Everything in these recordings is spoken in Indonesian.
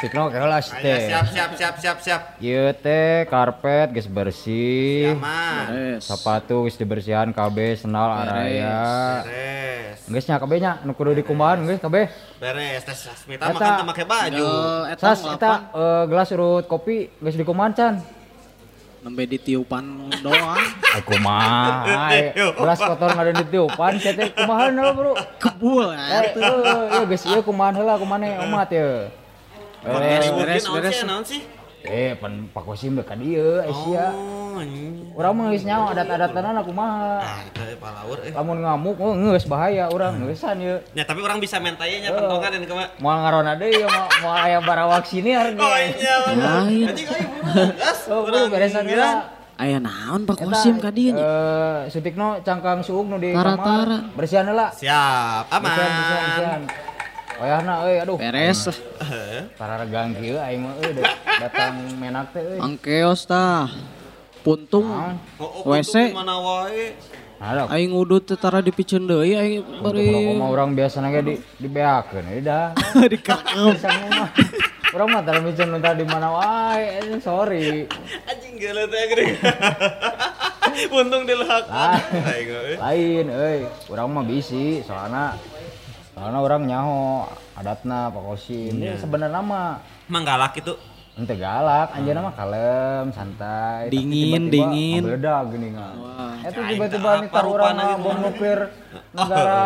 Gelas Ayo, teh. siap siap siap siap siap. Ieu teh karpet geus bersih. Aman. Beres. Sepatu geus dibersihan kabeh senal araya. Beres. Geus nya kabeh nya nu kudu dikumbahan geus kabeh. Beres. Tes Smita Eta. makan teu make baju. Eta eta eh, gelas urut kopi geus dikumahan can. nembe ditiupan doang. Ai kumaha. ai. Gelas kotor ngade ditiupan sia teh kumaha heula, Bro. Kebul Eh, tuh, ya geus ieu kumahan heula kumane umat ye. Eh, pan Pak Kosim dekat dieu Asia. Oh. Urang mah geus nyaho adat-adatan kumaha. Ah, itu palaur eh. Lamun ngamuk oh geus bahaya urang geusan ieu. Ya, tapi orang bisa main tanya nya pentongan dan kema. Moal ngarona deui moal moal aya barawak sini harga. Oh iya. Anjing ayo. Gas. Beresan bilang. heula. Aya naon Pak Kosim ka dieu nya? Eh, sutikno cangkang suuk nu di Tara-tara. kamar. Bersihan heula. Siap, Bersihan, bersihan, bersihan. Aman. Oyahna euy aduh. Beres lah. Para regang kieu aing mah euy da- datang menak teh euy. Angkeos tah. Puntung. Naon? Oh, oh, WC. di mana wae. Aing udut teh tara dipicen deui aing bari Kumaha orang biasa ge di dibeakeun dah. dikakep. Bisa mah. Urang mah tara micen minta di mana wae, eh, sorry. Anjing geuleuh teh gede. Untung dilahak. Ah. Euy. Lain euy, urang mah bisi soalna soalna urang nyaho adatna Pak Kosim. Ini sebenarnya mah Manggalak itu. ente galak, anjeunna mah kalem, santai. Tapi Dingin, tiba-tiba dingin. Meledak gini nggak. Wah. Itu tiba-tiba itu nih apa tar urang rupana mah gitu. bom nuklir negara?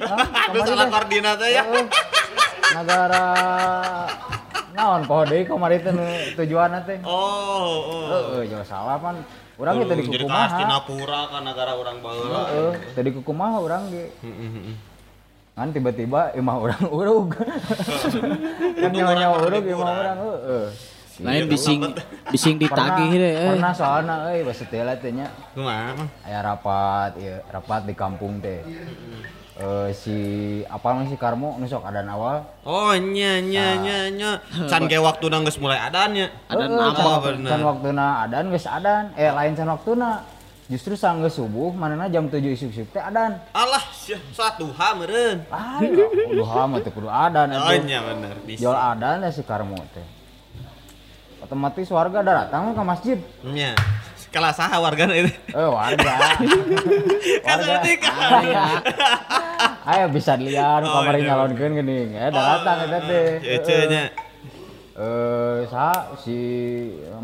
Aduh salah teh. koordinat ya. Negara naon poho deui kamari teh tujuanna teh. Oh, oh. Heeh, jangan salah pan. Urang ge tadi Jadi kukumaha. kas Tinapura kan negara orang baheula. Heeh, tadi kukumaha urang ge. Kan tiba-tiba imah urang urug. kan nyawa-nyawa urug imah urang heeh. Lain bising bising ditagih deh eh. Pernah soalna euy basa teh teh nya Kumaha? aya rapat ieu rapat di kampung teh. Eh si apa si Karmo nu sok adan awal. Oh nya nya nya nya. Can ge waktu geus mulai adanya. Adan apa? can waktu- bener. Can waktuna adan geus adan. Eh lain can waktuna. Justru sanggeus subuh manehna jam 7 isuk-isuk teh adan. Alah, sia, saat duha meureun. Lain kudu hama teh kudu adan Oh nya bener. Bisa. Jual adan ya si Karmo teh. Otomatis warga datang ke masjid. Nya. Kalah saha wargana itu. Eh warga. Kan warga. Ayo bisa lihat Oh, kamari iya. nyalonkeun geuning. Eh datang eta teh. Eh sa si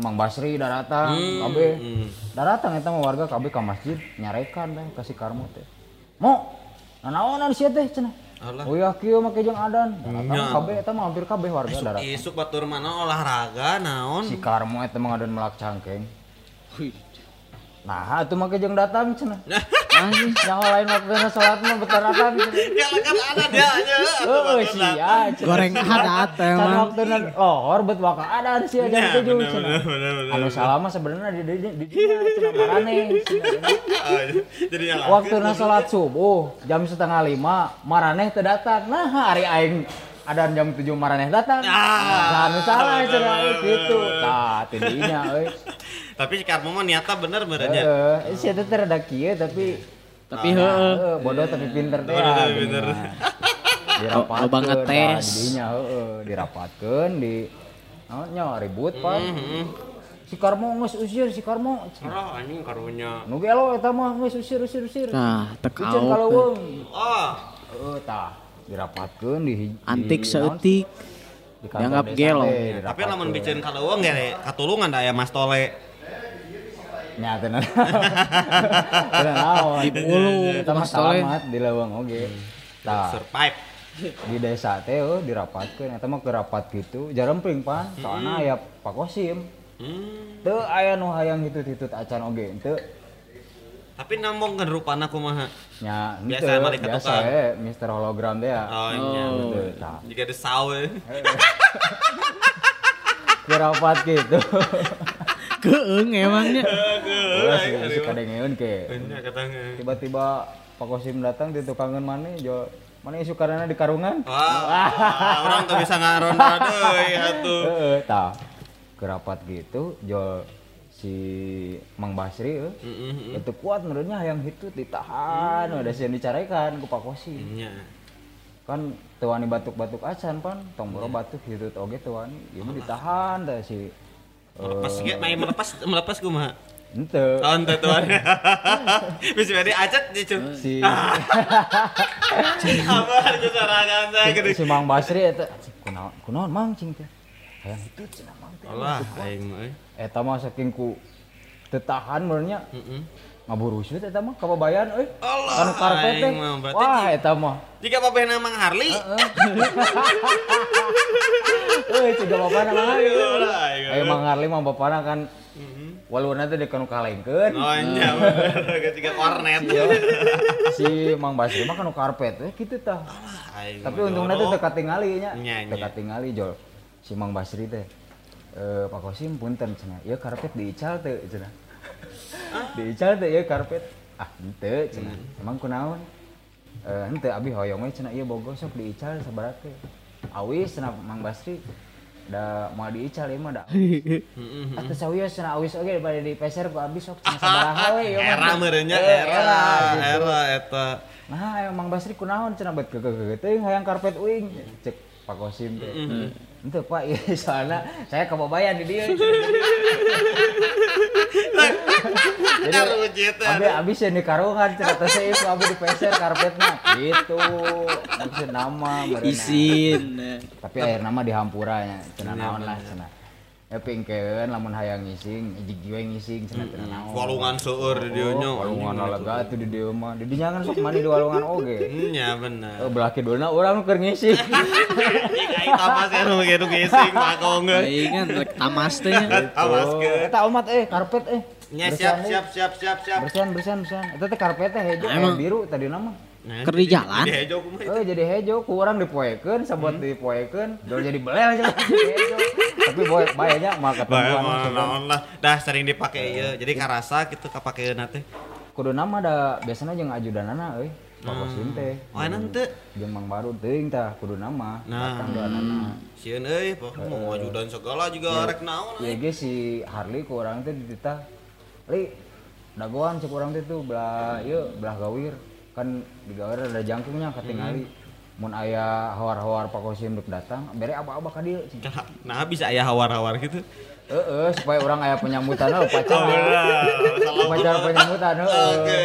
Mang Basri da datang Hmm, kabeh. hmm. Da datang eta mah warga kabeh ka masjid nyarekan teh ka si Karmo teh. Mo, nanaonan sia teh cenah. Allah. Oh ya kieu make jeung adan. Da datang Nya. kabeh eta mah hampir kabeh warga da datang. Isuk batur mana olahraga naon? Si Karmo eta mah ngadan melak cangkeng. Wih. Nah, itu make jeung datang cenah. Anjing. Yang lain waktu salat mah betar datang cenah. Ya kan ada dia nya. Oh, sia. cenah. Goreng adat teh Can mah. waktu lohor bet waka ada sia jam 7 bener, cenah. bener, bener, bener. Anu salah mah sebenarnya di di di cenah marane. cenah. Jadi yang Waktu na salat subuh jam setengah lima maraneh teu datang. Nah, hari aing ada jam 7 maraneh datang. Ah. Nah, anu salah cenah euy, gitu. Tah, teu dinya euy. Tapi si Karmo mah niatnya bener benernya. Heeh, sia teh teh rada kieu tapi Tapi heeh. Heeh, bodoh tapi pinter teh. Bodoh tapi pinter. mah. Dirapatkeun. Loba ngetes. tah, Didinya heeh, dirapatkeun di naonnya ribut pan. Mhm. Si Karmo geus usir si Karmo. Orang anjing karunya. Nu gelo eta mah geus usir usir usir. Nah, kaok. kaleuweung. Oh, Heeh tah, dirapatkeun di di- Antik. Di kantor Dianggap gelo. tapi lamun biceun kaleuweung ge katulungan da aya Mas Tole. Nya teh naon. Teu naon. Di bulu, mah Mas Tole. selamat di leuweung oge. Tah. Survive. di desa teh oh, dirapatkeun eta mah ke rapat gitu jaremping pan soalna aya Pak Kosim Hmm. teu aya nu hayang hitut-hitut acan oge teu Tapi nambongkeun rupana kumaha? nya Biasa henteu, mah biasa we Mister Hologram teh ya Oh, iya Oh. betul. Tah. Jika ada sawe. ke rapat gitu Keeng emangnya. Ulah si si kadengeun ke tiba-tiba Pak Kosim datang di tukangan mana jo mana isu karena di karungan Wah, orang tuh bisa ngaronda deui atuh. heeh tah ke rapat gitu jo si Mang Basri eh. Heeh. itu kuat menurutnya yang hitut ditahan udah sih dicarekan ku Pak Kosim Nya. kan tuani batuk-batuk acan pan tong boro batuk gitu oge tuani mah ditahan teh si Melepas ge main melepas melepas kumaha? ente Oh, ente tuan. Bisa jadi acet di cu. si Apa serangan saya si Mang Basri eta kunaon kunaon mang cing teh hayang itu cenah mang teh Allah, aing mah. euy. eta mah saking ku tetahan benernya Heeh. ngaburu usut eta mah kababayan euy Allah, anu karpet teh wah eta mah Jika babehna Mang Harli. euy ciga bapana mah Aing. ayo Mang Harli mah bapana kan waluna teh dikanu kalengkeun Oh, nya ketika kornet. si Mang Basri mah kanu karpet teh kitu tah tapi untungnya jorok. dekat tingali nya Nya, nya. dekat tingali jol si Mang Basri teh eh Pak Kosim punten cenah ieu karpet diical teu cenah diical teu ieu karpet ah henteu cenah emang kunaon eh henteu abi hoyong we cenah ieu bogo sok diical sabaraha teh awis cenah Mang Basri da mau diical ieu mah da. Atuh sawios cenah awis oge bade dipeser ku abi sok cenah sabaraha we mah. Era merenya Eh, era, gitu. era eta. Nah, emang Basri kunaon cenah bet gege teuing hayang karpet uing cek Pak Kosim teh. Henteu Pak, ieu soalna saya kebabayan di dieu. Jadi Rujit. abi abi sih di karungan cenah teh seueur ku abi dipeser karpetna. Gitu. Maksud nama bareuna. Isin. Tapi air nama dihampuranya cenah naon lah cenah. Ya pingkeun lamun hayang ngising, hiji jiwa ngising cenah teu naon. Walungan seueur di dieu nya. Walungan lega tuh di dieu mah. Di dinya kan sok mandi di walungan oge. Nya bener. Oh, belah kidulna urang keur ngisi. Aing tamas ya nu gitu gising makong. Aing kan rek tamas teh nya. Awas Oh, ke. Eta omat eh karpet eh. Nya siap deui. siap siap siap siap. Bersihan bersihan bersihan. Eta teh karpet teh hejo Emang. kayak biru tadi nama. Nah, Keur di jalan? Di hejo kumaha. Oh jadi hejo ku urang dipoekeun sabot dipoekeun dol jadi belel. Tapi boy bae nya mah Bae ketemuan mah, naon lah. Dah sering dipake ieu. Jadi karasa gitu kapakeun teh. Kudu nama da biasana jeung ajudanana euy. Pak Kosim teh. Oh, enak teu. Jeung Mang Baru teuing tah kudu nama. Nah. Doanana. Sieun euy, pok mau ajudan segala juga rek naon. Ya ge si Harley ku urang teh dititah. Li, dagoan cek urang teh tuh belah ieu belah gawir. Kan di gawir ada jangkungnya katingali. Mun aya hawar-hawar Pak Kosim datang, bere aba-aba ka dieu. cing. Nah bisa aya hawar-hawar gitu. Heeh, supaya orang aya penyambutan heuh pacar. Salah Pacar penyambutan. Oke.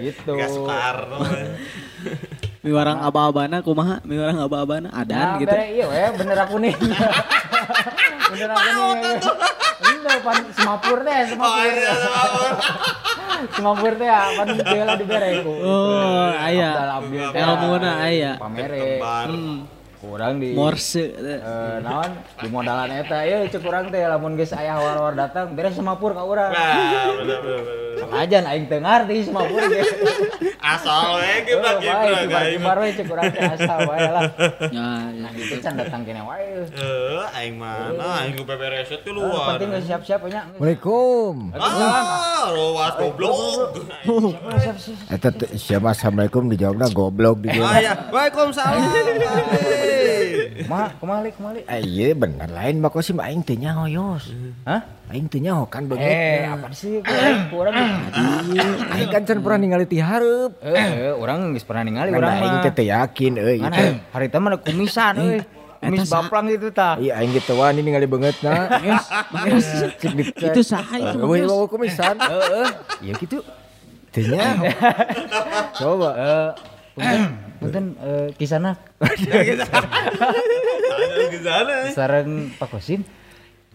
Gitu. Soekarno. Miwarang aba-abana kumaha? Miwarang aba-abana Nah, adan gitu. bere iya we bener aku nih. bener aku nih. Ini pan semapur teh, Oh semapur. iya, sama. Semapur teh pan bela dibere ku. Oh, aya. Abdal Abdul teh. Elmuna aya. Pamere. Kurang di Morse teh. eh naon di modalan eta ieu cek urang teh lamun geus aya hawar-hawar datang beres semapur ka urang. Nah, bener bener. Ajan aing teu ngarti semapur ge. Asal we kita bae kita kibar-kibar we cek urang teh asal wae lah. Ya, Nah, itu can datang kene wae. Eh, aing mana? Aing ku bebereset di Eh, luar. Penting geus siap-siap nya. Assalamualaikum. Ah, rowas goblok. Eta teh siapa assalamualaikum dijawabna goblok Ah dijawab. ya, Waalaikumsalam. Ma, kemali kemali. Eh, iya bener lain Mbak Kosim aing teu nyaho yos. Hah? Aing teu nyaho kan Eh, begitu. apa sih? Kurang. Aing kan can pernah ningali ti hareup. Eh, orang geus pernah ningali urang aing teh yakin euy. Hari teh mah ada kumisan euy. Kumis Eta sa- baplang gitu tah. Iya aing gitu wani ningali beungeutna. Cek di Itu saha itu? Euy Mas? bawa kumisan. Heeh. Iya gitu. Teu nyaho. Coba. Punten, punten eh, kisana Ada ke sana. sareng Pak Kosim.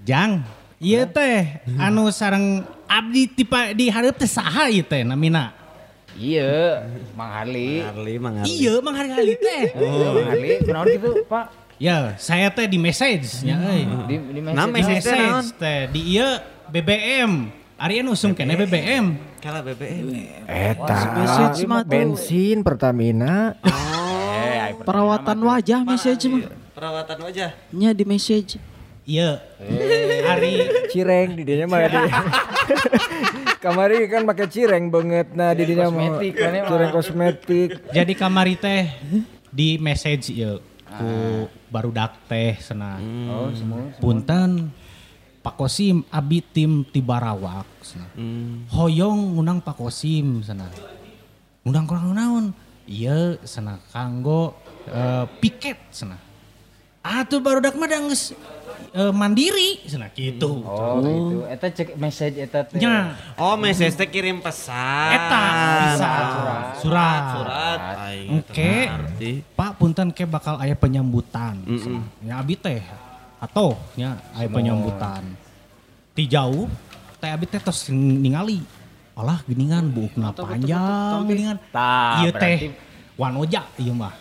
Jang, iya teh anu sareng abdi tipa di hareup teh saha ieu teh namina? Iya, Mang Harli. Harli mang Harli. Iya, Mang Hargali teh. Oh, Mang Harli, kunaon gitu, Pak? Ya, saya teh di message nya euy. Di di Nah, Di message. naon? message teh di ieu BBM. Ari anu usum kene BBM. Kala BBM. Eta bensin Pertamina. Eh, Perawatan wajah message mah. Perawatan wajah. Nya di message. Iya. Ari cireng di dinya mah di. Kamari kan pakai cireng banget nah di dinya mah. Cireng kosmetik. jadi kamari teh di message ieu ku barudak teh cenah. Oh, semua. Punten Pak Kosim abi tim Tibarawak cenah. Hmm. Hoyong ngundang Pak Kosim sana. Ngundang kurang naon? Iya, sana kanggo eh, piket sana. Atuh barudak mah da geus eh, mandiri sana gitu. Oh, gitu. Eta cek message eta teh. Nya, Oh, message teh kirim pesan. eta bisa surat. Surat. Aing Oke. ngarti. Pak punten ke bakal aya penyambutan. cenah. Ya abi teh atau nya aya penyambutan. Ti jauh teh abi teh tos ningali. Alah geningan buukna panjang geningan. Ieu berarti- teh wanoja ieu mah.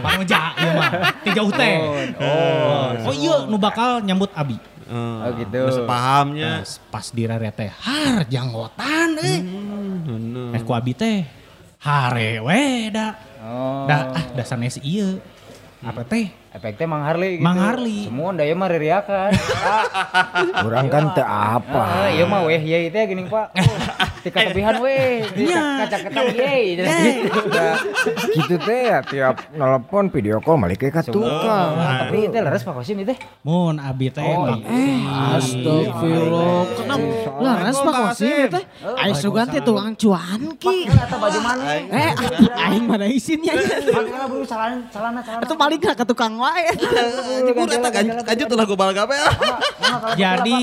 wanoja ieu mah. Ti jauh teh. Oh, oh iya nu bakal nyambut abi. Oh, gitu. Geus pahamnya. Pas, pas dirare teh har janggotan eh. Eh ku abi teh hare we da. Oh. Da ah da sanes ieu. Apa teh? Efeknya Mang Harley gitu. Mang Harley. Semua daya mah ririakan. Orang kan teu apa. Ah, iya mah weh ye itu ya gini Pak. Oh, Tika kebihan weh. Kaca ketam ye. Ya, gitu teh ya tiap nelpon video call balik ke tukang. Ah, Tapi itu leres Pak Kosim itu. Mun abi teh Oh, mah- Astagfirullah. Kenapa? Laras Pak Kosim teh. Aing sugan teh tukang cuanki. Atau baju mana? Eh, aing mana isinnya. Pakai bulu celana celana celana. Itu balik ke tukang wae. Jebur eta kanjut lah gue balik apa ya. jadi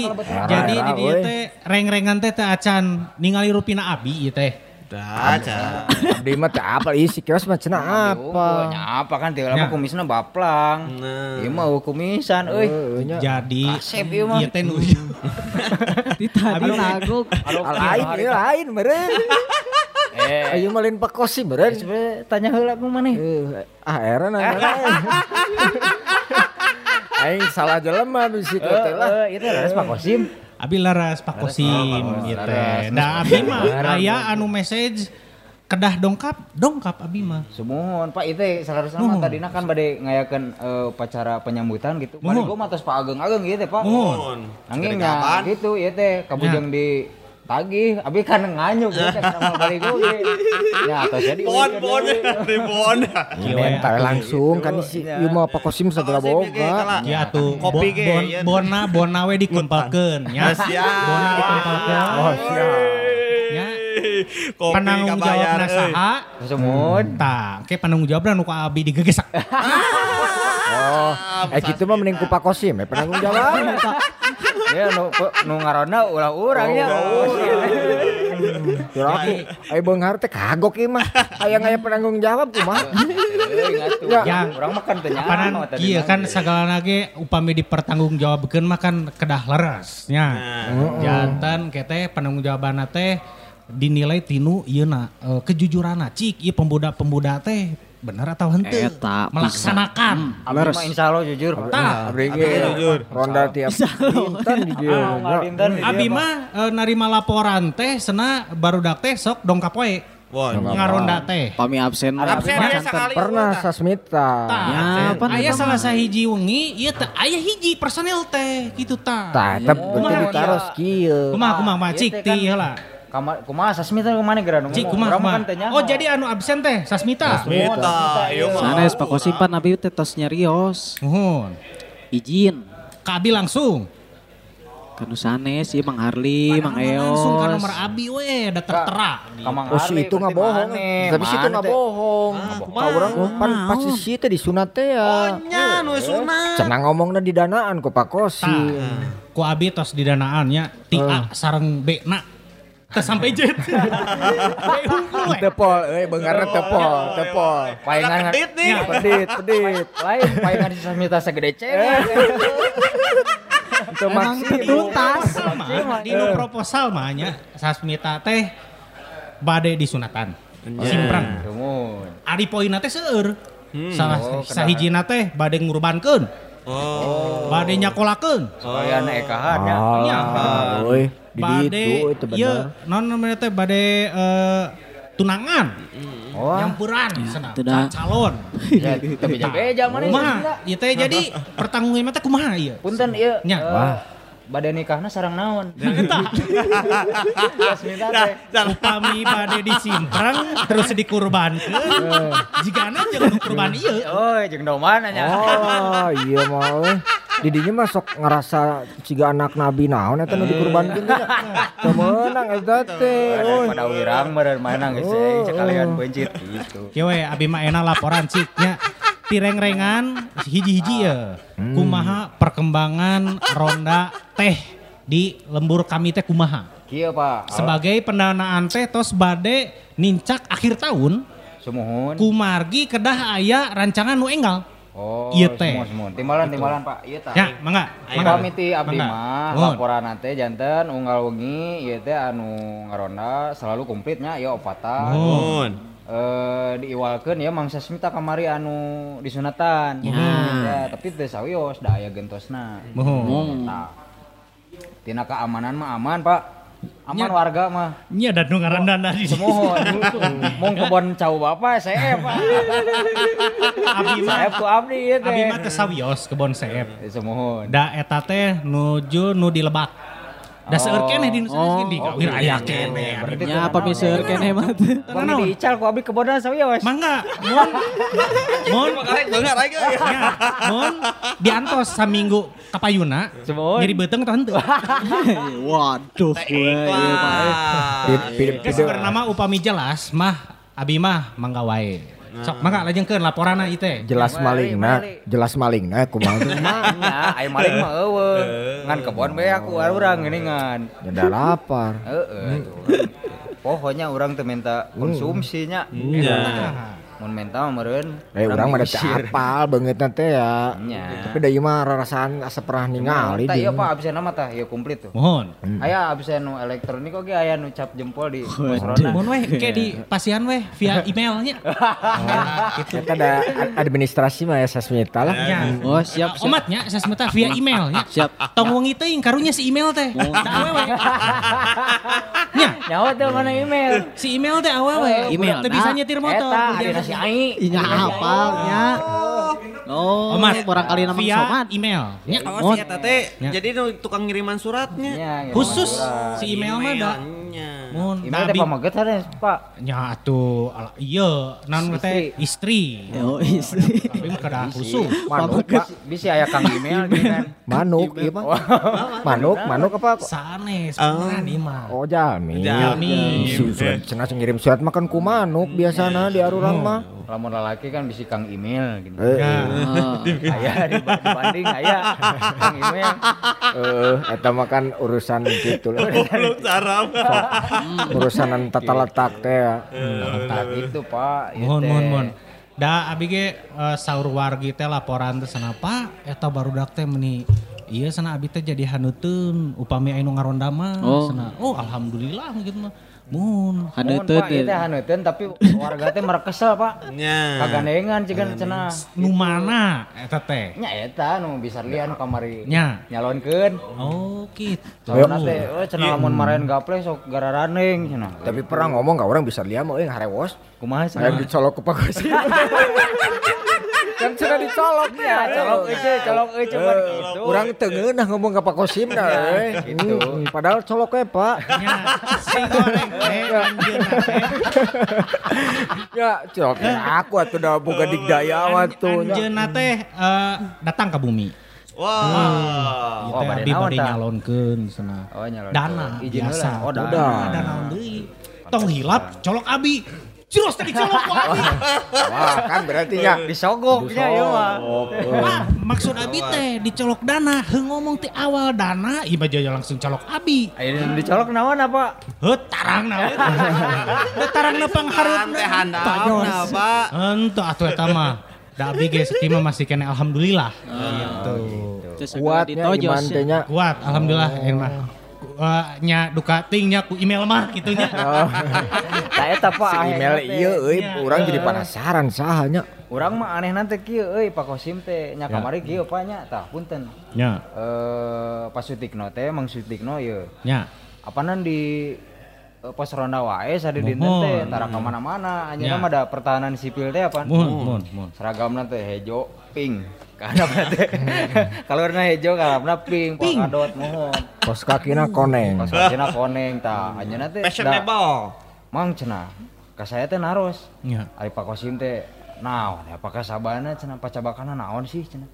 jadi di dieu teh reng-rengan teh teh acan ningali rupina abi ieu teh. Dah, Ca. Abdi mah teu apa isi kios mah cenah apa. apa kan Nya. lama kumisna baplang. Nah. Ieu mah kumisan euy. Heuh nya. Jadi Kasep ieu mah. ieu teh nu Di tadi nagok. Lain ieu lain meureun. Eh, Ayo mah lain Pak Kosim meureun. sebenarnya tanya heula ku maneh. Eh, ah era nanya Aing salah jelema bisi Eh, teh lah. eh, itu leres Pak Kosim. Abi laras Pak Kosim ieu teh. Da abi mah aya anu message kedah dongkap, dongkap abi mah. Sumuhun Pak itu salarusna mah tadina kan bade ngayakeun eh, upacara penyambutan gitu. Bade gua mah tos Pak Ageng-ageng gitu Pak. Muhun. Kapan? nya gitu ieu teh kabujang di tagih abi kan nganyuk gitu sama balik gua gitu. Ya tos jadi Bon, bon, di bon. Kieu we Mental langsung kan isi ieu mah Pak Kosim sagala boga. Ya tuh Kopi ge, bon, iya. bona bona we dikumpalkeun ya. Siap. Bona dikumpalkeun. Oh siap. Ya. Kopi Penanggung kabayar, jawabna euy. saha? Sumuhun. Tah, ke penanggung jawabna nu ka abi digegesak. Oh, eh gitu mah mending ku Pak Kosim ya penanggung jawab. Ya nu nu ngaranna ulah urang ya. Kira aku, ayo beunghar teh kagok ieu mah. Aya aya penanggung jawab kumaha. Ya. Yang urang makan teh Panan kieu mah. kan sagala ge upami dipertanggung jawabkeun mah kan kedah leres nya. Jantan kete penanggung jawabanna teh dinilai tinu ieuna eh, kejujuranna cik ieu pemuda-pemuda teh bener atau henteu melaksanakan. Abi mah insyaallah jujur. Tah, Abdi ge ronda tiap dinten di dieu. Ah, Abi Pak. mah eh, narima laporan teh sena barudak teh sok dongkap we. Bon. Ngaronda teh. Pami absen. Absen ya sekali. Pernah sasmita. Tah, Ya, apa aya salah sahiji wengi ieu teh aya hiji personel teh gitu tah. Tah, tetep berarti ditaros kieu. Kumaha kumaha mah Ieu cik teh ti kan- heula. Kamar kumaha sasmita kumaha geura nu Cik kumaha teh nyaho. Oh jadi anu absen teh Sasmita. Mita, ieu mah. Sanes Pak Kosim pan abi teh tos nyarios. Nuhun. Izin. Ka Abi langsung. Kanu sanes ieu Mang Harli, Mang mah Langsung ka Eos. nomor Abi we da tertera. Kamang Oh si itu nggak berarti bohong. maneh. Tapi si itu Mana nggak teh? bohong. Ka urang pan pas si teh disunat teh ya. Nya nu sunat. Cenah ngomongna di danaan ku Pak Kosim. Ku Abi tos di danaan nya ti A sareng B na. Sampai jet. We unggul we. Tepol, euy beungarna tepol, tepol. Palingan Pedit nih. Pedit, pedit. lain palingan si sasmita segede cewek. Itu Emang maksi. tuntas. Mah, Di nu proposal mah nya Sasmita teh bade disunatan. Simprang. Rumun. Ari poinna teh seueur. Salah sahijina teh bade ngurbankeun. Oh. Bade nyakolakeun. Supaya anak ekahan ya. Nya. Ah, euy, di Bade bener. non namanya teh bade eh, tunangan. Oh. Nyampuran. Teu dah. Ca- calon. Ya, tapi beja mana Kumaha? Ieu teh jadi pertanggungan teh kumaha ieu? Punten ieu. Nya. Eh, Wah. Badan nikahna sarang naon? Teh. upami bade disimprang terus dikurbankeun. Jigana jeung nu kurban ieu. Oh, jeung domana nya. Oh, iya mah euy. didinya mah sok ngerasa ciga anak nabi naon eta nu dikurbankeun teh. Temenang eta teh. pada wirang mainan geus Oh. sekalian bencit gitu. Kieu we abi mah enak laporan ciknya. Tireng-rengan hiji-hiji ya. Kumaha perkembangan ronda teh di lembur kami teh kumaha. Kieu Pak. Sebagai pendanaan teh tos bade nincak akhir tahun Sumuhun. kumargi kedah aya rancangan nu enggal. Oh, Ieu teh. semua semua. Timbalan timbalan Pak. Ieu tah. Ya, mangga. Mangga miti abdi mah laporan teh janten unggal wengi ieu teh anu ngaronda selalu komplitnya ieu opatan. Mun. Eh ya mangsa smita kamari anu disunatan. Ya, tapi teu sawios da aya gentosna. Mohon. Nah. Tina keamanan mah aman, Pak. Aman warga mah. Nya ada nu ngaranna di Semohon. Mung kebon cau bapak saya Pak. Abi mah Saya ku abdi ieu teh. abi mah teh sawios kebon seep. Semohon. Da eta teh nuju nu di lebak. Da seueur keneh di nu Oh. di gawir aya keneh. Berarti Ya apa misalnya kene mah teh. Bang diical ku abdi kebonna sawios. Mangga, mun mun Dengar aja. ya, mun diantos saminggu kapayuna. Semohon. Nyeri beuteng tah henteu. Waduh, pid- bernama upami jelas mah abi mah mangga wae. Sok mangga lajengkeun laporanna ieu teh. jelas malingna, jelas malingna kumaha teh. Nya, aya maling mah eueuh. Ngan kebon bae aku urang geuningan. Nyada lapar. Heeh tuh. Pokoknya orang teu minta konsumsinya. Mun minta mah meureun. Eh urang mah ngusir. apal beungeutna teh ya. Nya. Tapi da ieu mah rarasaan asa pernah ningali Tah ieu jeung. Pak abisna mah tah ieu komplit tuh. Mohon. Aya abisna nu elektronik oge aya nu cap jempol di pos Mohon weh ke di pasian weh via emailnya. Eta da ad- administrasi mah ya sasmita lah. Ya. Oh, siap, siap. Omatnya saya sementara via emailnya. Siap. Tong wengi teuing karunya si email teh. Da awewe. Nya, Nyawa teh mana email. si email teh awewe. Email, Teu bisa nyetir motor. Eta si Ai. Inya hafalnya. Oh, Omat, barangkali nama via somat. email. Nya, Oh, si Ya. jadi tukang ngiriman suratnya. Nya, gitu. khusus si email mah Emailnya. Mun Email teh nabi. pamaget ada Pak. Nya atuh ieu nan teh istri. Oh, istri. Tapi mah kada khusus. Manuk Pak. Bisa aya kang email gini kan. Manuk ieu mah. Manuk, manuk apa? Sanes, di mah. Oh jalmi. Jalmi. Su- Surat cenah ngirim surat makan ku manuk biasana di arurang mah. Lamun lalaki kan bisa kang email gini. Eh, Ya. Ah. Aya dibanding aya kang email. eh, eta mah kan urusan gitu lah. Belum sarap. Urusanan tata letak teh ya. Nah, gitu Pak. Mohon mohon mohon. Da abi ge eh, saur wargi teh laporan teh sana Pak eta barudak teh meuni Iya sana abi teh jadi hanuteun upami anu ngaronda mah Oh. sana. Oh alhamdulillah gitu mah. Mun Pak, ieu teh teh. haneuteun tapi warga teh merek kesel Pak. Nya. Kagandengan cigan cenah. nu mana eta teh? Nya eta nu bisa lian kamari. Nya. Nyalonkeun. Oh gitu. Soalna teh oh cenah lamun marahin gaple sok gararaneng cenah. Tapi pernah ngomong ka orang bisa liam euy ngarewos. Kumaha Hayang cenah? dicolok ke pagosi. kan sudah dicolok Ya, colok euy, colok euy coba gitu. Urang teu ngeunah ngomong ka Pak Kosim dah euy. gitu. Hmm, Padahal colok we Pak. Nya si goreng teh anjeun teh. Ya, colok aku atuh da boga digdaya atuh. Anjeun teh eh, datang ke bumi. Wah. Ieu Oh, teh bade abi naon bade nyalonkeun sana. Oh, nyalonkeun. Dana biasa. Oh, dana. dana. Dana deui. Tong hilap colok abi. Ciros tadi abi. Wah, kan berarti ya Disogoknya ieu mah. Wah, maksud abi teh dicolok dana, ngomong ti awal dana, ieu aja langsung colok abi. Ayeuna dicolok naon apa? Heuh tarang na. Da tarang na pangharupna. Teh handauna, Pak. Henteu atuh eta mah. Da abi ge mah masih kena alhamdulillah. Gitu. Terus kuatnya iman ya. Kuat alhamdulillah yang Eh, nya duka ting nya ku email mah gitu nya. Tah eta Pak. Si email ieu euy, Nya. urang jadi penasaran saha nya. Urang mah aneh nanti kieu euy Pak Kosim teh nya kamari kieu Pak nya tah punten. Nya, Eh Pak Sutikno teh Mang Sutikno ieu. nya. Apanan di eh, pos ronda wae sadi dinten Mohon. teh tara ka mana-mana anjeunna Ya. mah ada pertahanan sipil teh apa? Mun, mun, mun. Seragamna teh hejo, pink. Kana teh. Kalurna hejo, kalurna pink, Pak Kadot mohon. Kos kakina koneng. Pas kakina koneng anjeunna teh da- Fashionable. Mang cenah. Ka saya teh naros. Nya. Ari Pak Kosim teh naon apakah sabana cenah pacabakana naon sih cenah.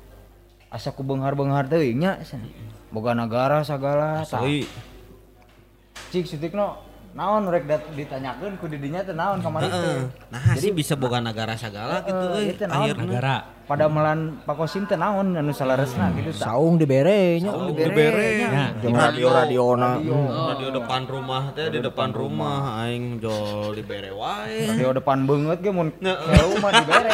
asa ku beunghar-beunghar teuing nya cenah. boga negara sagala tah Asli. cik sutikno naon rek dat- ditanyakeun ku didinya teh naon kamari teh. Nah, sih bisa boga negara sagala gitu Eh, euy. naon. Akhirna Negara. pada melan pakosim teh naon anu salaresna gitu tah Saung dibere nya. Oh, dibere Ya. nya. Jeung radio-radiona. Nah, di depan rumah teh di depan rumah aing jol dibere wae. radio depan banget ge mun jauh mah dibere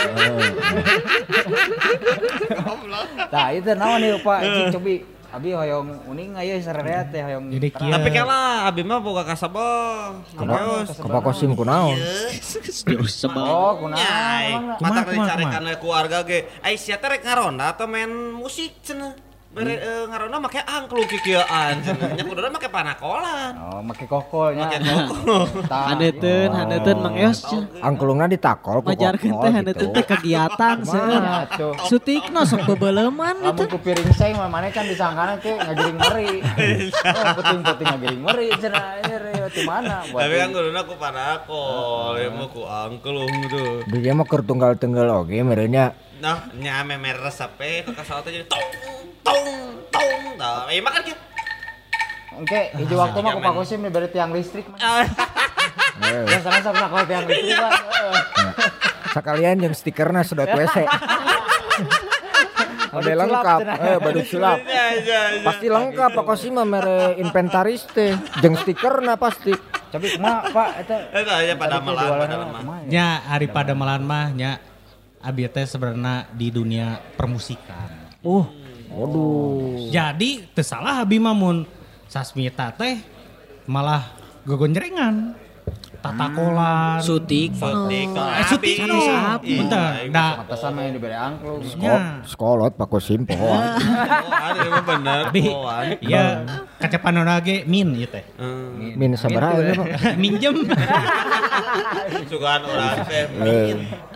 tah itu naon ieu Pak cik cobi abi hoyong uning aya sararea teh hoyong Jadi kieu Tapi kala abi mah boga kasabel. Kepakosim kunaon? oh kunaon Nyai, emangna? mata Kumaha, kali kumaha, cari kumaha? karena keluarga ge. Ai sia teh rek ngaronda atau main musik cenah. Bere eh, ngaronda make angklung kikieuan. Nya kuduna make panakolan. oh make kokolnya Make koko. Tah, Haneteun, haneteun Mang Eos. Angklungna ditakol ku Ngajarkeun kokol teh gitu. haneteun teh kegiatan seueur. Sutikna sok bebeuleman Lamun gitu. ku piring saya mah mana can disangkana ke ngagiring meri. Oh, penting-penting ngagiring meri cenah ini di mana. Tapi kan kuduna ku panakol, ya mah ku angklung tuh. Dia mah keur tunggal-tunggal oge merenya. Nah, nya memer resep ke kasawat jadi tong tong tong. Tah, ieu mah kan kieu. Oke, hiji waktu mah ku pakosim diberi tiang listrik mah. Ah, Eh, Biasanya sok nakal tiang listrik mah. Heeh. Sekalian jeung stikerna sedot WC. Ada Badut lengkap, eh badut sulap. Ya, ya, ya. Pasti lengkap Pakosim mah mere inventaris teh. Jeung stikerna pasti. Tapi kumaha Pak eta Eta aya pada malam pada ya? nya hari pada malam mah nya abi teh sebenarnya di dunia permusikan. Uh, waduh. Jadi teu salah abi mah mun Sasmita teh malah gogonjrengan. Tatakolan. Sutik. Sotik, Eh, sutik api. no. Sapi. Bentar, da. Pantesan mah yang diberi angklung. Nya. Sekolot Pakosim pohoan. Oh, ada emang bener. Abi, poan. iya kacapan lagi min ieu teh. Hmm. Min sabaraha ya, Pak? Minjem. Sugaan orang teh. Eh,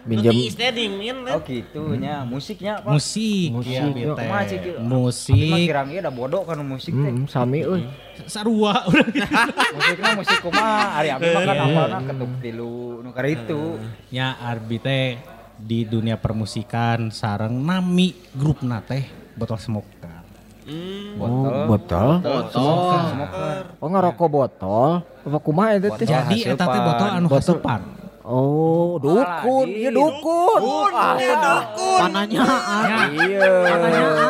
min. Oh gitu nya, musiknya Pak. Musik, Musik, ya, mah Musik, kirang ieu da bodoh kan musik teh. Hmm, sami euy. sarua urang gitu. Musiknya musik kumaha, ari abi mah kan apalna ketuk tilu nu itu. Nya Arbi teh di dunia permusikan sareng nami grup teh botol smoker. Oh, botol. Oh, ngarokok botol. Apa kumaha itu teh? Jadi eta teh botol anu hasupan. Oh, dukun, iya dukun. Pananyaan. Iya.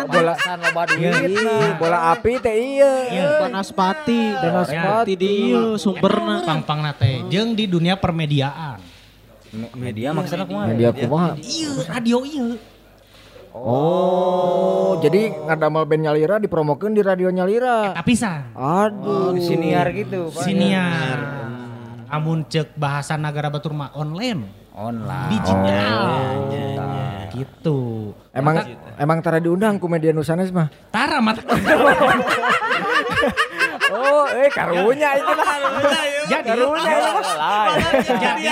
Bola San loba duit. iya, bola api teh iya. Panaspati. Panaspati. Di dieu sumberna. Pang-pang teh jeung di dunia permediaan. Me- Media maksudnya kumaha? Media kumaha? Iya, radio iya. Oh, jadi ngadamel band nyalira dipromokeun di radio nyalira. Tapi san Aduh. Siniar gitu, Pak. siniar. Amun cek bahasa negara batur mah online, Online. digital. Nah, Gitu. Emang emang tara diundang ku media nusanes mah. Tara mata. Oh, eh karunya itu lah. Jadi Karunya itu mah. jadi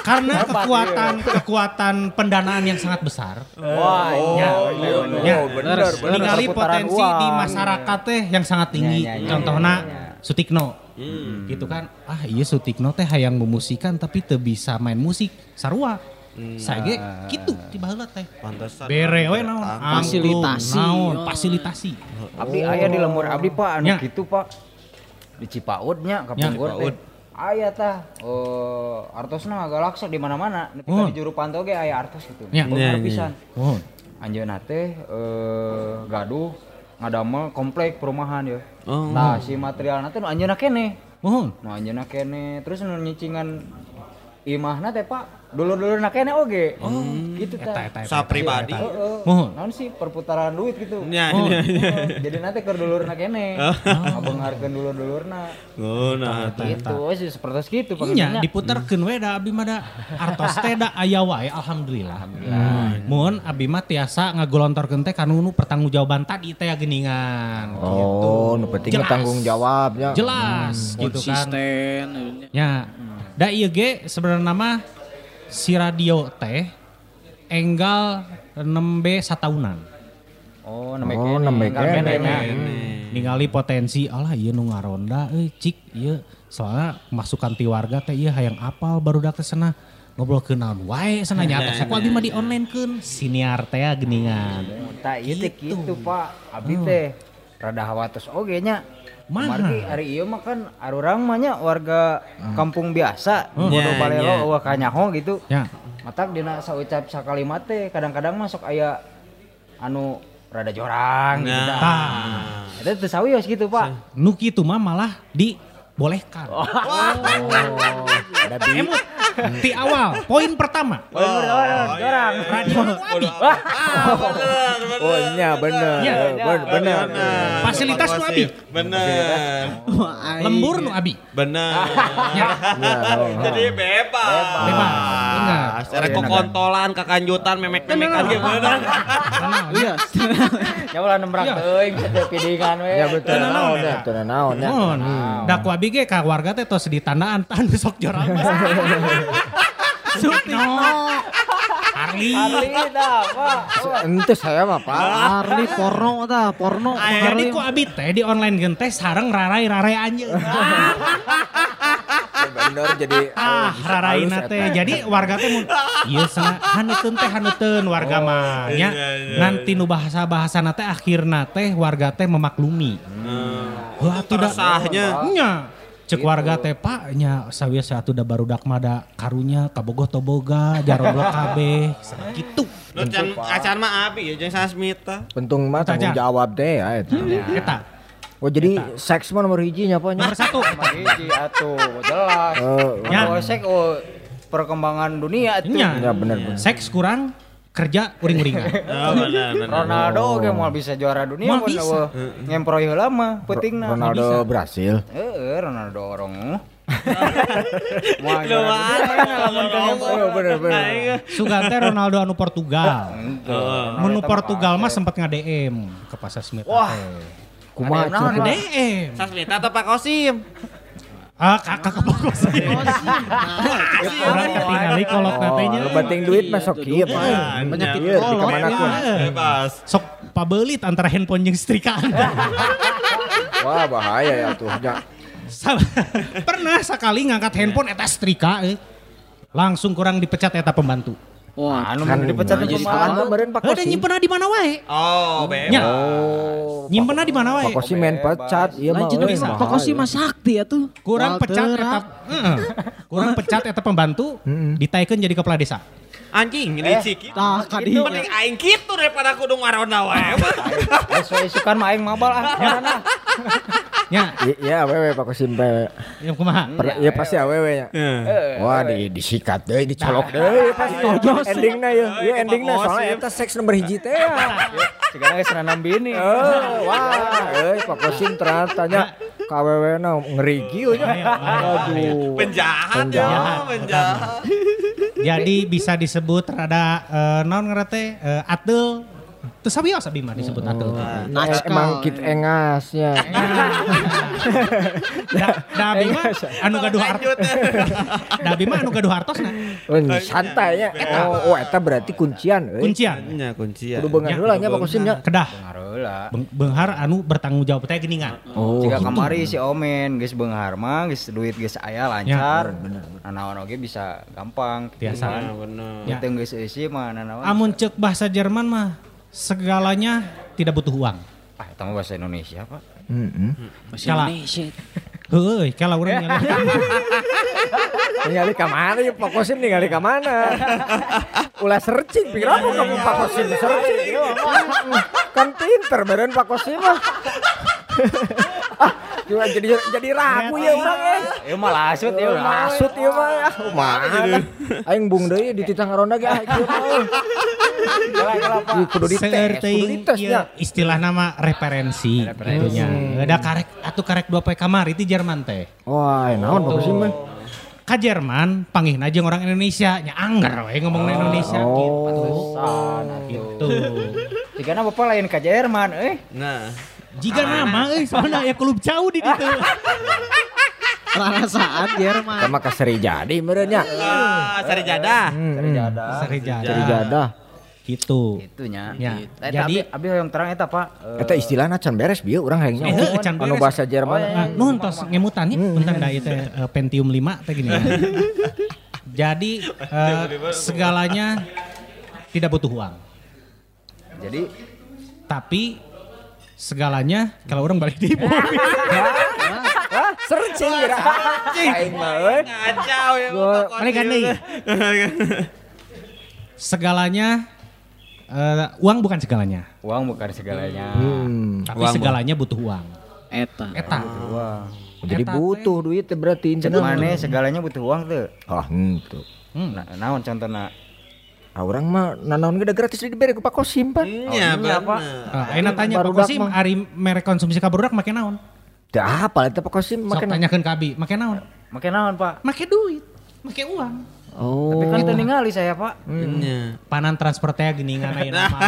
karena kekuatan kekuatan pendanaan yang sangat besar. Wah, Ya, iya, ya, bener, bener. ningali Perputaran potensi di masyarakat teh yang sangat tinggi. Ya, ya, ya, ya, ya. Sutikno. Gitu kan. Ah, iya Sutikno teh hayang memusikan tapi teu bisa main musik sarua. Saya ge gitu tiba heula teh. Pantesan. Bere we naon? Fasilitasi. Naon? Fasilitasi. Abdi aya di lemur abdi Pak, anu Nya. gitu Pak. Di Cipaudnya ka Nya. Punggor teh. Aya tah, eh artosna galaksa di mana-mana. Nepi Oh. ka di juru pantau ge aya artos gitu. Nya, pisan. Oh. Anjeunna teh eh gaduh ngadamel komplek perumahan ya. Oh. Nah, si materialna teh nu anjeunna keneh. Mohon. Nu anjeunna keneh, terus nu nyicingan imahna teh Pak, dulur-dulurna keneh oge. Oh, gitu tah. eta eta. Sa pribadi. Heeh. Mohon. Naon sih perputaran duit gitu. Nya, Oh. nya. Jadi nanti ke dulurna kene. Ngabeungarkeun dulur-dulurna. Oh, nah. Gitu, sih seperti Iya, pengennya. diputerkeun we da abdi mah da artos teh da aya wae alhamdulillah. Mun abdi mah tiasa ngagolontorkeun teh kanu nu pertanggungjawaban tadi teh geningan. Oh, nu penting Jelas. tanggung jawabnya. Jelas gitu kan. Konsisten. Ya. Da ieu ge sebenarnya mah si radio teh enggal nembe satahunan. Oh, nembe Oh, kene. nembe Enggal kene. kene. ningali potensi alah ieu nu ngaronda euy cik ieu soalnya masukan ti warga teh ieu hayang apal baru dak teh cenah ngobrol ke naon wae sananya atas aku abi mah di online keun siniar teh geningan. Tak teh Gitu. kitu Pak. Abi teh rada hawatos oge nya. Mana? Margi hari ieu mah kan arurang mah nya warga kampung biasa. Hmm. Bodo Nya, balelo nya. eueuh kanyaho gitu. Ya. Matak dina saucap sakalimat teh kadang-kadang masuk aya anu rada jorang gitu dah. Tah. Eta teu sawios gitu, Pak. Nu kitu mah malah dibolehkan. Ada bi. Emut di awal poin pertama. Oh, jorang. Radio nu abi. Ah, bener, bener. Oh iya bener. Iya. Ben- Bener. Fasilitas nu abi. Bener. Lembur nu abi. Bener. Ya. Iya, oh. Jadi bebas. Bebas. Bener. Secara kokontolan, kekanjutan, memek-memekan gitu bener. Iya. Ya ulah nembrak Iya. teuing teh pidingan we. Ya betul naon ya. Teu naon ya. Mun, da ku abi ge ka warga teh tos ditandaan tan sok jorang. Harli dah, Pak. Ente saya mah Pak. Arli porno tah, porno. Jadi ku abi teh di online gen teh sareng rarai-rarai anjeun. Bener jadi Ah, raraina teh. Jadi warga teh mun ieu sana hanuteun teh hanuteun warga mah nya. Nganti nu bahasa-bahasana teh akhirna teh warga teh memaklumi. Wah, atuh da Tersahnya. nya. Cek warga teh Pak nya sawieu satu da barudak mah da karunya kabogoh toboga jaroblok kabeh kitu. Lu can acan mah abi ya jeung Sasmita. pentung mah tanggung jawab deh ya. eta. Eta Oh jadi seks mah nomor hiji nya apa nya? nomor satu. Nomor hiji atuh, jelas. Oh, Ya. Oh, oh perkembangan dunia itu. Ya bener bener. Seks kurang kerja uring-uringan. Oh. Ronaldo ge moal bisa juara dunia mun bisa. ngemproy heula mah peutingna. Ronaldo berhasil. Heeh, Ronaldo orang. Teu ngemproy. Oh bener bener. Sugan teh Ronaldo anu Portugal. Henteu. Menu Portugal mah sempat nge-DM ke Pasar Smith. Wah. Kumaha nge-DM. Sasmita atau Pak Kosim? Ah, kakak kepokos. Orang ketinggali kolot natenya. Oh, penting duit mah sok kieu Pak. Penyakit Ieu di kolot, ke mana ya. pun. Bebas. Sok pabelit antara handphone jeung setrikaan. Wah bahaya ya tuh. Ya. Pernah sekali ngangkat handphone eta setrika eh. Langsung kurang dipecat eta pembantu. Wah, Anu Kan dipecat jadi sekarang beren Pak Ada Kosim. nyimpenna di mana wae? Oh, bebas. Oh. Nyimpenna di mana wae? Pak Kosim main pecat. Iya mah. lanjut bisa. bahaya. Pokoknya mah sakti ya tuh. Kurang pecat eta. Kurang pecat eta pembantu, ditaikeun jadi kepala desa. Anjing, ini ciki. Tah kadinya. Mending aing kitu daripada kudu ngarona wae. Sesuai isukan mah aing mabal ah. Karena Nya, I- Iya awewe Pak Kosim pe. ya kumaha? Iya pasti awewe nya. Wah di disikat deh, dicolok deh pasti. Endingnya ya, iya endingnya soalnya eta seks nomor hiji teh ya. sekarang geus nanam bini. Oh, wah, euy Pak Kosim ternyata nya KWW na ngeri kieu nya. Aduh. Penjahat ya, Penjahat. penjahat. Jadi bisa disebut rada eh, naon ngerate eh, atel. Terus sabios abi mah disebut atel. Eh, Naskal. Emang kit engasnya. Da, da abi mah anu gaduh hartos. Da abi mah anu gaduh hartosna. Oh, santai ya. Oh, oh eta berarti kuncian euy. Kuncian. Nya kuncian. Kudu beungan heula nya Pak Kosim nya. Kedah. Ngareula. Beng- Beunghar anu bertanggung jawab teh geuningan. Oh, Jika kamari si Omen geus beunghar mah geus duit geus aya lancar. Nanaon oge bisa gampang. Biasa. Nah, bener. Ya. Teu geus eusi mah nanaon. Amun cek bahasa Jerman mah segalanya tidak butuh uang. Ah, mah bahasa Indonesia, Pak. Heeh. Kala. Heueuy, kala urang nyala. Ningali ka mana ya Pak Kosim ningali ka mana? Ulah searching pira aku kamu Pak Kosim searching. kan pinter beren Pak Kosim mah. Ah, juga jadi jadi ragu ya urang eh. Ieu mah lasut ieu mah. Masut ieu mah ya. Kumaha? Aing bung deui di titang ronda ge ah ieu mah. Ih, Kudu dites, kudu ya. istilah nama referensi. Referensi. Ada karek atau karek dua poe kamar itu Jerman teh. Wah, naon Pak Kosim mah? Ka Jerman panggih aja orang Indonesia nya anggar we ngomong Indonesia Oh. gitu. Gitu. Jika bapak lain ka Jerman, eh. Nah, Jika nama euy soalnya ya klub jauh di ditu. Rara saat Jerman. Sama ka Seri Jadi meureun nya. ah, cari jadah. Cari jadah. Seri Seri jadah. Jadah. Gitu. Itunya. Ya, Eta jadi- abi abi hoyong terang eta, Pak. Eh, Eta istilahna can beres bieu urang hayang Eh, nyaho. can Anu bahasa Jerman. Nah, nuhun tos ngemutan ya, bentar da ieu teh eh, Pentium 5 teh gini. Jadi eh, segalanya tidak butuh uang. Jadi Tapi segalanya kalau orang balik di Wah, searching kira. Aing mah euy. Kacau ya. Balik kan deui. Segalanya eh, uang bukan segalanya, uang bukan segalanya. Hmm. tapi Uang, segalanya butuh uang. Eta. Eta. Uang. Jadi Eta butuh duit berarti Cek mana segalanya butuh uang tuh. Ah, henteu. Hmm. Nah, naon contohna? Ah, orang mah nanaon da gratis dibere ku Pak Kosim pan. Iya, iya, Pak. bener. Eh, Ayeuna tanya Pak Kosim, ari merek konsumsi ka barudak make naon? Teu apa eta Pak Kosim Sok makan. tanyakeun ka Abi, make naon? Make naon, Pak? Make duit, make uang. Oh. Tapi kan teu ningali saya, Pak. Iya. Panan transfer teh geuningan ayeuna mah.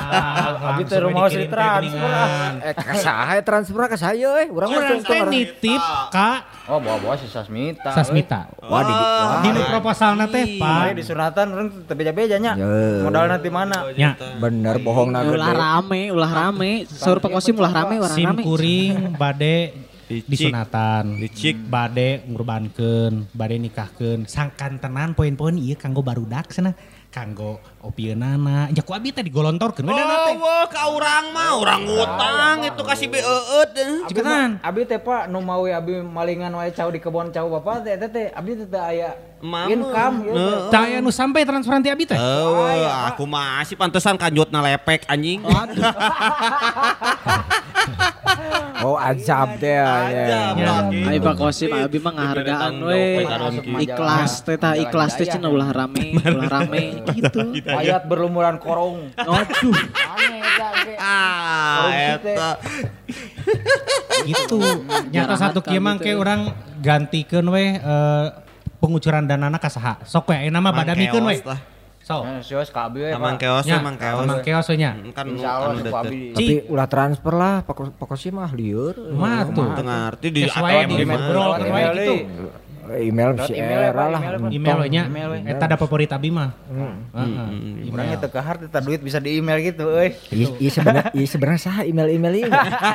Abi teh Langsung rumah dikirim si teh transfer, geuningan. Eh, ka saha transfer ka saya euy. Urang mah Urang teu teh nitip ka Oh, bawa-bawa si Sasmita. Sasmita. Wah, di wah. Dinu proposalna teh, Pak, Pak. di sunatan orang teu beja-bejanya. Ya. Modal nanti mana? Nya, bener bohong na Ulah gede. rame, ulah rame. Saur Pak Kosim ulah rame, ulah sim rame. kuring bade Disunatan Dicik. bade ngurbankeun bade nikahkeun sangkantenan poin-poin ieu kanggo barudak cenah kanggo opieunana nya ku abi teh digolontorkeun we teh Oh, ka urang mah urang utang itu kasih beeut. Cepetan. Abi teh Pak nu mawe abi malingan wae cau di kebon cau Bapak teh teh teh abi teh teu aya Mama. income gitu. Tah aya nu sampai transferan ti abi teh aku masih pantesan kanjutna lepek anjing. Oh, azab teh ya. Ya. Ayo Pak Kosim, abi mah ngahargaan we. Ikhlas teh tah ikhlas teh cenah ulah rame, ulah rame gitu. Ayat berlumuran korong. Aduh. Ah, eta. gitu nyata Jarang satu kieu mah gitu ke ya. urang gantikeun we eh, pengucuran danana ka saha sok we ayeuna mah badamikeun we Keos lah. sok Nah, sios ka abi we. Emang Pak. keos nya emang keos. emang keos we nya Kan nu Insya Allah anu suku deket. abi. Tapi ulah transfer lah Kosim mah lieur. mah tuh Teu ngarti di atau di mana. ngobrol kan gitu. Email si email ya, era Pak, lah. email, Pak. email we nya eta ada favorit abi mah Heeh. Urang teu kahar teh duit bisa di email gitu euy. Iya iya sebenarnya iya sebenarnya saha email-email ini.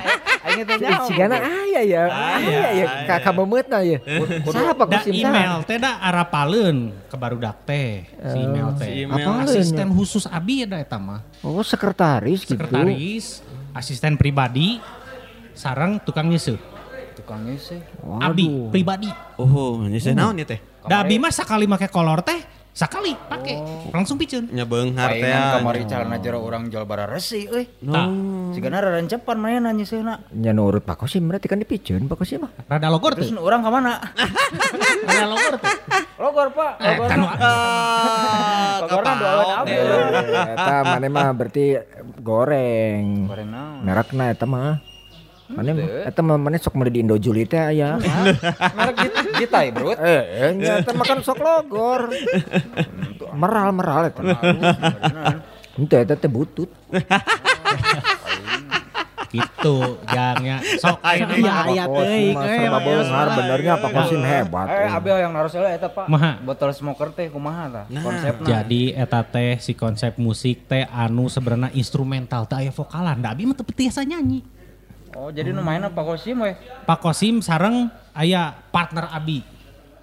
Aing teh nyaho. Sigana aya ya. Aya ya ka ka memeutna ya. Saha Pak da Kosim email teh da arapaleun ke barudak teh si email teh. Apaleun asisten ya? khusus abi ada eta mah Oh, sekretaris gitu. sekretaris asisten pribadi sarang tukang nyeuseut Tukang ngisi. abi pribadi Oh, nyese naon ya teh? Da abi mah sakali make kolor teh, sakali pake. Langsung piceun. Nya beunghar teh. Kamari calana jero urang jual bara resi euy. Tah, Sigana rarencepan mainan nyeuseuna. Nya nurut Pak Kosim berarti kan dipiceun Pak Kosim mah. rada logor Terus tuh. urang ka mana? Rada logor tuh. Logor, Pak. Eh, Logor. kanu Ah, Logorna doain abi. Eh, Eta mah berarti goreng. Goreng naon? Merekna eta mah. Mana eta mah mana sok meuli di Indojuli teh aya. Merek git- gitai, Bro. Eh, nya eta mah kan sok logor. Meral meral eta. Henteu eta teh butut. Gitu, jangnya. Sok Iya, iya Kosim teuing mah we. serba salah. benernya Pak Kosim hebat. Eh, abi yang naruh heula eta, Pak. Maha. Botol smoker teh kumaha tah? Nah. Konsepna. Jadi eta teh si konsep musik teh anu sebenarnya instrumental teh aya vokalan. Da abi mah teu biasa nyanyi. Oh, jadi nu mainna Pak Kosim we. Pak Kosim sareng aya partner abi.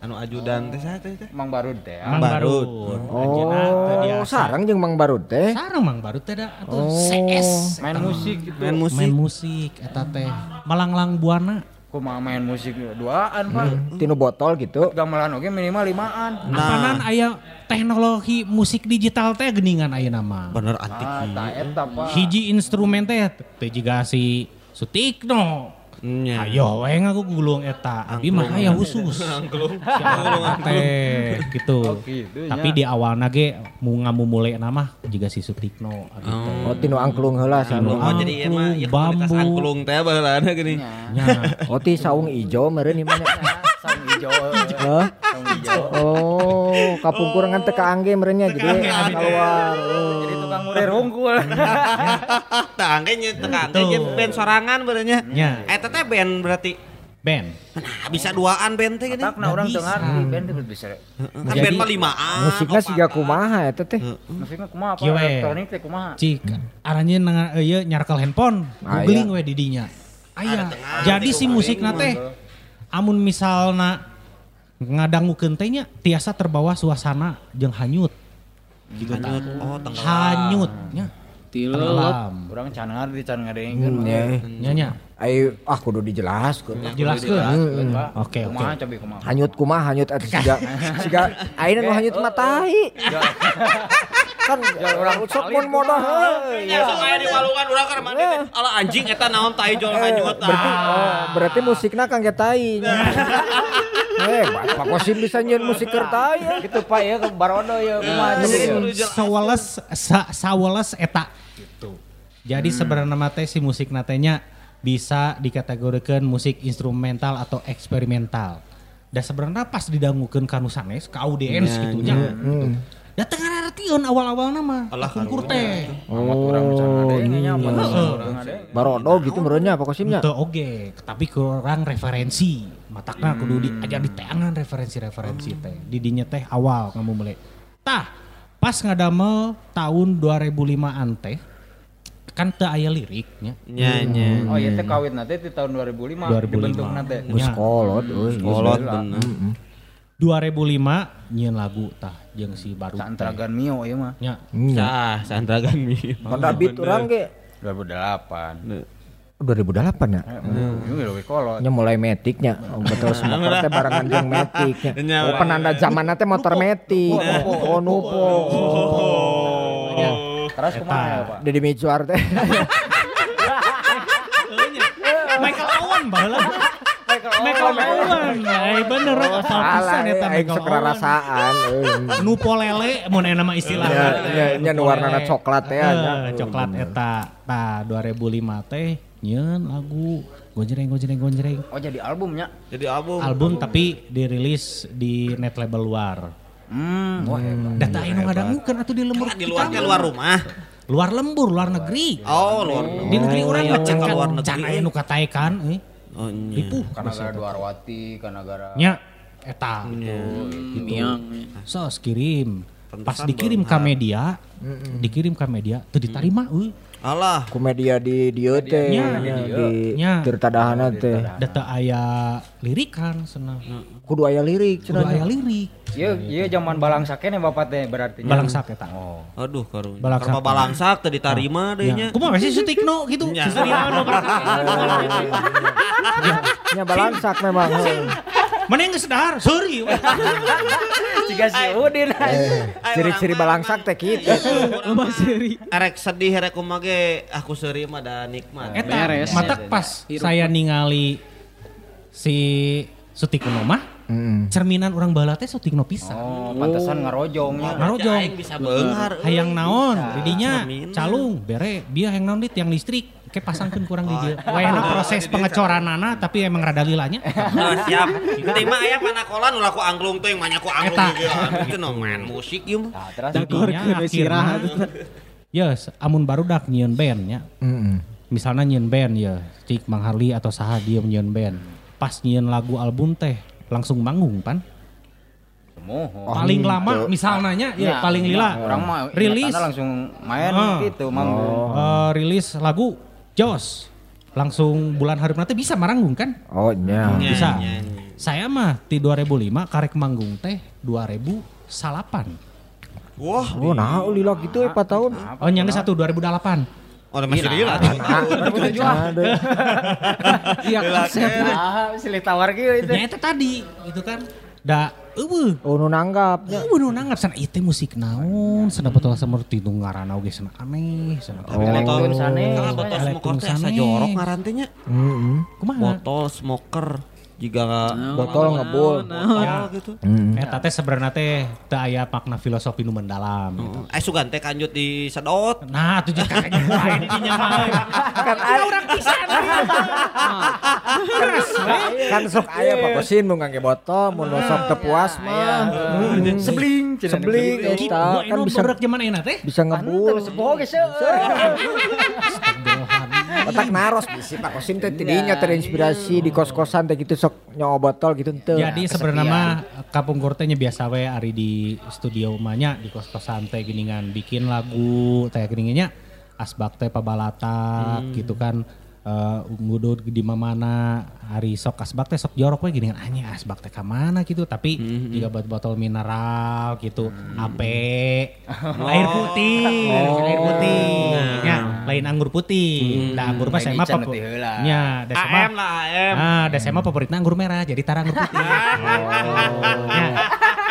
Anu ajudan teh saha teh teh? Mang Barud teh. ya. Mang Barud. Teu Oh, biasa. sarang jeung Mang Barud teh. Sareng Mang Barud teh da atuh CS. Main musik gitu. main Main musik. musik eta teh malanglang buana Kumaha main musik duaan, Pak. Tinu botol gitu. Gamelan oge minimal limaan. apanan aya teknologi musik digital teh geningan aya nama Bener antik. Ah, tah eta, Pak. hiji instrumen teh teh jiga si Sutikno Nya. ayo we ngaku gulung eta abi mah aya khusus Siapa teh gitu gitu, tapi di awalna ge mu ngamumule nama jiga si Sutikno abi. Oh, tinu angklung heula sih. Anu, Oh, jadi emang ya komunitas bambu. angklung teh baheulana gini. nya Oh, ti saung ijo meureun ieu. Saung ijo. Saung ijo. Oh, kapungkuran teh kaangge meureunnya jadi keluar. Oh. Jadi tukang murir hungkul. Tangge nya tangge nya band sorangan benernya. nya Eta teh band berarti band Nah, bisa duaan band teh gini. Takna urang teu bisa. ngarti band teh bisa. Kan band mah limaan. Musiknya siga kumaha eta teh. Musiknya kumaha apa? Elektronik teh kumaha? cik aranya nang ieu nyarkel handphone Ah, googling iya. we di dinya aya tengah, jadi si musik teh amun misalna ngadangukeun teh nya tiasa terbawa suasana jeung hanyut. Gitu. Hanyut, oh tenggelam. Hanyutnya. Tileut. Tenggelam. Urang can ngarti can ngadengkeun. Ya. Nya nya. Ayo ah kudu dijelaskeun. Jelaskeun. Oke oke. Kumaha cobi kumaha. Hanyut kumaha hanyut atuh siga siga ayeuna nu hanyut mah tahi. Kan orang sok mun modah heuy. Ya, sok aya di walungan urang kan mandi teh. Ala anjing eta naon tai jol hanyut Berarti ah. oh, berarti musikna kang ge tai. Eh, Pak Kosim bisa nyeun musik keur tai. ya. Gitu Pak ya ke barodo ya kumaha cobi. ya. Saweles sa, saweles eta gitu. Jadi sebenarnya mah teh si musik natenya bisa dikategorikan musik instrumental atau eksperimental. Dan sebenarnya pas didangukeun ka nu sanes, ka audiens gitu nya. Da teu ngarartieun awal-awal nama. Alah, Kungkur teh. Amat urang can ngadengnya apa urang ngadeng. Barodo gitu merenya Pak Kosimnya. Teu oge, tapi kurang referensi. Matakna kudu diajar di teangan referensi-referensi teh. Di dinya teh awal kamu mulai. Tah, pas ngadamel tahun 2005-an teh kan teu aya liriknya. Nya nya. Oh iya teh kawit nanti di tahun 2005 2005. dibentuk nanti. Geus kolot euy. Kolot bener. 2005 nyieun lagu tah jeung si baru Santragan Mio ya mah. nya Cah, Sandra Gami. Pada beat urang ge 2008. 2008 ya. Nya mulai metiknya. Oh, betul motor teh barengan jeung metiknya. Nya, Oh, penanda zaman teh motor metik. Oh, nupo. Oh. Terus kumaha ya Pak? Deddy Micuar teh. Michael Owen baheula Michael Owen ai bener apal salah pisan eta aing Michael Owen rasaan. nu polele mun aya nama istilahna Ya, ya, nya nu warnana coklat teh, nya. Eh, coklat eta tah 2005 teh nyieun lagu gojreng gojreng gojreng Oh jadi albumnya. Jadi album. album tapi dirilis di net label luar Hmm, wah hebat. data anu ngadangukeun atuh di lembur Kan di luar luar rumah. luar lembur luar negeri. Oh, luar. di negeri urang iya, mah can ke luar can negeri. aya nu kataekan euy Oh, nya. ripuh Karena gara Dwarwati, karena gara nya eta. Miang. sos kirim. Pas dikirim ke media dikirim ke media teu ditarima euy Alah. Komedia di dieu teh Nya. nya, Di di Nya. Tirtadahana teh. data aya lirikan cenah Kudu aya lirik kudu cenah. aya lirik Iya, iya zaman balang sakene bapak teh berarti. balangsak eta Oh. Aduh karunya. Balangsak. Karena balangsak tadi tarima deh nya. Ya. Kumaha sih sutikno gitu. Nya. Susuriano Nya balangsak memang. Mana yang sedar? Sorry. Jika si Udin Eh, Ciri-ciri balangsak teh kitu. Loba seri. Erek sedih erek kumage aku seuri mah da nikmat. Eta Beres. matak pas saya ningali si Sutikno mah cerminan orang baheula teh Sutikno pisan. Oh, pantesan ngarojongnya. Ngarojong. Bisa beunghar. Hayang naon didinya calung bere bieu hayang naon dit yang listrik ke pasangkeun kurang di dieu. Wayana proses pengecoranana tapi emang rada lilanya. Oh, siap. Penting mah aya panakolan ulah ku angklung teh manya ku angklung Eta. gitu. Itu no main musik ieu mah. Nah, terus akhirna Yes, amun barudak nyieun band nya. Heeh. misalnya nyian band ya cik Mang Harli atau saha dia nyian band pas nyian lagu album teh langsung manggung pan Moho. paling lama misalnya ya Ya, paling lila Orang mah rilis langsung main Ah. gitu, manggung. eh, rilis lagu Jos langsung bulan hari nanti bisa maranggung kan Oh nya. Nya, bisa nya, nya. saya mah di 2005 karek manggung teh 2008 Wah, Oh nah lila gitu 4 tahun. oh nyangga satu 2008 oh masih lila. Ada. Iya konsep. Ah, silih tawar kieu itu. ya itu tadi gitu kan da eueuh Oh nu nanggapnya. Uh, nu nanggap sana itu musik naon, sana betul seperti itu ngaranna oge sana aneh, sana Oh. Elektron sane. Karena botol smoker teh asa sane. jorok ngarantinya. Heeh. kumaha? Botol smoker jika Botol ngebul. botol gitu. Heeh. Eta teh sebenarnya teh teu aya makna filosofi nu mendalam. gitu. Eh sugan teh kanjut di sedot. Nah, tuh jeung kakaknya lain mah. Kan urang pisan. Kan sok aya Pak Kosin mun ngangge botol, mun sok teu puas mah. Heeh. Sebling, cenah Sebling Gitu, eta kan bisa beurek zaman enak teh. bisa ngebul. Ge seueur. Otak naros bisi Pak Kosim teh tidinya terinspirasi di kos-kosan teh gitu sok nyawa botol gitu teu. Jadi sebenarnya mah kapungkur teh nya biasa we ari di studio manya di kos-kosan teh geuningan bikin lagu teh geuningannya asbak teh pabalatak gitu kan eh ngudut di mana hari sok asbak teh sok jorok we gini kan anjing asbak teh mana gitu. Tapi juga buat botol mineral gitu ape air putih. Air putih. Ya lain anggur putih. Da anggur mah saya mah nya da saya lah AM. ah da saya mah favoritna anggur merah jadi tara anggur putih.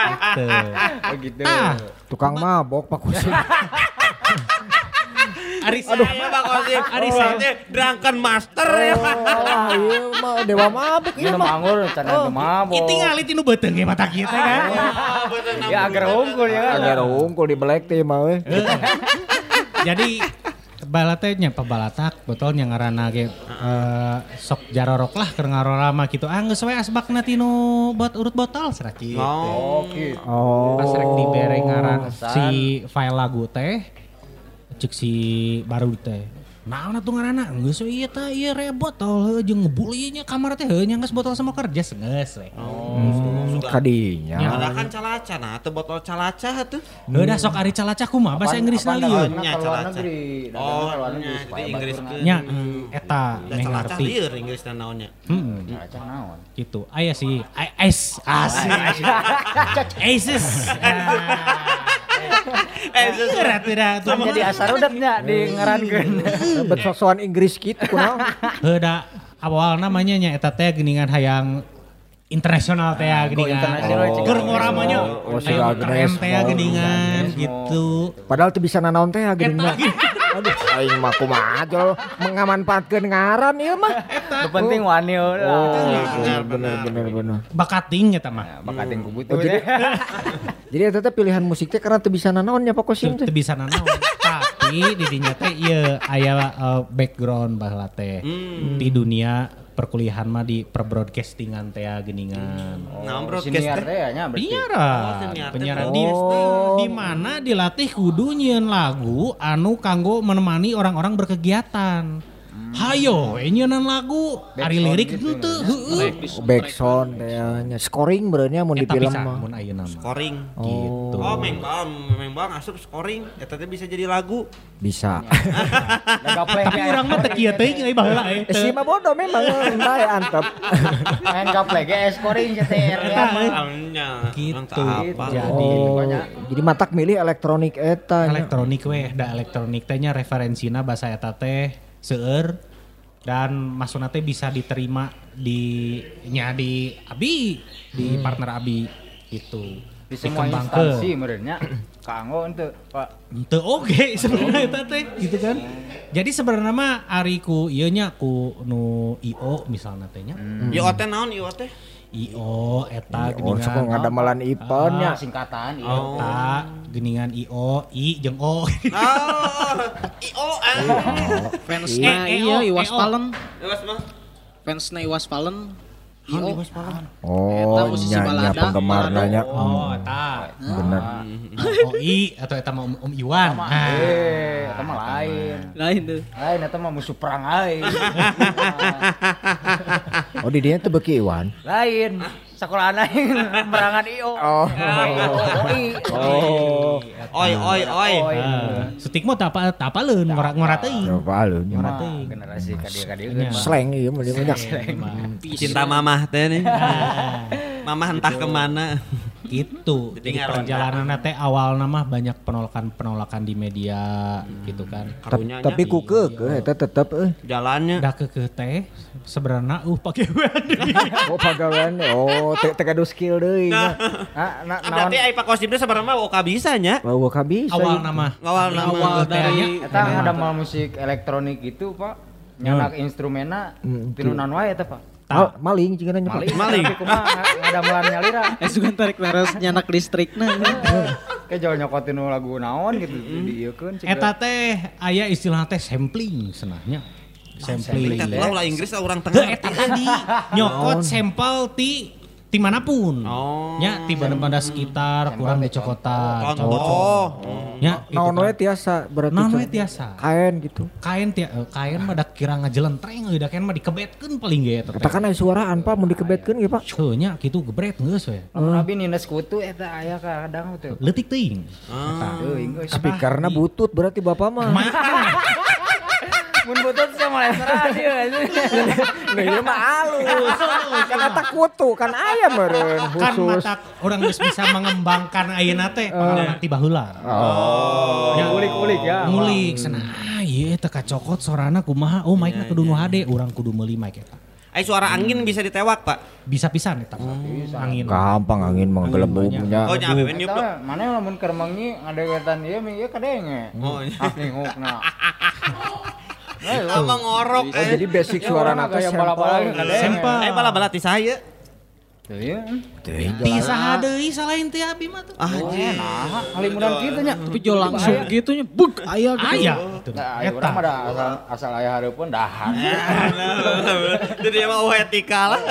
Ya, gitu. Oh gitu. Ah, Tukang mabok Pak Kusim. Ari Aduh, Pak Kosim. Ari Oh, drunken master ya. Wah, iya mah dewa iya Minum mah. anggur canda mabok. Itu ngalit tinu beuteng ge mata kita kan. Ya agar unggul ya kan. Agar unggul di black teh mah we. Jadi balate nya pabalatak botol nya ngaranna ge eh, sok jarorok lah keur ngarorama gitu. Ah geus we asbakna tinu buat urut botol cenah kitu. Oh, Oke. Oh. Pas rek dibere ngaran si file lagu teh cek si baru teh. Nah, tuh ngaranna geus we ieu tah ieu re botol heuh jeung ngebuli nya kamar teh heuh nya geus botol sama kerja geus we. Kadinya. Ada kan calaca nah, teu botol calaca tuh. Heuh dah sok ari calacah kumaha bahasa Inggrisna Apaan lieu. dagangannya Nya, ke luar calaca. Oh, nya, jadi Inggris Nya eta meh calaca Inggris naonnya. Hmm. Calaca naon? gitu ayah sih ice asik Aces Eh, Berat tidak tuh jadi asar udahnya di ngarankeun. Bet sok-sokan Inggris gitu kunaon. Heda awal namanya nya eta teh geningan hayang internasional teh ya geningan internasional, cik. Keur ngoramanya Oh, si Agnes teh ya geningan mau. gitu Padahal tuh bisa nanaon teh ageuna. Aduh, aing mah kumaha jol mengamanfaatkeun ngaran ieu mah. Lu penting wani Oh, lah. bener bener bener. bakating eta mah Bakatin ku butuh Oh, jadi-. Jadi eta teh pilihan musik teh karena teu bisa nanaon nya Kosim teu teh. bisa nanaon tapi di dinya teh ieu aya uh, background baheula teh di dunia perkuliahan mah di perbroadcastingan teh ya geningan Nah, Oh, broadcast siniar teh. teh ya nya berarti. Penyiaran, Oh, penyiaran di, Oh. di mana dilatih kudu nyieun lagu anu kanggo menemani orang-orang berkegiatan. Hayo, nyieunnan lagu, ari lirik gitu henteu, ya. heueuh. Backsound teh nya. Scoring benernya mun di Eta film mah. Scoring. Gitu. Oh, membang, membang asup scoring. Eta teh bisa jadi lagu. Bisa. Tapi urang mah teu kieu teuing euy baheula eh. Eh, si mah bodoh memang entah ya antep. main gaplek ge scoring CTR ya. Gitu. apa? Jadi Oh, jadi matak milih elektronik eta elektronik weh, da elektronik teh nya referensina bahasa eta teh seueur dan maksudna teh bisa diterima di nya di abi di partner abi gitu Di semua instansi merenya. Kanggo henteu, Pak. Ente oke sebenarnya eta teh gitu kan. Jadi sebenarnya mah ari ku ieu nya ku nu IO misalnya teh nya. Yo teh naon yo teh? IO eta Oh, sok ngadamalan ipan nya. Ah, singkatan. Oh. Eta geningan IO, I jeung O. Oh, IO ah. Fansna Eh, iya Iwas. Palen. Terus mah. Fansna Iwas Palen. Iyo. Oh, Eta musisi balada, penggemar balada. nya. Oh, eta. Bener. Oh, I atau eta mah Om, Iwan. Nah, Eh, eta mah lain. Lain tuh. Lain eta mah musuh perang aing. Oh, di dinya teu beuki Iwan. Lain. Sekolah aing merangan IO. Oh. OI. Oh. Oi oi oi. Sutik mah tapa tapaleun ngora ngora teuing. Coba lu. Mah, Ngora teuing. generasi kadia-kadia Nya. Slang ieu mah dia banyak. Cinta mamah teh nih. Mamah entah ke mana. Gitu. Jadi perjalanan teh awal nama banyak penolakan-penolakan di media gitu kan. Karunya Tapi ku keukeuh eta tetep euy. jalannya. Udah ke ke teh sebenarnya uh pakai Oh, pagawean. Oh, teu teu gaduh skill deui nya. Nah, nah, Ah, Berarti ai Pak Kosim teh sebenarnya mah oka bisa nya. Bawa ka bisa. awal nama. Awal nama. Awal dari Eta ada mal musik elektronik itu, Pak. Nyanak instrumena Hmm, tinunan wae eta, Pak. Mal- maling jeung nya. Maling. Maling. Ada malan nyalira. Eh sugan tarik laras nyanak listrikna. Kayak jauh nyokotin lagu naon gitu di keun Eta teh aya istilah teh sampling senahnya. Sampling. Kita tahu lah Inggris lah orang tengah. eta tadi nyokot sampel ti ti mana pun. Oh. Nya ti banda-banda sekitar kurang dicokotan. Contoh. Nya gitu Naon kan. we tiasa berarti. Naon Cun. we tiasa. Kain gitu. Kain tia eh, kain mah da kira ngajelentreng euy da kain mah dikebetkeun paling ge eta teh. Katakan aya suaraan Pak mun dikebetkeun ge Pak. Heuh nya kitu gebret geus we. Lamun abi nines kutu eta aya kadang teh. Leutik teuing. Ah. Teuing geus. Speakerna butut berarti Bapak mah. Mun butut sih mulai serah dia. Nah ieu mah halus. Kan eta kutu kan aya meureun Kan khusus. mata orang geus bisa mengembangkan ayeuna teh pangalaman ti baheula. Oh. Ya. Ulik-ulik ya. Ngulik cenah. Ah ieu teh kacokot sorana kumaha? Oh mic-na kudu nu HD, urang kudu meuli mic eta. Ai suara angin bisa ditewak, Pak. Bisa pisan eta. Angin. Gampang angin mah gelembungnya. Oh, nyabeun yuk, Bro. Eta mana yang lamun keur mangi ngadewetan ieu mah ieu kadenge. Oh, iya. Ah ningukna. Ama ngorok. Oh jadi basic suara nata kayak bala-bala kadenge. Sampel. Eh bala-bala ti saya. Teu ieu. Bisa deui salain teh abi mah tuh. Ah, anjing. Nah, kali mudah kitu nya. Tapi jo langsung gitu nya, buk aya gitu. Aya gitu. Nah, urang mah Eta. da asal asal aya hareupeun dahan. Jadi emang etika lah.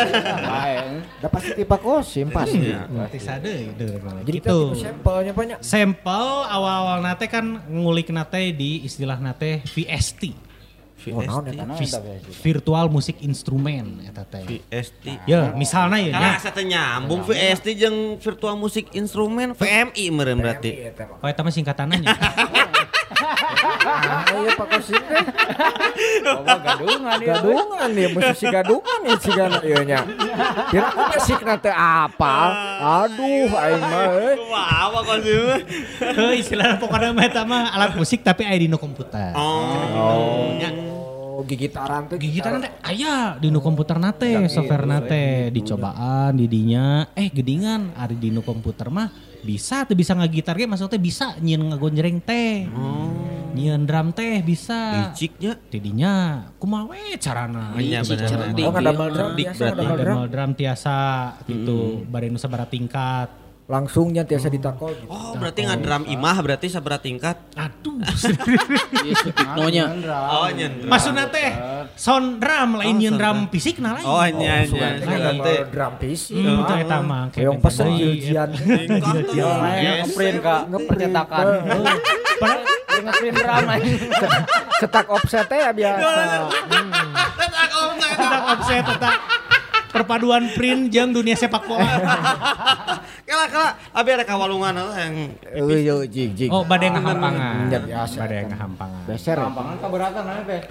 Bae. Da pasti tipe kosim pasti. Bisa deui deui. Jadi gitu. kita sampelnya banyak. Sampel awal-awal nate kan ngulik nate di istilah nate VST. Oh, naon eta? Virtual musik instrumen eta teh. VST. Ya, misalnya ya. Karena asa teh nyambung VST jeung virtual musik instrumen VMI meureun berarti. Oh eta mah singkatannya. Ah, iya Pak Kosim teh. Bawa gadungan ieu. Gadungan nih, musisi gadungan nih sigana ieu nya. Kira musikna teh apa? Aduh, aing mah euy. Wah, apa kok sih? Heuh istilah pokoknya mah eta mah alat musik tapi aya di nu komputer. Oh. Nya. Oh, gigitaran teh aya di nu komputer nate, software nate, dicobaan di dinya, eh gedingan ari di nu komputer mah bisa tuh bisa ngagitar ge maksudnya bisa nyieun ngagonjreng teh. Nyieun drum teh bisa. Liciknya. Didinya kumaha we carana? Iya bener. bener. Oh, ngadamel drum drum. Tiasa gitu, bari nu sabaraha tingkat. Langsung nya tiasa ditakol gitu. Oh, berarti ngadram imah berarti sabaraha tingkat. Aduh. Iya sutiknonya. Oh, nyendra. Maksudna teh sound drum lain nyieun drum fisik nah lain. Oh, nya nya. Ngadamel drum PC. Hmm, teh eta mah. Yang pesen jijian. Lain ngeprint ka percetakan. Ngeprint drama. Cetak offset ya biasa. Tetap offset tetap perpaduan print jeung dunia sepak bola. Kala kala abi ada kawalungan yang Euy yo jig jig. Oh, bade ngahampangan. Ya, biasa. Bade ngahampangan. Beser. Gampangan keberatan ane teh.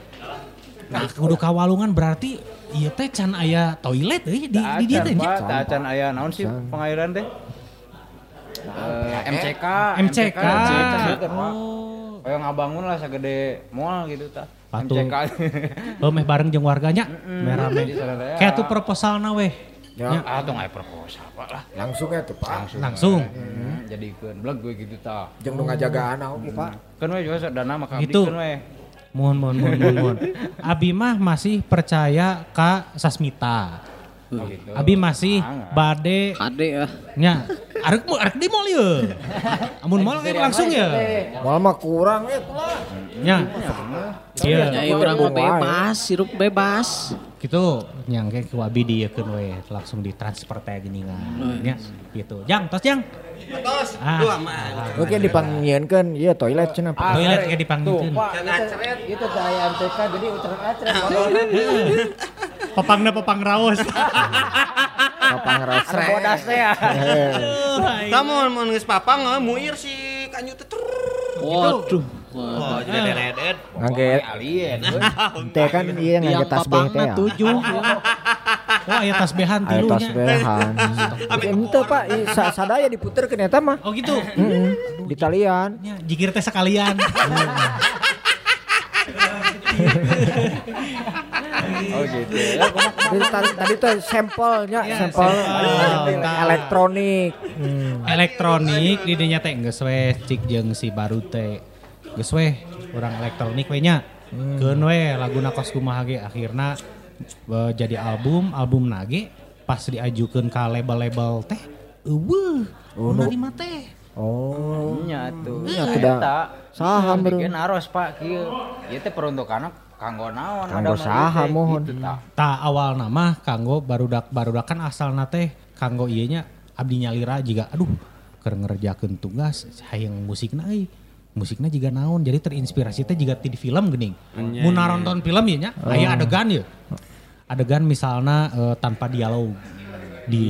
Nah, kudu kawalungan berarti ieu teh can aya toilet euy di di dieu teh. Pak, acan aya naon sih pengairan teh? Eh, MCK, MCK. MCK. Oh. Kayak ngabangun lah sagede mall gitu tah. Patung. MCK. Oh, meh bareng jeung warganya. Meh rame. Jadi sadaya. Kayak tuh proposalna weh. Ya, Ah, tuh nggak proposal Pak lah. langsung ya tuh Pak. Langsung. Hmm, jadikeun bleg gue gitu tah. Jeung nu ngajagaan oke Pak. Kan we juga dana mah Gitu. kabdikeun we. Mohon, mohon, mohon, mohon, mohon. Abi mah masih percaya ka Sasmita. Oh gitu. Abi masih Sangat. bade Ade ya. nya. Arek mau arek di mall ye. Amun mall ge langsung ya. Mal mah kurang ya lah. Nya. Iya. Nyai urang mah bebas, sirup bebas. Gitu nyangke ku abi diekeun we langsung ditransfer teh geuningan. Nya gitu. Jang, tos jang. tos. Ah. Dua mah. Oke dipanggieunkeun ieu toilet cenah Pak. Toilet kayak Pak, Can itu, acret. daya MCK jadi ucret-acret. Papangna papang raos. Papang Ada rasrek. bodas teh ya. Kamu mau geus papang eh, muir si kanyu teh. trrrr. Waduh. Oh, jadi dedet. Ngangge Alien. teh kan ieu ngangge Yang tasbih teh papangna ya. tujuh. Oh, aya tasbehan Aya tilunya. tasbihan. Ente Pak, sadaya diputerkeun eta mah. Oh gitu. Heeh. Di talian. Nya jikir teh sekalian. Oh gitu. Jadi tadi, tadi tuh sampelnya, Iya, sampel sampel. elektronik. Hmm. elektronik di dinya teh geus we cik jeung si baru teh geus we urang elektronik we nya keun we laguna kos kumaha ge akhirna eh, jadi album album nage pas diajukeun ka label-label teh eueuh Oh, narima teh Oh. Nya tuh. Nya tuh da. Eta. Saha bro. Bikin aros Pak kieu. Ieu teh peruntukanna kanggo naon? Kanggo saha, mohon. gitu, ta awal nama kanggo barudak barudakan asalna teh kanggo ieu nya abdi nyalira juga aduh keur ngerjakeun tugas hayang musikna euy musiknya juga naon jadi terinspirasi teh juga di film geuning. Mun nonton film ieu nya aya adegan ya adegan misalnya eh, tanpa dialog di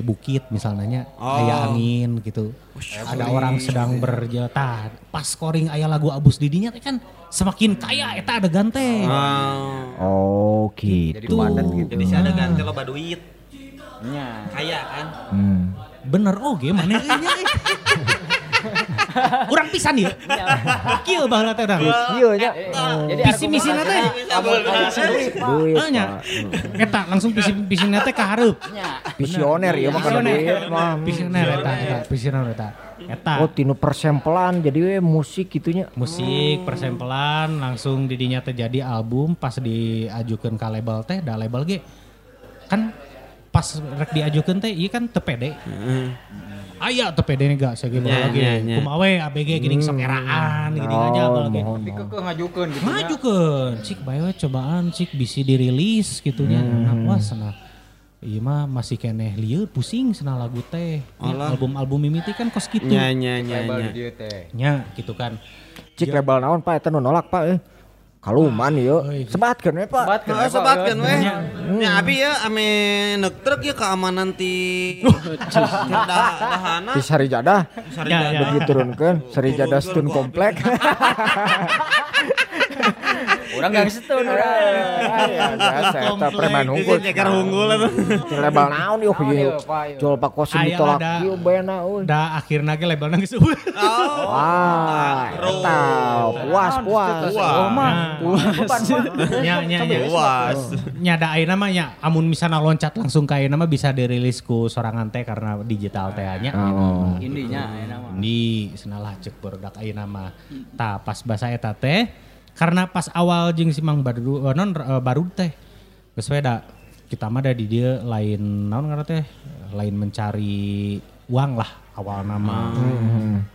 bukit misalnya Oh. aya angin gitu. Ada orang sedang berjata pas scoring aya lagu abus didinya kan semakin kaya eta ada gante. Oh Jadi gitu. padat gitu. Jadi si ada ganti loba duit. Nya. Kaya kan. Hmm. Bener oge mana nya. Urang pisan ya. Kieu baheula teh urang. Iya nya. Jadi Visi misi na teh. Nya. Eta langsung visi visi na teh ka hareup. Visioner ya mah kada duit mah. Visioner eta eta visioner eta. Eta. Oh tinu persempelan jadi we musik gitunya. musik persempelan langsung didinya terjadi album pas diajukan ke label teh da label ge kan pas rek diajukan teh iya kan tepede aya tepede nih gak saya Nya, lagi nya, nya. kumawe ABG gini sok eraan gini aja Oh, lagi mohon. Tapi keke ngajukeun gitu. nya. majukeun cik bae cobaan cik bisi dirilis gitunya nah wah sana Iya mah masih keneh lieur pusing sana lagu teh. Album-album mimiti kan kos gitu. Nya nya nya nya. gitu kan. Cik label naon Pak eta nu nolak Pak eh. Kaluman ieu. Euy. Sebatkeun we Pak. Sebat ke Oh, sobat kan weh. Nya. Nya abi ya ame neuk truk ya keamanan ti dah dahana. Di Sarijadah Sari Ya, jadah. begitu turunkeun Sarijadah Stun Komplek. Urang gak setun urang. Ya biasa eta preman unggul. Ceker unggul eta. Di label naon Naon ieu. Jual Pak Kosim ditolak ieu bena euy. Da akhirnya ge labelna geus eueuh. Oh. Wah, eta puas puas. Oh mah. Nya nya nya. Puas. Nya da ayeuna mah nya amun misalna loncat langsung ka ayeuna mah bisa dirilis ku sorangan teh karena digital teh nya. Oh. Indinya enak mah. Di senalah cek barudak ayeuna mah. Tah pas basa eta teh karena pas awal jeung si Mang Baru eh, non eh, baru teh geus we da kita mah da di dia lain naon ngaranna teh? Lain mencari uang lah awal nama.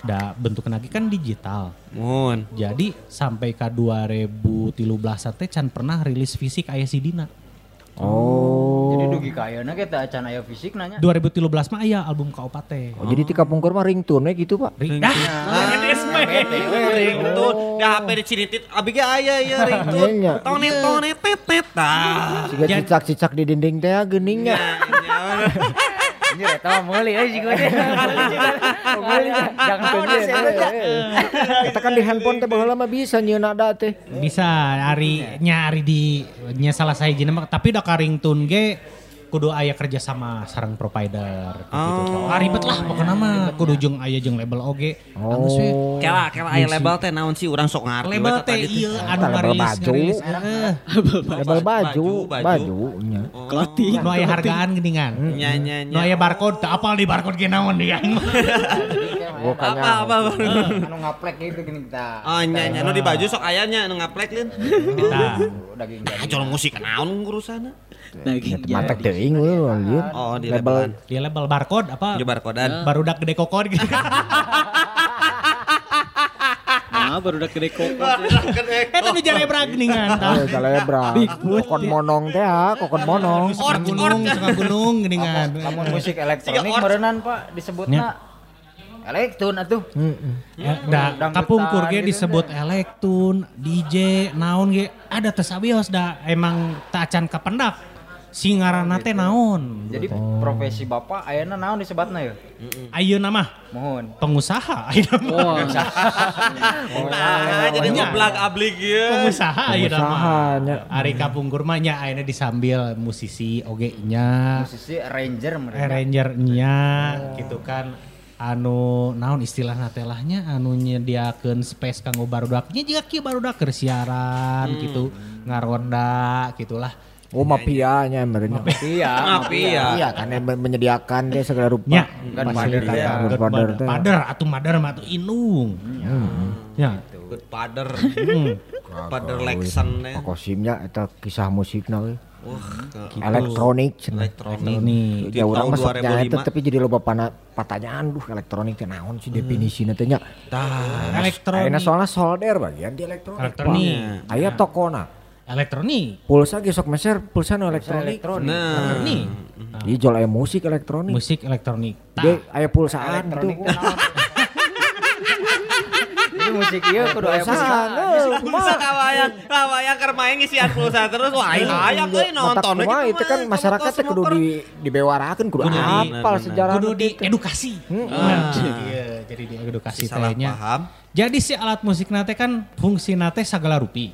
Da bentuk lagi kan digital. Mun. jadi sampai ke 2013 teh can pernah rilis fisik aya sidina Oh. Jadi dugi ka ayeuna kita acan aya fisik nanya. 2013 mah aya album Kaopat teh Oh, jadi tika pungkur mah ringtone gitu Pak. Ring- Dah, Ringtone. Da HP di cinitit abi ge aya ya ringtone. Iya, iya. Tonet tonet tetet. Siga cicak-cicak di dinding teh ah, geuningnya. Anjir eta mah meuli euy jigo teh. Meuli jangan Iya, iya, iya. Kita kan di handphone teh baheula mah bisa nyieun ada teh. bisa hari nyari di nya salah saya mah tapi da ringtone ge kudu aya kerja sama sareng provider gitu. Ah, ribet lah pokoknya mah kudu jeung aya jeung label oge. We. Kela kela aya label teh naon sih urang sok ngarti. Label teh tadi iya anu Label baju. Label baju, baju, baju. baju. nya. Clothing. Nu aya hargaan geuningan. Nya nya Nu nya. aya barcode teu apal di barcode ge naon dia. Apa apa. apa. Anu ngaplek gitu gini kita. Oh nya nya nu di baju sok aya nya nu ngaplek lin. Kita Daging Ah colong musik naon urusana. Daging matek teuing we lieur. Oh di Label dia label barcode apa? Di barkodan. Barudak gede kokon gitu. Ah, baru udah gede kok. Eta nu jarebra geuningan. tah. Eh, Celebra. Kokon monong teh ah, kokon monong. Suka gunung, suka gunung geuningan. Lamun musik elektronik meureunnan Pak disebutna elektron atuh. Heeh. Ya, da Dangdutan kapungkur ge gitu disebut elektron, DJ, naon ge ada teu sabios da emang teu acan kapendak. Singarana teh naon? Jadi profesi Bapak ayeuna naon disebatna ya? Ayeuna mah Mohon. pengusaha ayeuna mah. Nah, jadi ngeblak ablik ya. Pengusaha ayeuna mah. Ari kapungkur mah nya ayeuna disambil musisi oge nya. Musisi arranger mereka. Arranger nya gitu kan anu naon istilahna teh lahnya anu nyediakeun space kanggo barudak nya juga kieu barudak keur siaran gitu ngaronda gitulah Oh mafianya meureun. Iya, Mafia. Iya kan yang menyediakan dia segala rupa. nya ya. Godfather. Godfather teh. pader atuh madar mah atuh inung ya Good pader. Hmm. Pader Lexan. Pak Kosimnya eta kisah musikna we. Wah, Elektronik cenah. elektronik. Di Ya orang nyaeta 2005. tapi jadi loba pana pertanyaan duh elektronik teh naon sih definisina teh nya. Tah. elektronik Ayeuna soalnya solder bagian di elektronik. elektronik Aya tokona. Elektronik Pulsa ge sok meser pulsa nu elektronik. Nah. elektronik Di jual aya musik elektronik. musik elektronik Dia tah aya pulsaan. Elektronik naon? Ini musik ieu kudu aya pulsa. Bisa kawayang, kawayang keur main ngisian pulsa terus wah aing hayang euy nonton kumaha itu kan masyarakat teh kudu di dibewarakeun kudu Kudu di- apal bener, sejarah Kudu edukasi. Nah, Iya, jadi di edukasi salah tehnya. paham. Jadi si alat musik nate kan fungsi nate segala rupi.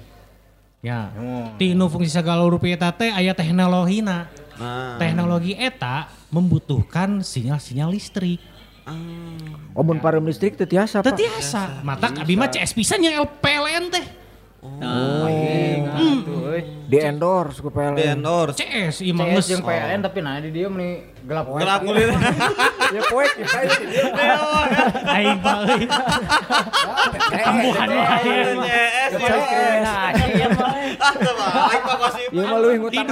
Ya. Tinu fungsi segala rupi eta teh aya teknologina. Nah. Teknologi eta membutuhkan sinyal-sinyal listrik. Oh mun pareum listrik teu tiasa Pak. Tetiasa. Mata abi mah CS pisan yang LPLN teh. Di endorse ku Di PLN. endorse. CS ieu mah CS jeung PLN tapi nah di dieu meni gelap wae. Gelap kulit. Ya poek ya. aing balik. Kambuhan mah. CS. Iya mah. Ah. Ieu mah leuwih musik.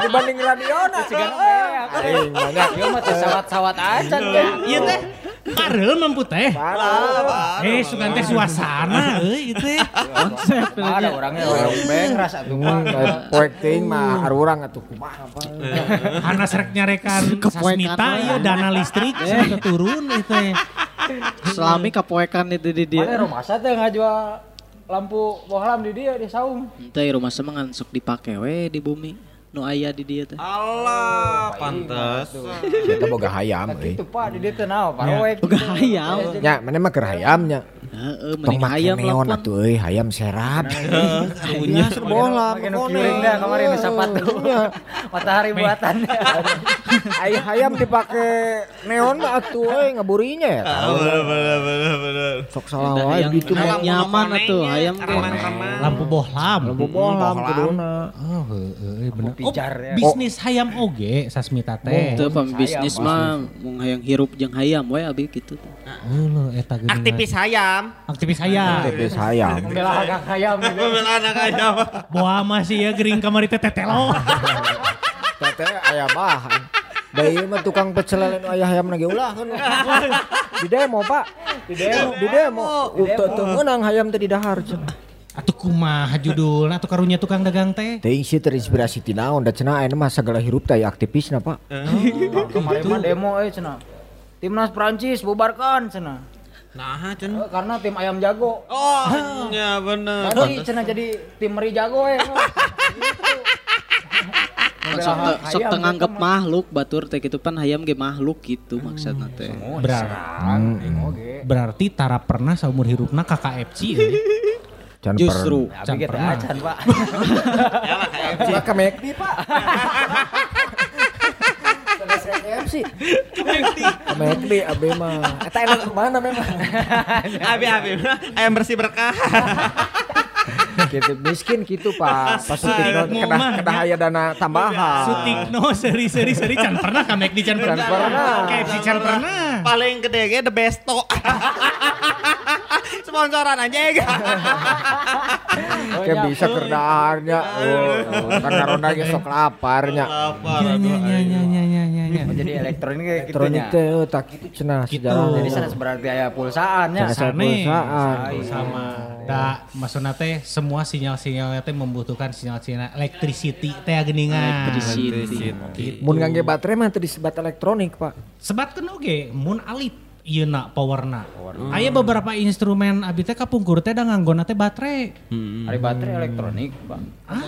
Dibanding radiona. Aing banyak. Ieu mah teh sawat-sawat acan kan. Ieu teh parel mampu teh. Parah. Eh sugan teh suasana euy ieu teh. Konsep Ada orangnya orang beng rasa tuh mah. Hmm, Poek ting mah arurang atuh kumaha Pak. Karena serek nyarekan sasmita ieu dana listrik sudah turun itu teh. Selami kapoekan itu di dia. Mana rumah saya teh ngajual lampu bohlam di dia di saung. Teh rumah semangan sok dipake we di bumi. Nu aya di dia teh. Allah, pantes. Kita boga hayam euy. Itu Pak di dia teh naon paroek. Boga hayam. Nya, mana mah keur hayam nya. Heeh, Tong mending make hayam neon lah. atuh euy, hayam serap. Karunya Bola, Makin kiring dah kemarin di sepatu. Matahari buatan. Ai hayam dipake neon mah atuh euy ngaburinya ya. tahu. Bener bener bener bener. Sok salah wae yang gitu mah. nyaman atuh hayam teh. Lampu bohlam. Lampu bohlam kuduna. Oh, heeh bener. Oh, ya. bisnis hayam oge sasmita teh. Teu pembisnis mah mung hayang hirup jeung hayam we abi kitu teh. Heuh geuningan. Aktivis hayam. Aktivis hayam. Membela hak ayam. Mobil anak hayam. Boa masih ya gering kamari teh tetelo. Tete aya bahan. Da ieu mah tukang pecel lele nu aya hayam ge ulah kan. Di demo, Pak. Di demo, di demo. Teu teu meunang hayam teh di dahar. Atuh kumaha judulna atuh karunya tukang dagang teh. Teuing sih terinspirasi ti naon da cenah aya mah sagala hirup teh aya aktivisna, Pak. Kemarin mah demo euy cenah. Timnas Prancis bubarkan cenah. Nah, cen. Eh, Karena tim ayam jago. Oh, ya bener. Nanti cenah jadi tim meri jago eh. Sok teu sok teu nganggep makhluk batur teh kitu pan hayam ge makhluk gitu maksudna teh. Berarti, berarti tara pernah seumur hidupna KKFC euy. Can Justru Can pernah. acan pak. Ya lah kayak pernah ke McD, abe mah. Eta enak mana memang. Abi abi ayam bersih berkah. Gitu miskin gitu, Pak. Pas sutikno Mau kedah mah, kedah aya dana tambahan. Sutikno seri seri seri can pernah ka McD can pernah. pernah. KFC can pernah. Paling gede ge the besto. Sponsoran aja ya. Kayak bisa kerdaharnya. Oh, kan karena ge sok laparnya. Apa? Ya ya ya ya ya ya ya. ya. Jadi elektronik kayak gitu Elektronik nya. teh oh, tak gitu cenah sejarah. Jadi sana berarti aya pulsaannya. Sana Sane. pulsaan. sama da maksudna teh semua sinyal-sinyal teh membutuhkan sinyal-sinyal electricity teh geuningan. Electricity. Mun ngangge baterai mah teu disebat elektronik, Pak. Sebatkeun oge mun alit ieu powerna. Aya beberapa instrumen abi teh kapungkur teh da nganggona teh baterai. Hari baterai elektronik pak. Ah,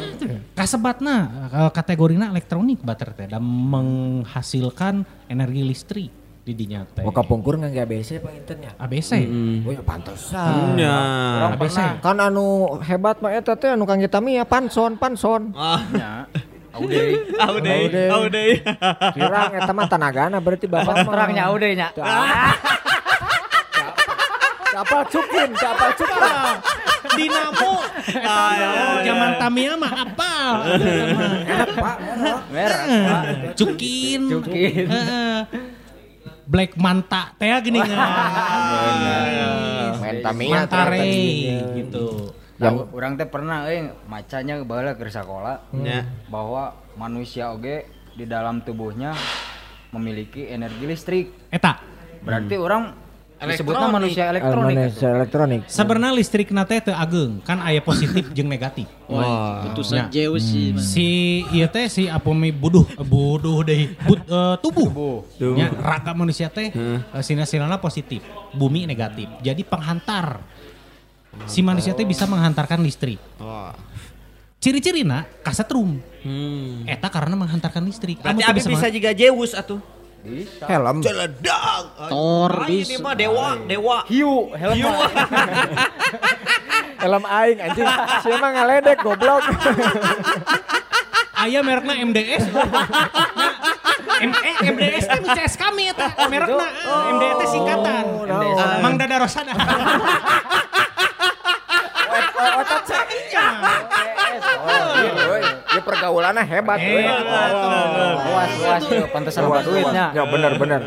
kasebatna eh, kategorina elektronik baterai teh dan menghasilkan energi listrik di dinya teh. Oh kapungkur ngangge ABC internya. ABC. Oh ya pantesan. Ya. ABC. Kan anu hebat mah eta teh anu kangge Tamiya panson, panson. Ah, Ya. Aude. aude, Aude. aude. Kirang eta mah tanagana berarti bapak mah. Terangnya aude nya. Kapal cukin, kapal cukin. Dinamo. Eta zaman Tamiya mah apal. Merah pak. Cukin. Cukin. Heeh. Black Manta teh geuningan. Main Tamiya Mantare ternyata. gitu. Yang orang teh pernah euy macanya baheula ke sekolah Ya. bahwa manusia oge di dalam tubuhnya memiliki energi listrik. Eta Berarti orang disebutnya manusia elektronik Manusia elektronik. Sebenarnya listrik nate teu ageng, kan aya positif jeung negatif. Wah. Putusan Ya. Sih. Mas. Si ieu teh si apome buduh buduh deui but, eh, tubuh. Ya, raga manusia teh eh, sina-sinana positif, bumi negatif. Jadi penghantar. Si manusia teh bisa menghantarkan listrik. Wah. Ciri-cirina kasetrum. Hmm. Eta karena menghantarkan listrik. Berarti Anu teu Abi bisa juga Zeus atuh. Helm. Celedak. Thor. Ini mah dewa, dewa. hiu helm Helm aing anjing. Siapa mah ngaledek goblok. Aya merekna MDS. M eh, MDS teh nu CS kami eta merekna. MDS singkatan. naon. Mang Dada Rosada. Otot saya. Ya pergaulannya hebat. Eh, euy. luas luas tuh pantesan Luas, luas duitnya luas. Ya bener bener.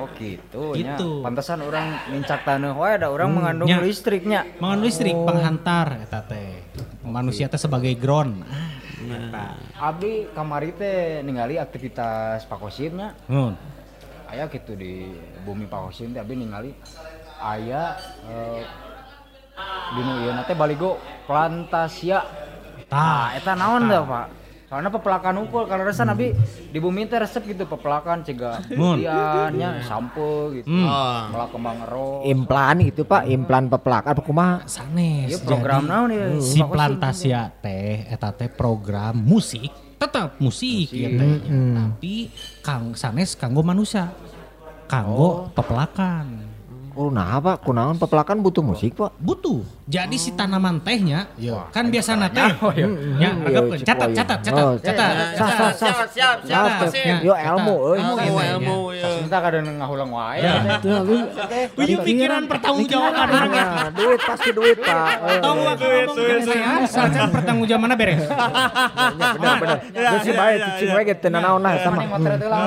oh gitu. Gitu. pantesan orang mincak tanah wae ada orang mengandung nya. listriknya Mangan listrik penghantar eta teh. Manusia teh sebagai ground. Ah, eta. Abi kamari teh ningali aktivitas pakosimnya Nun. aya gitu di bumi pakosim teh abi ningali aya eh, dinu ieu na teh baligo plantasia Tah, eta naon dah, Pak? Soalnya pepelakan ukul kalau resan abi di bumi teh resep gitu pepelakan cegah Mun. diannya sampo gitu. Hmm. Oh. Malah kembang ero. Implan gitu Pak, implan peplak apa kumaha? sanes. Ieu program Jadi, naon ya? Si Plantasia teh eta teh program musik, tetap musik ya teh. Tapi kang sanes kanggo manusia. Kanggo pepelakan. Oh nah Pak, kunaon peplakan butuh musik Pak? butuh. Jadi si tanaman tehnya, kan biasa teh, ya, Hmm, regepkeun. iya, catat, iya. catat, catat, Oh, catat. Siap, siap, siap. Catat. Sip. Ya, Yo catat. ilmu euy. Ilmu, Ilmu, ilmu. ya. Minta kadang ngahulang wae. Ya. Wih, pikiran pertanggungjawaban orang ya. Nah, duit pasti duit Pak. Eh, Tahu aku ngomong kan saya, asalkan pertanggungjawabannya beres. Bener bener. Geus si bae cicing we ge teu nanaon lah sama. Lah.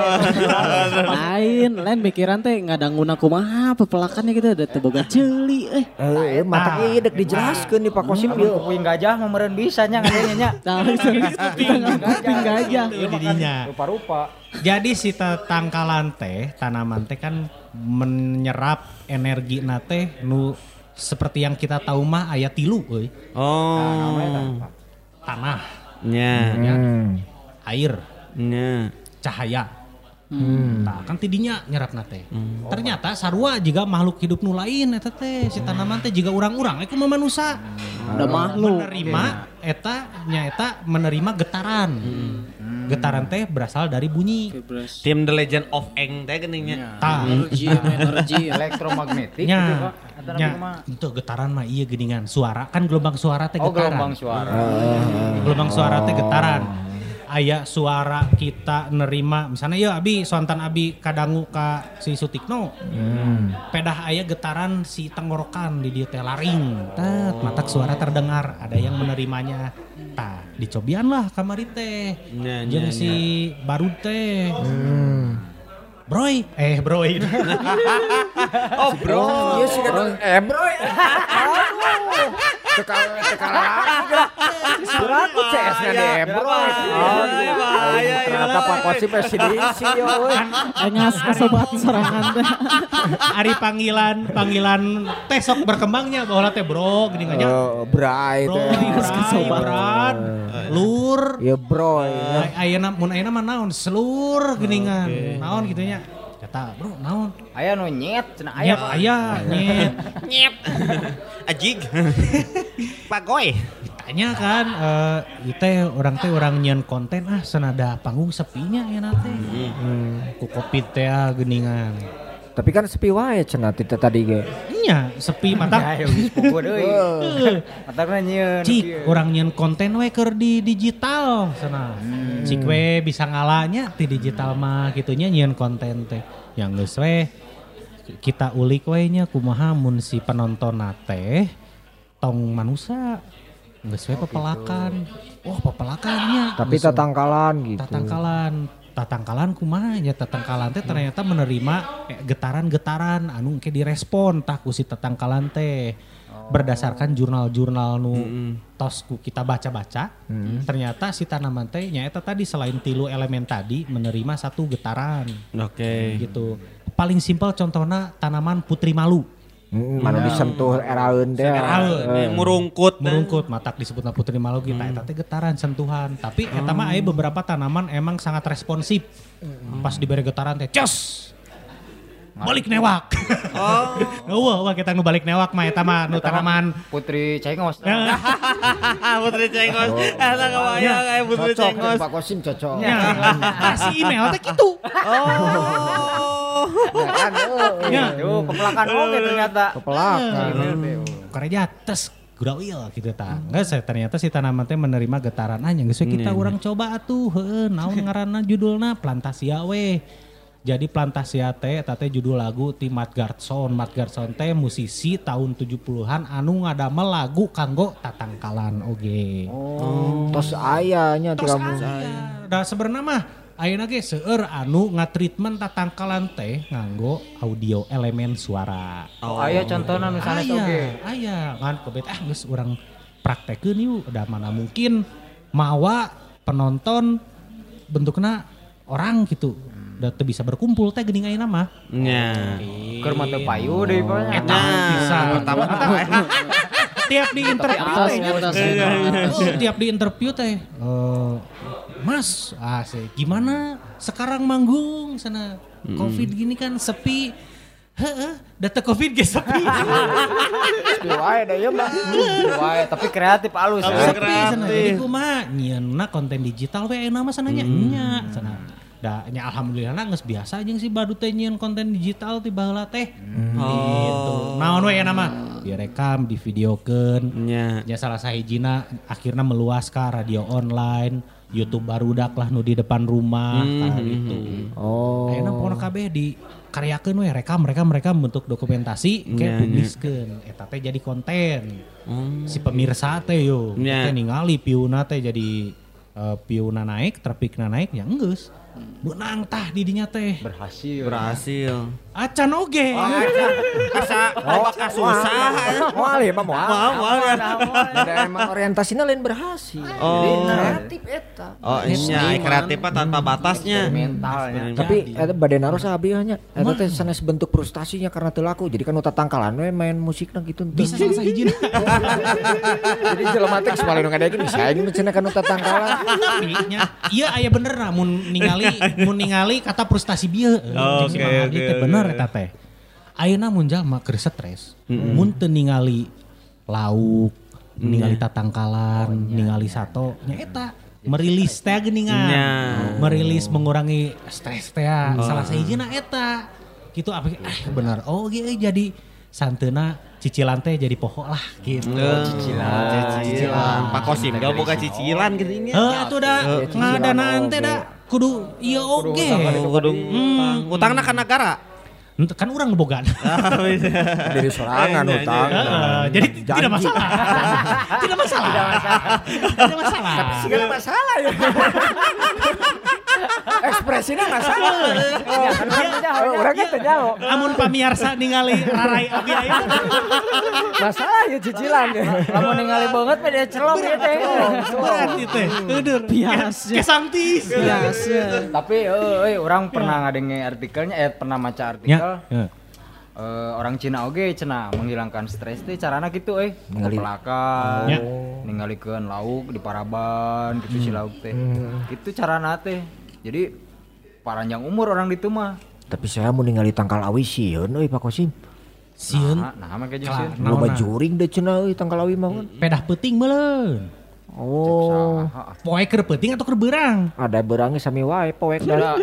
lain, lain pikiran teh nggak ada guna kumaha pepelakannya gitu ada teboga celi eh. Eh, mata ieu dek dijelaskeun di Pak Kosim Amun yeuh. kuping gajah mau meureun bisa nya ngadenya nya. Kuping gajah. Didinya. Rupa-rupa. Jadi si tangkalan teh, tanaman teh kan menyerap energi nate nu seperti yang kita tahu mah aya tilu euy. Oh. Tanah, Nya, Hmm. air, nya. cahaya. Nah, kan tidinya nyerap nate. Ternyata sarua juga makhluk hidup nu lain eta teh si tanaman teh juga urang-urang aku mah manusia. Udah makhluk. Menerima eta nyaeta menerima getaran. Getaran teh berasal dari bunyi. Tim The Legend of Eng teh geuninnya. Tah. Energi, energi. Elektromagnetik Nya, gitu, Pak. Eta nya, mah. itu getaran mah iya geningan suara kan gelombang suara teh Oh, getaran. gelombang suara. Gelombang suara teh getaran. Aya suara kita nerima misalnya ya Abi sontan Abi kadangu ka si Sutikno. Pedah aya getaran si tenggorokan di dia teh laring. Tet, matak suara terdengar, ada yang menerimanya. Tah, dicobian lah kamari teh. Jeung nya, si barud teh. Broy, eh broy. Oh, bro. Iya sih kan. Eh bro. Tekal Surat aku CS-nya bro. bahaya, Ternyata Pak euy. Engas kesobat serangan. Ari panggilan panggilan teh sok berkembangnya bahwa teh bro gini. Oh, Bray teh. Bray, lur. Ya bro. ya. Ay- Ayeuna mun ayeuna mah naon selur geuningan. Naon gitu nya. Kata, "Bro, naon?" Aya nu nyet cenah Aya aya. nyet. Nyep. Ajig. Pak Goy. Tanya kan ieu teh orang teh orang nyeun konten ah senada panggung sepinya ya teh. Ku kopi teh ah, geuningan. Tapi kan sepi wae cenah tita tadi ge. Nya sepi mata. Matakna nyieun. Cik, orang nyen konten we keur di digital sana. Cik we bisa ngalanya di digital mah gitunya nyen konten teh. Yang geus we kita ulik we nya kumaha mun si penonton teh tong manusia. Geus we pepelakan. Wah, pepelakannya. Tapi tatangkalan gitu. tatangkalan tatangkalan kumaha? Ya tatangkalan teh ternyata menerima eh, getaran-getaran anu ke direspon tah ku si tatangkalan teh. Berdasarkan jurnal-jurnal nu tos ku kita baca-baca ternyata si tanaman teh nyaeta tadi selain tilu elemen tadi menerima satu getaran. Oke. gitu. Paling simpel contohnya tanaman putri malu. Hmm, mana disentuh eraeun teh. Eraeun, Murungkut. merungkut matak disebutna putri malu kita eta teh getaran sentuhan. Tapi eta mah aya beberapa tanaman emang sangat responsif. Pas diberi getaran teh cos balik newak oh wah wah kita nu balik newak mah eta mah nu tanaman Putri Cengos. Putri Cengos. Eta kebayang kayak Putri Cocok Cengos. Pak Kosim cocok. Ya, si email teh gitu. Oh. Ya kan, eh, Ya. Yo, pepelakan oke ternyata. Kepelakan. Kareja tes Gurauil gitu ta. Enggak saya ternyata si tanaman teh menerima getaran aja geus kita Iya. urang coba atuh heueuh naon ngaranna judulna Plantasia we. Jadi Plantasia teh eta teh judul lagu ti Matt Garson. Matt Garson teh musisi tahun 70-an anu ngadamel lagu kanggo tatangkalan oge. Oh. Tos ayahnya Tos kamu. aya. Da sebenarnya mah ayeuna ge seueur anu ngatreatment tatangkalan teh nganggo audio elemen suara. Oh, aya contohna misalnya aya, oke. aya kan kebet ah geus urang praktekeun yuk udah mana mungkin mawa penonton bentuknya orang gitu udah teu bisa berkumpul teh geuning ayeuna mah. Nya. Keur mah teu payu deui pokoknya. eta bisa. pertama tiap di interview teh. Oh, tiap di interview teh. Eh, Mas, ah, sih, gimana? Sekarang manggung sana covid gini kan sepi. Heeh, data covid ge sepi. Sepi wae da ieu mah. Wae, tapi kreatif alus Tapi ya. kreatif. sana jadi kumaha? Nyeuna konten digital we enak mah sana nya nya sana da nya alhamdulillah geus biasa jeung si badu teh nyieun konten digital ti baheula teh. Gitu. Naon we nama? Direkam divideokeun. Nya. ya salah sahijina akhirnya meluas ke radio online YouTube barudak lah nu di depan rumah kayak gitu. Oh. Pokokna kabeh di karyakeun we rekam rekam mereka bentuk dokumentasi Nya, kayak nya. publiskeun. Eta teh jadi konten. Hmm. si pemirsa teh yo Nya. teh ningali piuna teh jadi eh, piuna naik trafficna naik ya enggeus menang tah di dinya teh Berhasil. Berhasil. Acan oge Asa bakal susah. Moal ya moal. Mau, mau. Ada emang orientasinya lain berhasil. Oh. Jadi kreatif eta. Oh iya, kreatif mah tanpa batasnya. Mentalnya. Tapi eta bade naros abdi nya. Eta teh sanes bentuk frustasinya karena teu laku. Jadi kan uta tangkalan we main musikna gitu. bisa salah sahijina Jadi jelema teh semale nu ngadegeun bisa nu cenah kan uta tangkalan. nya iya aya bener nah mun ningali mun ningali kata frustasi bieu Oh, oke, oke, bener. Eta teh ayeuna mun jalma keur stres mun teu ningali lauk ningali tatangkalan ningali sato nya eta merilis teh geuningan merilis mengurangi stres teh salah sahijina eta. Gitu apa ah bener. Oh ge jadi santeuna cicilan teh jadi pokok lah gitu. Cicilan. Cicilan. Pak Kosim gak boga cicilan gitu ini. Eh, itu dah ngadanaan teh dah. kudu iya oge. Kudu utangna ka negara. Kan orang ngebogan. Dari sorangan Nya, utang. nya, Eh, jadi tidak masalah. tidak masalah. Tidak masalah. Segala masalah ya. Ekspresinya nggak salah. Oh, kan jauh. Orang kita jauh. Amun pamiarsa ningali rarai abi aya. Masalah ya cicilan ya. Kamu ningali banget pada celok ya teh. Berarti teh. Eudur. Biasa. Kesantis. Biasa. Tapi eh eh, orang pernah ngadenge artikelnya eh pernah maca artikel eh, orang Cina oge cenah menghilangkan stres teh carana gitu eh Ningali- kepelakan Ya. ningalikeun lauk di paraban gitu si lauk teh itu carana teh jadi paranjang umur orang itu mah Tapi saya mau ningali tangkal awi sieun euy Pak Kosim. Sieun nah nah mah kayak Naon, Loba nah? juring deh cenah euy tangkal awi mah. pedah peuting meuleun. Oh, Poe keur peuting atau keur beurang? ada berangnya sami wae poek da.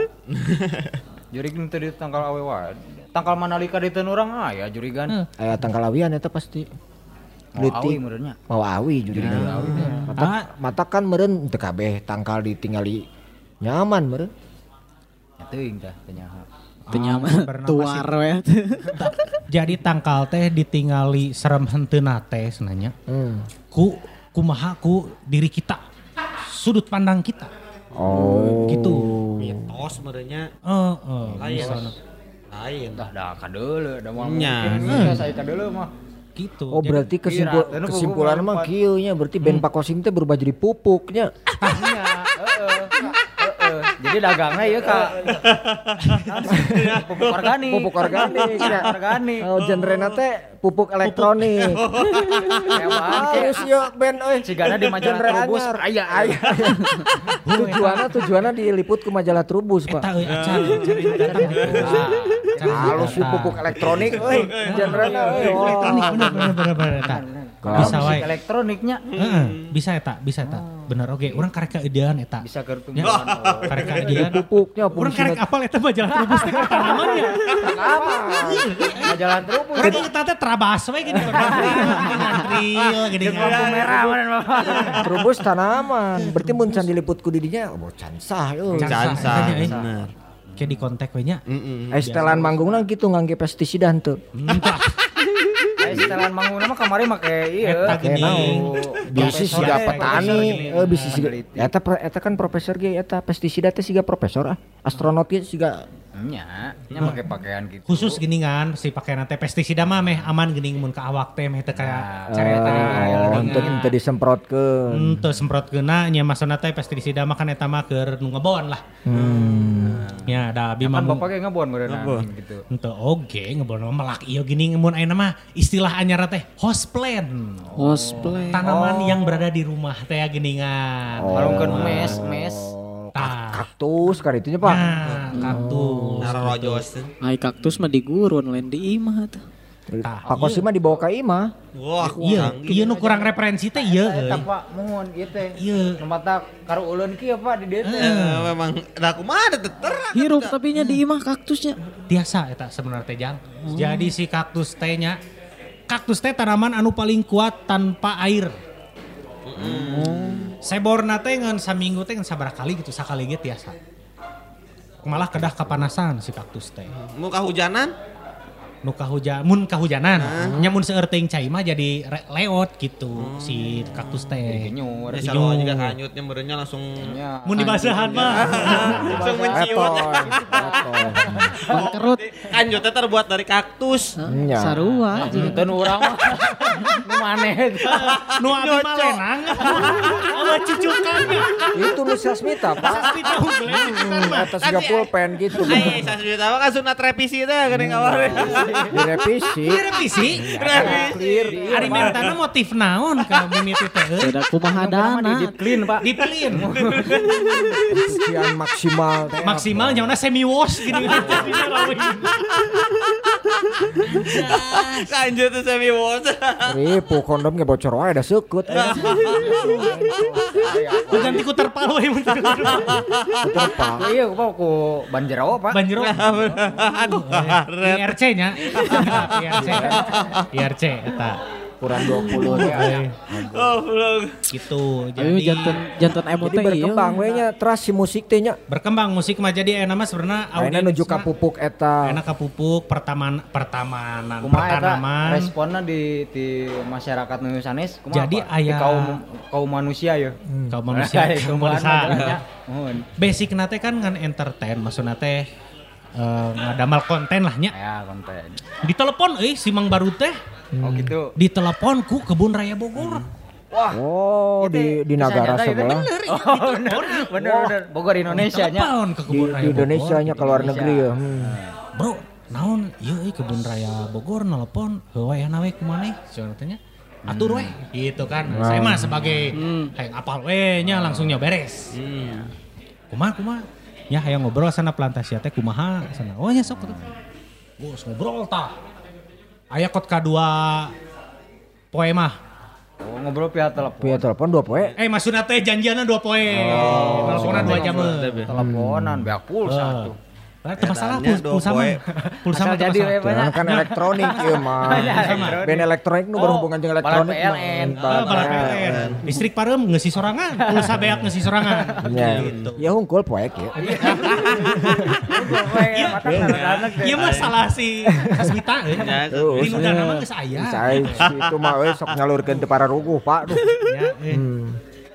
jurigan teh di tangkal awe wae tangkal manalika di teun urang ah ya jurigan Eh. Eh tangkal awian eta pasti. mau awi menurutnya Mau awi jurigan. Mata, Ah. mata kan meureun teu kabeh tangkal ditinggali nyaman tah teh nyaho Penyaman bernama tuar we. Jadi tangkal teh ditingali serem henteuna teh senanya. Hmm. ku kumaha ku diri kita sudut pandang kita Oh. gitu Mitos merenya eh eh, lain. Lain. dah dah kadeule da moal Nya. mungkin bisa saya kadeule mah gitu Oh Jadi- berarti kesimpul, Iya, kesimpulan mah empat. kieu nya berarti band Pak Kosim teh berubah jadi pupuknya. Iya, heeh. Jadi dagangnya ieu ka pupuk organik. Pupuk organik, ya. organik. Oh, genre teh pupuk elektronik. Halus yuk Ben euy. Sigana di majalah Genre Trubus aya aya. Tujuannya tujuannya diliput ke majalah Trubus, Pak. gitu. Halus pupuk elektronik euy. Genre-na euy. Oh. Eta. Bisa Musik wae. elektroniknya Heeh, bisa eta, bisa eta. Bener oge, urang karek kaedean eta. bisa ke Ya, karek kaedean. Pupuknya Urang fungsinya karek apal eta majalah Trubus teh eta namanya. majalah Trubus. Urang eta teh trabas we gini. Ngantril gini. Lampu merah mana Bapak. Trubus tanaman. Berarti mun can diliput ku didinya oh can sah euy. Can sah, sah, eh. bener. Kayak di kontak we nya. Mm-mm. Eh setelan manggungna gitu ngangge pestisida henteu. Entah. Eh setelan manguna mah kamari make Eta ieu. gini. Bisi Profesor siga petani, eh bisi siga. Eta eta kan profesor ge eta pestisida teh siga profesor ah. Astronot ge siga Nya, nya make pakaian gitu. Khusus gini kan, si pakaian teh pestisida mah meh aman gini mun ka awak teh meh teu kayak Cari eta Oh, henteu henteu disemprotkeun. Henteu semprot geuna nya maksudna teh pestisida mah kan eta mah keur nu ngebon lah. Hmm. Ya da abi mah Kan bapak kayak ngebon berenang gitu. Henteu oge ngebon mah melak ieu gini mun ayeuna mah istilah anyar teh host plant. Cosplay. Tanaman yang berada di rumah teh geningan. Marungkeun mes, mes. Tah. Kaktus kan itunya Pak. Nah, kaktus. Narorojos. Ai kaktus mah digurun lain di imah tuh. Pak Kosim mah dibawa ka imah. Wah, Iya, kurang. iya nu kurang referensi teh ieu Eta. Pak, mohon ieu teh. Iya. Tempatna karo ulun kieu Pak di dieu teh. Eh, memang da kumaha ada terang. Hirup tapi nya di imah kaktusnya. Tiasa eta sebenarnya teh Jang. Jadi si kaktus teh nya kaktus teh tanaman anu paling kuat tanpa air. Seborna teh ngan saminggu teh ngan sabaraha kali gitu sakali ge tiasa. Malah kedah kapanasan si kaktus teh. Muka hujanan? Nu kahujan mun kahujanan nya mun seueur teuing cai mah jadi re- leot gitu si kaktus teh. Nyur. Ya juga kanyutnya merenya langsung Nya. Mun dibasahan mah. langsung menciut. Kerut. Kanyutnya terbuat dari kaktus. Nya. Sarua. Enten urang mah. Nu maneh. Nu abi mah lenang. Apa cucukannya? Itu nu Sasmita Pak. Pasti tahu Hmm, Eta siga pulpen gitu. Ai, sasmita mah kan sunat revisi teh geuning awalnya. Direvisi. Direvisi. Clear. Ari mentana motif naon ka community teh? euy? Beda kumaha dana. Di clean Pak. Dipelin. Sekian maksimal. Maksimal nyawana semi wash gini. Kanjut tuh semi wash. Ripu kondom ge bocor wae da seukut. Ku ganti ku terpal we mun teu. Betul Pak. Iya, Pak ku banjero Pak. Banjero. Aduh, IRC nya. IRC. IRC eta. Kurang 20 ya. Goblok. Gitu. Jadi jantan jantan emo teh berkembang we nya teras si musik teh nya. berkembang musik mah jadi enak mah sebenarnya Ayeuna nuju ka pupuk eta. enak ka pupuk pertaman pertamanan pertanaman responnya di di masyarakat nu sanes kumaha Jadi aya- kaum kaum manusia ya. kaum manusia kaum manusia basic nate kan ngan entertain maksudna teh eh, ngadamel konten lah nya Ya konten. di telepon euy si Mang Baru teh. Oh gitu. di telepon ku kebun raya Bogor. Oh, di di negara Bisa nyata itu sebelah. Oh bener. Bener bener. Bogor Indonesia nya. telepon ke Di, kebun di raya Indonesia nya Bogor ke luar negeri ya. Hmm. bro naon? Ieu euy kebun raya Bogor nelpon aya we kumaneh cenah teh nya atur we gitu kan. Saya mah sebagai hayang apal we nya langsung nya beres kumaha kumaha nya hayang ngobrol sana plantasi teh kumaha sana oh nya sok. Bos ngobrol tah aya kot kadua poe mah Oh ngobrol via telepon. Via telepon dua poe. eh maksudna teh janjiana dua poe nelponan dua jam Teleponan beak pulsa tuh. Teu masalah pul- pulsa mah pulsa mah jadi masalah. we banyak. Kan elektronik ieu mah. Ben elektronik nu berhubungan jeung Oh, elektronik balan mah. PLN. Ah, balap PLN. Listrik parem ngeusi sorangan, pulsa beak ngeusi sorangan. Ya, Gitu. ya hungkul poek ya. Iya mah salah si Sasmita euy. Di Nudana mah geus aya. Saya itu mah we sok nyalurkeun teu para ruguh, Pak. Duh. Ya, eh.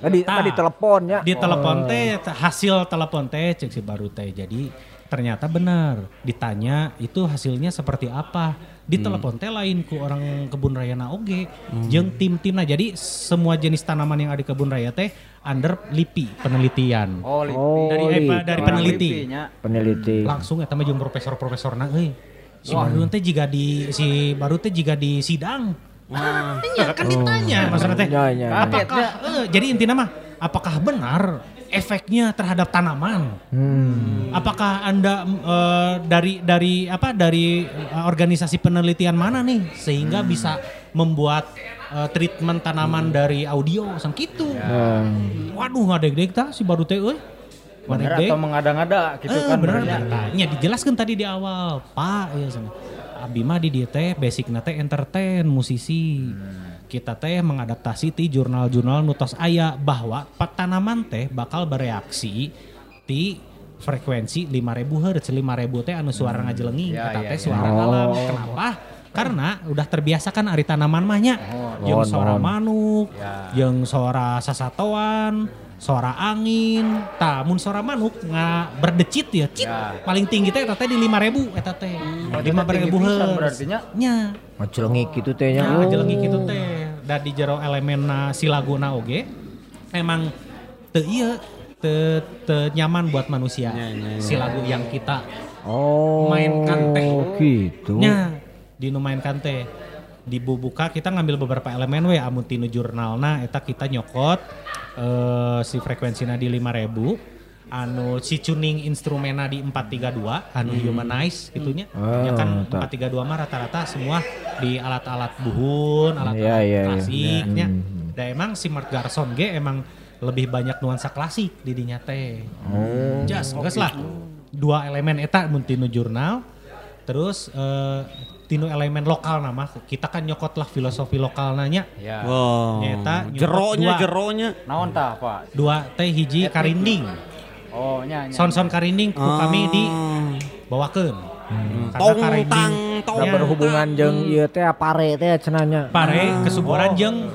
Tadi Tah. tadi teleponnya. Di telepon teh hasil telepon teh cek si baru teh jadi ternyata benar. Ditanya itu hasilnya seperti apa. Di telepon teh lain ku orang kebun raya na oge. Jeung tim-timna. Jadi semua jenis tanaman yang ada di kebun raya teh under LIPI penelitian. Oh, lipi. Oh, dari eh, lipi. dari peneliti. lipinya. Peneliti. Langsung eta mah jeung profesor-profesor na euy. Si baru teh jika di si baru teh jika di sidang. Iya kan ditanya maksudnya teh. Ya, ya, ya. Apakah eh, jadi intinya mah apakah benar efeknya terhadap tanaman? Hmm. Apakah Anda eh, dari dari apa dari eh, organisasi penelitian mana nih sehingga bisa membuat eh, treatment tanaman dari audio sang gitu. Hmm. Waduh ngadeg-deg tah si baru teh euy. Bener atau mengada-ngada gitu Eh, kan bener. Tanya dijelaskan tadi di awal, Pak ya. Abi mah di dieu teh basic teh entertain musisi. Kita teh mengadaptasi ti jurnal-jurnal nutos aya bahwa tanaman teh bakal bereaksi ti frekuensi 5000 Hz 5000 teh anu suara ngajelengi. Ya, eta ya, teh ya. suara alam kenapa? Karena udah terbiasa kan ari tanaman mahnya. Jeung Nuhun, suara manuk Ya. jeung suara sasatoan suara angin tah mun suara manuk nga berdecit ya cit Ya. paling tinggi teh teh di 5000 eta teh Oh, di eta tinggi 5000 pisan hertz berarti nya. nya Ngecelengik gitu teh nya. Nah, Oh. kitu teh. Da di jero elemen si laguna oge emang teu ieu teu teu nyaman buat manusia. Si lagu yang kita Oh. Mainkan teh. Gitu. nya di nu mainkan teh di bubuka kita ngambil beberapa elemen we amun tinu jurnalna eta kita nyokot eh, si frekuensina di 5000 anu si tuning instrumena di 432 anu humanize gitunya Ah, ya kan tak. 432 mah rata-rata semua di alat-alat buhun alat-alat Iya, iya, iya. klasiknya Hmm. dan emang si Mark Garson ge emang lebih banyak nuansa klasik di dinya teh Oh. Jas, geus lah. Dua elemen eta mun tinu jurnal. Terus eh, tinu elemen lokal nama kita kan nyokot lah filosofi lokal nanya. Ya. Wow. Nyata, Jeronya, dua. jeronya. Naon tah, Pak? Dua teh hiji karinding. Oh, nya nya. Son-son karinding ku kami di bawakeun. Karena Tong karinding tang tong. Berhubungan jeung ieu teh pare teh cenanya. pare kesuburan jeung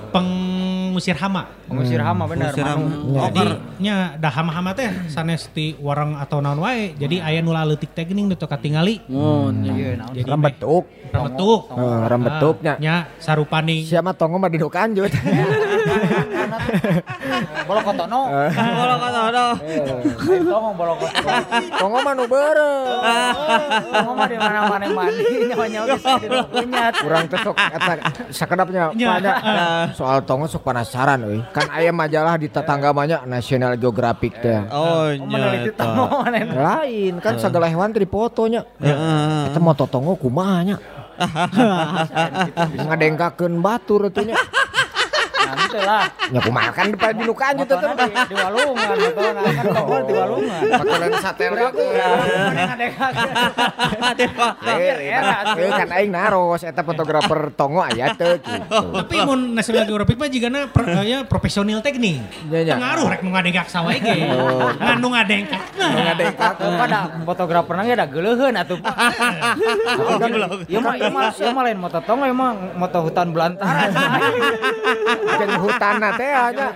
pengusir hama. Pengusir hama bener. Pengusir hama. Jadi nya dah hama-hama teh sanes ti warang atau naon wae. Jadi aya nu leutik teh geuning nu teu katingali. Oh, nya. Iya, naon. Jadi Rembetuk. Rembetuk. Heeh, rembetuknya. Nya sarupaning Siapa tongo mah dinu kanjut. Bolokotono. Ada. Ayo tong bolokotono. Tongo mah nu beureuh. Tong mah di mana-mana mandi nyawa-nyawa bisa di punyat. Kurang teh sok eta sakedapnya Nya, Pak, nya. Soal tongo sok penasaran euy. Kan aya majalah di tetangga banyak National Geographic teh. Oh, Meneliti nyata. tong mana. Lain kan segala hewan teh dipotonya. Heeh. Eta moto tongo kumaha nya? Ngadengkakeun batur atuh nya. Nanti lah. Nya kumaha kan depan dinu kanjut Motona eta. di, di walungan, kan tongol di walungan. Pakolan satelit. Eh kan aing naros eta fotografer tongo aya teh gitu. Tapi mun National Geographic mah jigana eh, ya profesional teknik. Ya, ya. Pengaruh rek nu ngadengkak sawae ge. Nganu ngadengkak. Atau pada fotografer nangge ada geuleuheun atuh Pak. Ieu mah ieu mah ieu mah lain moto tong ieu mah moto hutan belantara. Jeung hutanna teh nya.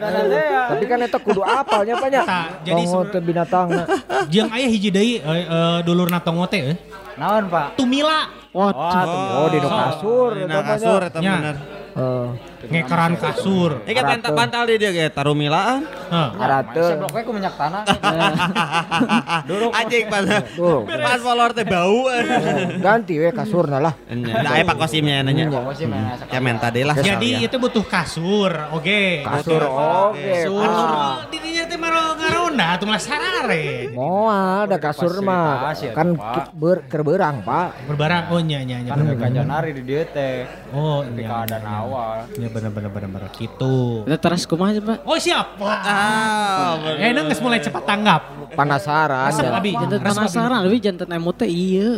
Tapi kan eta kudu apalnya apa nya? Jadi teh binatangna. Jeung aya hiji deui eh, eh, dulurna tongo teh eh. Naon Pak? Tumila. Waduh. Oh, di kasur nya. kasur bener. Ngekeran kasur. Ini kan bantal bantal di dia kayak tarumilaan. Heh. Arate. Saya bloknya ku minyak tanah. Dulu anjing pas Tuh. pas follower teh bau. Ganti we kasurna lah. Nah, aya Pak Kosimnya nanya. Sih main Ya men tadi lah. Jadi itu butuh kasur, oke. Kasur oke. Kasur. Pak. Di dinya teh maro ngaronda tuh mah sarare. Moal ada kasur mah ya, kan Pak. ki- ber kerberang pak. Berbarang oh nya nya nya. Kan janari di dieu teh. Oh Di iya. keadaan awal. Ya bener bener bener bener gitu. Kita terus kumaha aja, Pak? Oh siap. Ah. Eh, nang geus mulai cepat tanggap. Penasaran Resep ya. abi. Jantan resep abi. penasaran, tapi jantan emu teh iya.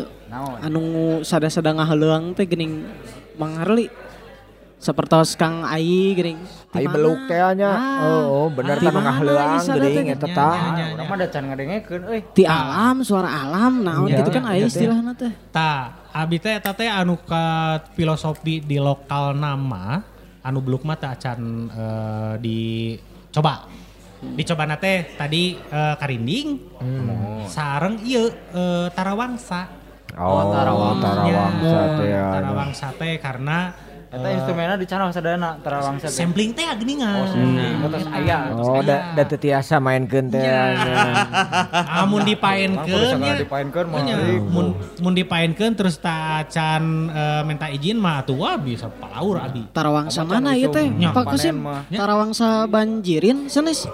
Anu sada-sada ngahaleuang teh geuning Mang Harli. Sapertos Kang Ai geuning. Di Ai beluk teh nya. Ah. Oh, oh bener kan mana ngahleuang bisa geuning dateng? eta tah. nya. Urang mah da can ngadengekeun euy. Ti alam, suara alam, naon Iya, gitu kan aya iya, istilahna teh. Ta, abi teh eta teh anu ka filosofi di lokal nama anu beluk mah teh acan eh, dicoba. dicoba nate tadi eh, karinding sareng iya eh, tarawangsa Oh, Tarawangsa. Tarawangsa teh ya. tarawangsa teh karena Eta instrumennya di sana sadana tarawangsa teh. sampling teh geuningan Terus aya. Oh, da, da teu tiasa mainkeun teh. amun dipaenkeun nya dipaenkeun mah. mun mun dipaenkeun terus tak acan eh, minta izin mah atuh wah bisa palaur abi Tarawangsa mana ieu teh? Pak Kusim. panen mah. Tarawangsa banjirin sanes.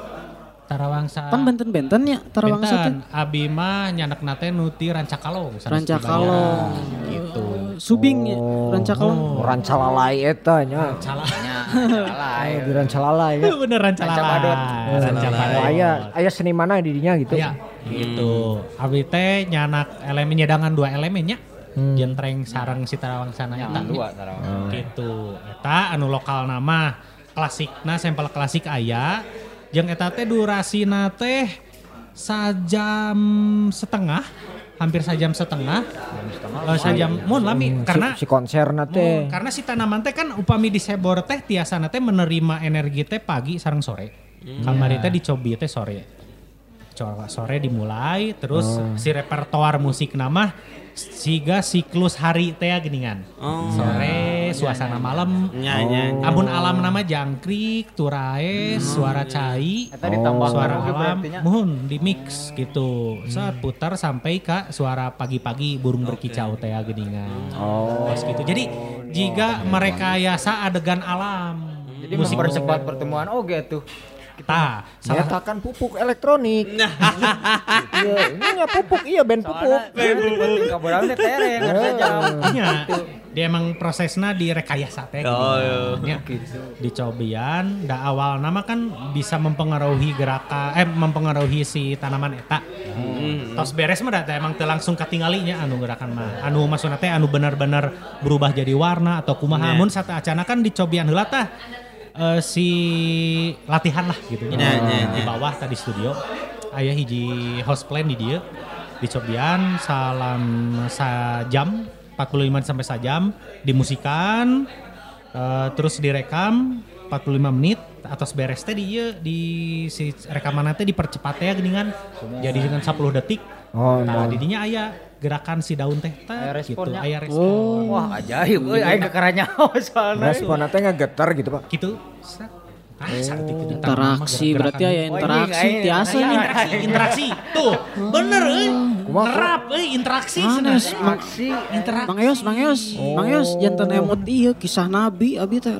tarawangsa Pan benten-benten ya Tarawangsa teh. Benten, abi mah nyanak nate nuti rancakalong Rancakalong. gitu Subing ya, Rancakalong. Rancalalai eta nya. salah Oh, di Rancalalai ya. bener rancaladot Oh, aya aya senimanna di dinya gitu. ya gitu. Abi teh nyanak elemen nyedangan dua elemennya jentreng sarang si tarawangsana eta. Dua tarawangsa. gitu. Eta anu lokal nama klasikna sampel klasik aya. Jeung eta teh durasina teh sajam setengah hampir sajam setengah. Eh, sajam mun lami karena si, si konserna teh. mun, karena si tanaman teh kan upami disebor teh tiasana teh menerima energi teh pagi sareng sore. Kamari teh dicobi teh sore. Coba sore dimulai terus si repertoar musik nama siga siklus hari teh geningan Oh. sore suasana malam Nya nya. nya. Amun alam nama jangkrik, turae, suara cai, Eta ditambah suara alam, mohon di mix gitu. Saat putar sampai ke suara pagi-pagi burung berkicau teh geningan. Oh. Pas gitu. Jadi jika mereka yasa adegan alam, Jadi mempercepat pertemuan oge tuh. Tah, salah Eta kan pupuk elektronik. Iya, ini nya pupuk iya ben pupuk. Teh tereng harusnya jam. Nya, dia emang prosesnya direkayasa teh. Oh, gini. Nya, Dicobian, da awal nama kan bisa mempengaruhi gerakan, eh mempengaruhi si tanaman eta. Tos beres mah da teh emang teu langsung katinggalinya anu gerakan mah. Anu maksudna teh anu benar-benar berubah jadi warna atau kumaha. Mun satu acana kan dicobian heula tah eh, si latihan lah gitu. Nya, nya, Di bawah tadi studio. Aya hiji host plan di dia. Dicobian salam sajam 45 sampai sajam. Dimusikan eh, terus direkam 45 menit atas beres teh di ieu, di si rekaman teh dipercepat ya geningan. Jadi dengan 10 detik. Oh, nah didinya aya gerakan si daun teh teh Aya gitu aya respon Wah, ajaib euy aing kekaranya soalnya. Responna teh ngageter gitu, Pak. gitu Sak. ah, datang Interaksi berarti gerakan. ya interaksi Oh, tiasa ini, nih. interaksi interaksi tuh bener euy nerap euy interaksi sebenarnya. Mang interaksi Mang Yos, Mang Yos, Mang Yos jantan emot ieu kisah Nabi abi teh.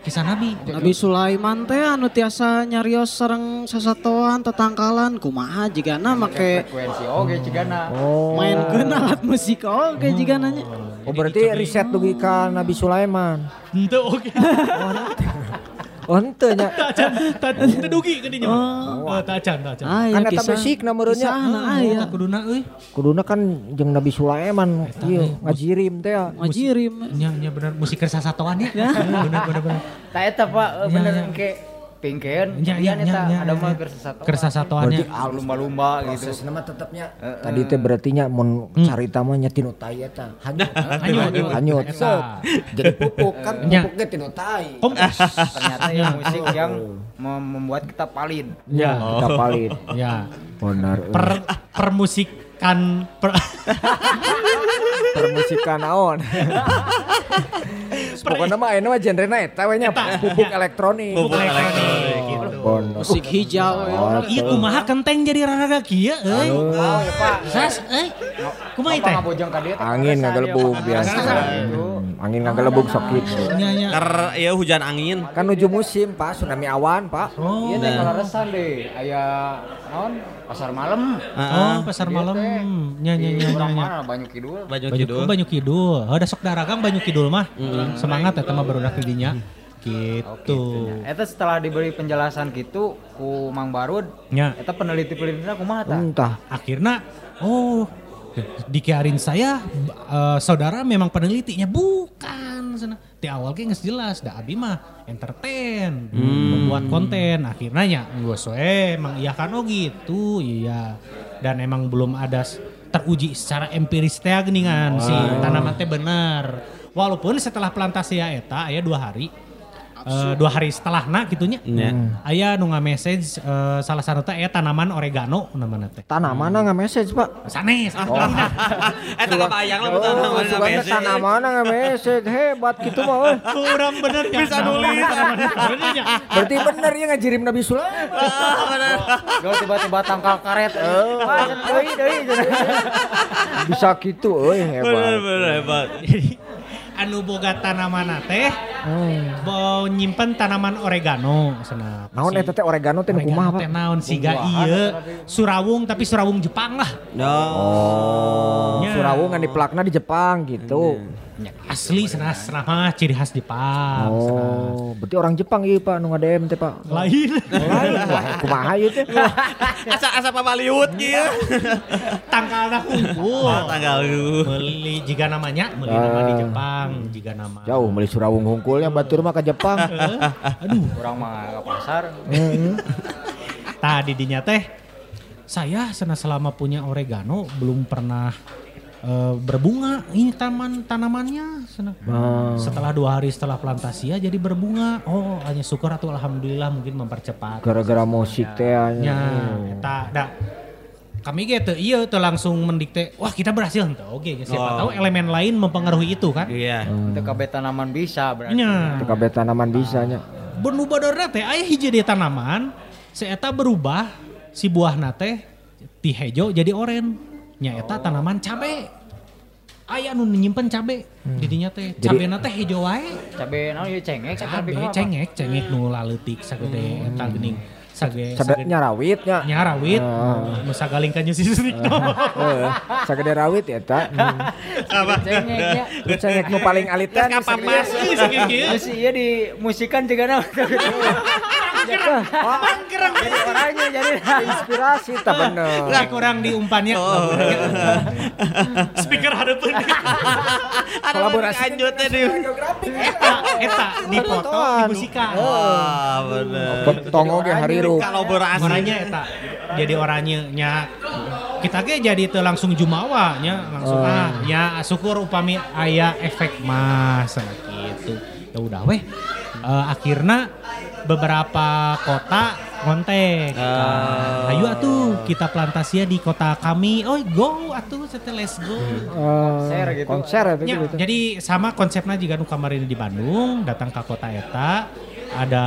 Kisah nabi Nabi Sulaiman teh anu tiasa nyarios sareng sasatoan tetangkalan kumaha jigana make Frekuensi oge cigana. Oh. main alat musik oge jigana nya. Oh, berarti riset dugi ka Nabi Sulaiman. ente oke Oh, henteu nya. tacan tacan dugi ke dinya oh tacan tacan Aya Kan eta kisah. besikna meureunnya. Kisahna aya. Eta kuduna euy Kuduna kan jeung Nabi Sulaiman ieu ngajirim teh. ya. Ngajirim. nya nya bener musik kersa satuan ya bener bener bener Tah eta Pak eh, bener nya. Engke pingkeun. Nya, nya, Jadian nya, eta nya, ada mah keur sesatu. kersa satuannya lumba-lumba gitu. Prosesna mah tetepnya. Tadi teh berarti nya mun carita mah nya tinu tai eta. Hanyut. hanyut hanyut. Jadi pupuk kan Nya. pupuknya tinu tai. Ternyata yang musik yang mem- membuat kita palin. ya Kita palit. ya Benar. per permusikan per, permusikan naon. Pokoknya mah ayeuna mah genrena eta we nya pupuk elektronik. Pupuk elektronik gitu. Bener. Musik hijau ya. Iya kumaha kenteng jadi rada kieu euy. Oh, ya Pak. Sas euy. Kumaha ka dieu teh? Angin ngagelebug biasa. Gitu. Hmm, Angin ngagelebug sok gitu. Nya nya. Ker ya hujan angin. Kan nuju musim, Pak, tsunami awan, Pak. Oh. Iya teh kalau resan deh. Aya naon? Pasar malam. Oh, pasar Iya, malam. Nya nya Di nya mana Banyu Kidul. Banyu Banyu Kidul. Banyu Kidul. Oh, ada sok daragang Banyu Kidul mah. Semangat ya teman baru didinya. Gitu. Eta setelah diberi penjelasan gitu ku Mang Barud, Nya. eta peneliti-penelitinya kumaha tah? Entah. Akhirnya oh dikarin saya eh, saudara memang penelitinya bukan sana. Di awal kayak nggak jelas, dah abi mah entertain, membuat konten. Akhirnya ya gue soe emang iya kan oh gitu, iya. Dan emang belum ada teruji secara empiris teh geningan si tanaman teh bener. Walaupun setelah plantasi ya eta ya dua hari eh, dua hari setelah na gitunya. Nya. Aya nu message eh, salah satu teh tanaman oregano namanya teh. Tanaman nggak message pak. Sanes. Eh tak kebayang lah Oh, tanaman sugannya tanaman nggak message hebat gitu mah. weh. Kurang bener ya. Bisa nulis. Berarti bener ya ngajirim Nabi Sulaiman. Gak tiba-tiba tangkal karet. Eh, deui. Bisa gitu, Bener hebat. bener hebat. Anu boga tanaman teh Hmm. mau nyimpen tanaman oregano sana. Naon eta teh oregano teh kumaha, Pak? naon siga ieu surawung tapi surawung Jepang lah. Oh, Nya. Surawung kan dipelakna di Jepang gitu. Asli sana sana mah ciri khas Jepang. Oh, berarti orang Jepang ieu Pak nu ngadem teh Pak. Lain. Lain, wah kumaha ieu teh? Asa asa pabaliut kieu. Tanggalna hungkul. Tanggal lu. Beli jika namanya, beli Ah. nama di Jepang, jika nama. Jauh beli Surawung hungkulnya batur mah ke Jepang. Aduh, Orang mah ke pasar. Heeh. tadi dinya teh saya sena selama punya oregano belum pernah eh, berbunga ini taman tanamannya. Sena- Ah. setelah dua hari setelah plantasi ya jadi berbunga. Oh hanya syukur atau alhamdulillah mungkin mempercepat. Gara-gara musik teh nya nya. eta. Da kami gitu iya tuh langsung mendikte wah kita berhasil. Ente oke siapa Oh. tahu elemen lain mempengaruhi itu kan? Iya. Itu kabeh tanaman bisa berarti. Teu kabeh tanaman bisa nya. benu badarna teh aya hiji di tanaman si eta berubah si buah teh ti hejo jadi oren nya eta tanaman cabe aya nu nyimpen cabe di dinya teh cabe teh hejo wae Cabe naon ieu cengek cabe cengek cengek nu laleutik sagede eta geuning sage Sabet nyarawit nya. nyarawit Ah. nu sagaling ka nyusisrik Heeh, sagede rawit eta. Hmm. Apa? Cengeknya. Nu cengek nu paling alitan. Kapan mas? Terus iya di musikan juga na. Mangkerang Jadi orangnya jadi. Inspirasi tak bener. Lah kurang diumpannya. Oh. Speaker harapan. Kolaborasi. Lanjut tadi. Eta, eta dipoto di musika. Wah, bener. Tongo ge hariru. Kolaborasi. Orangnya eta jadi orangnya nya kita ge jadi teu langsung jumawa nya langsung ah nya syukur upami aya efek mas gitu. Ya udah weh. Eh, akhirnya beberapa kota kontak. Ah. Ayo atuh kita plantasi di kota kami. Oh go atuh kita let's go. Konser gitu. Konser Ya, gitu. jadi sama konsepnya juga nu kemarin di Bandung datang ke kota eta ada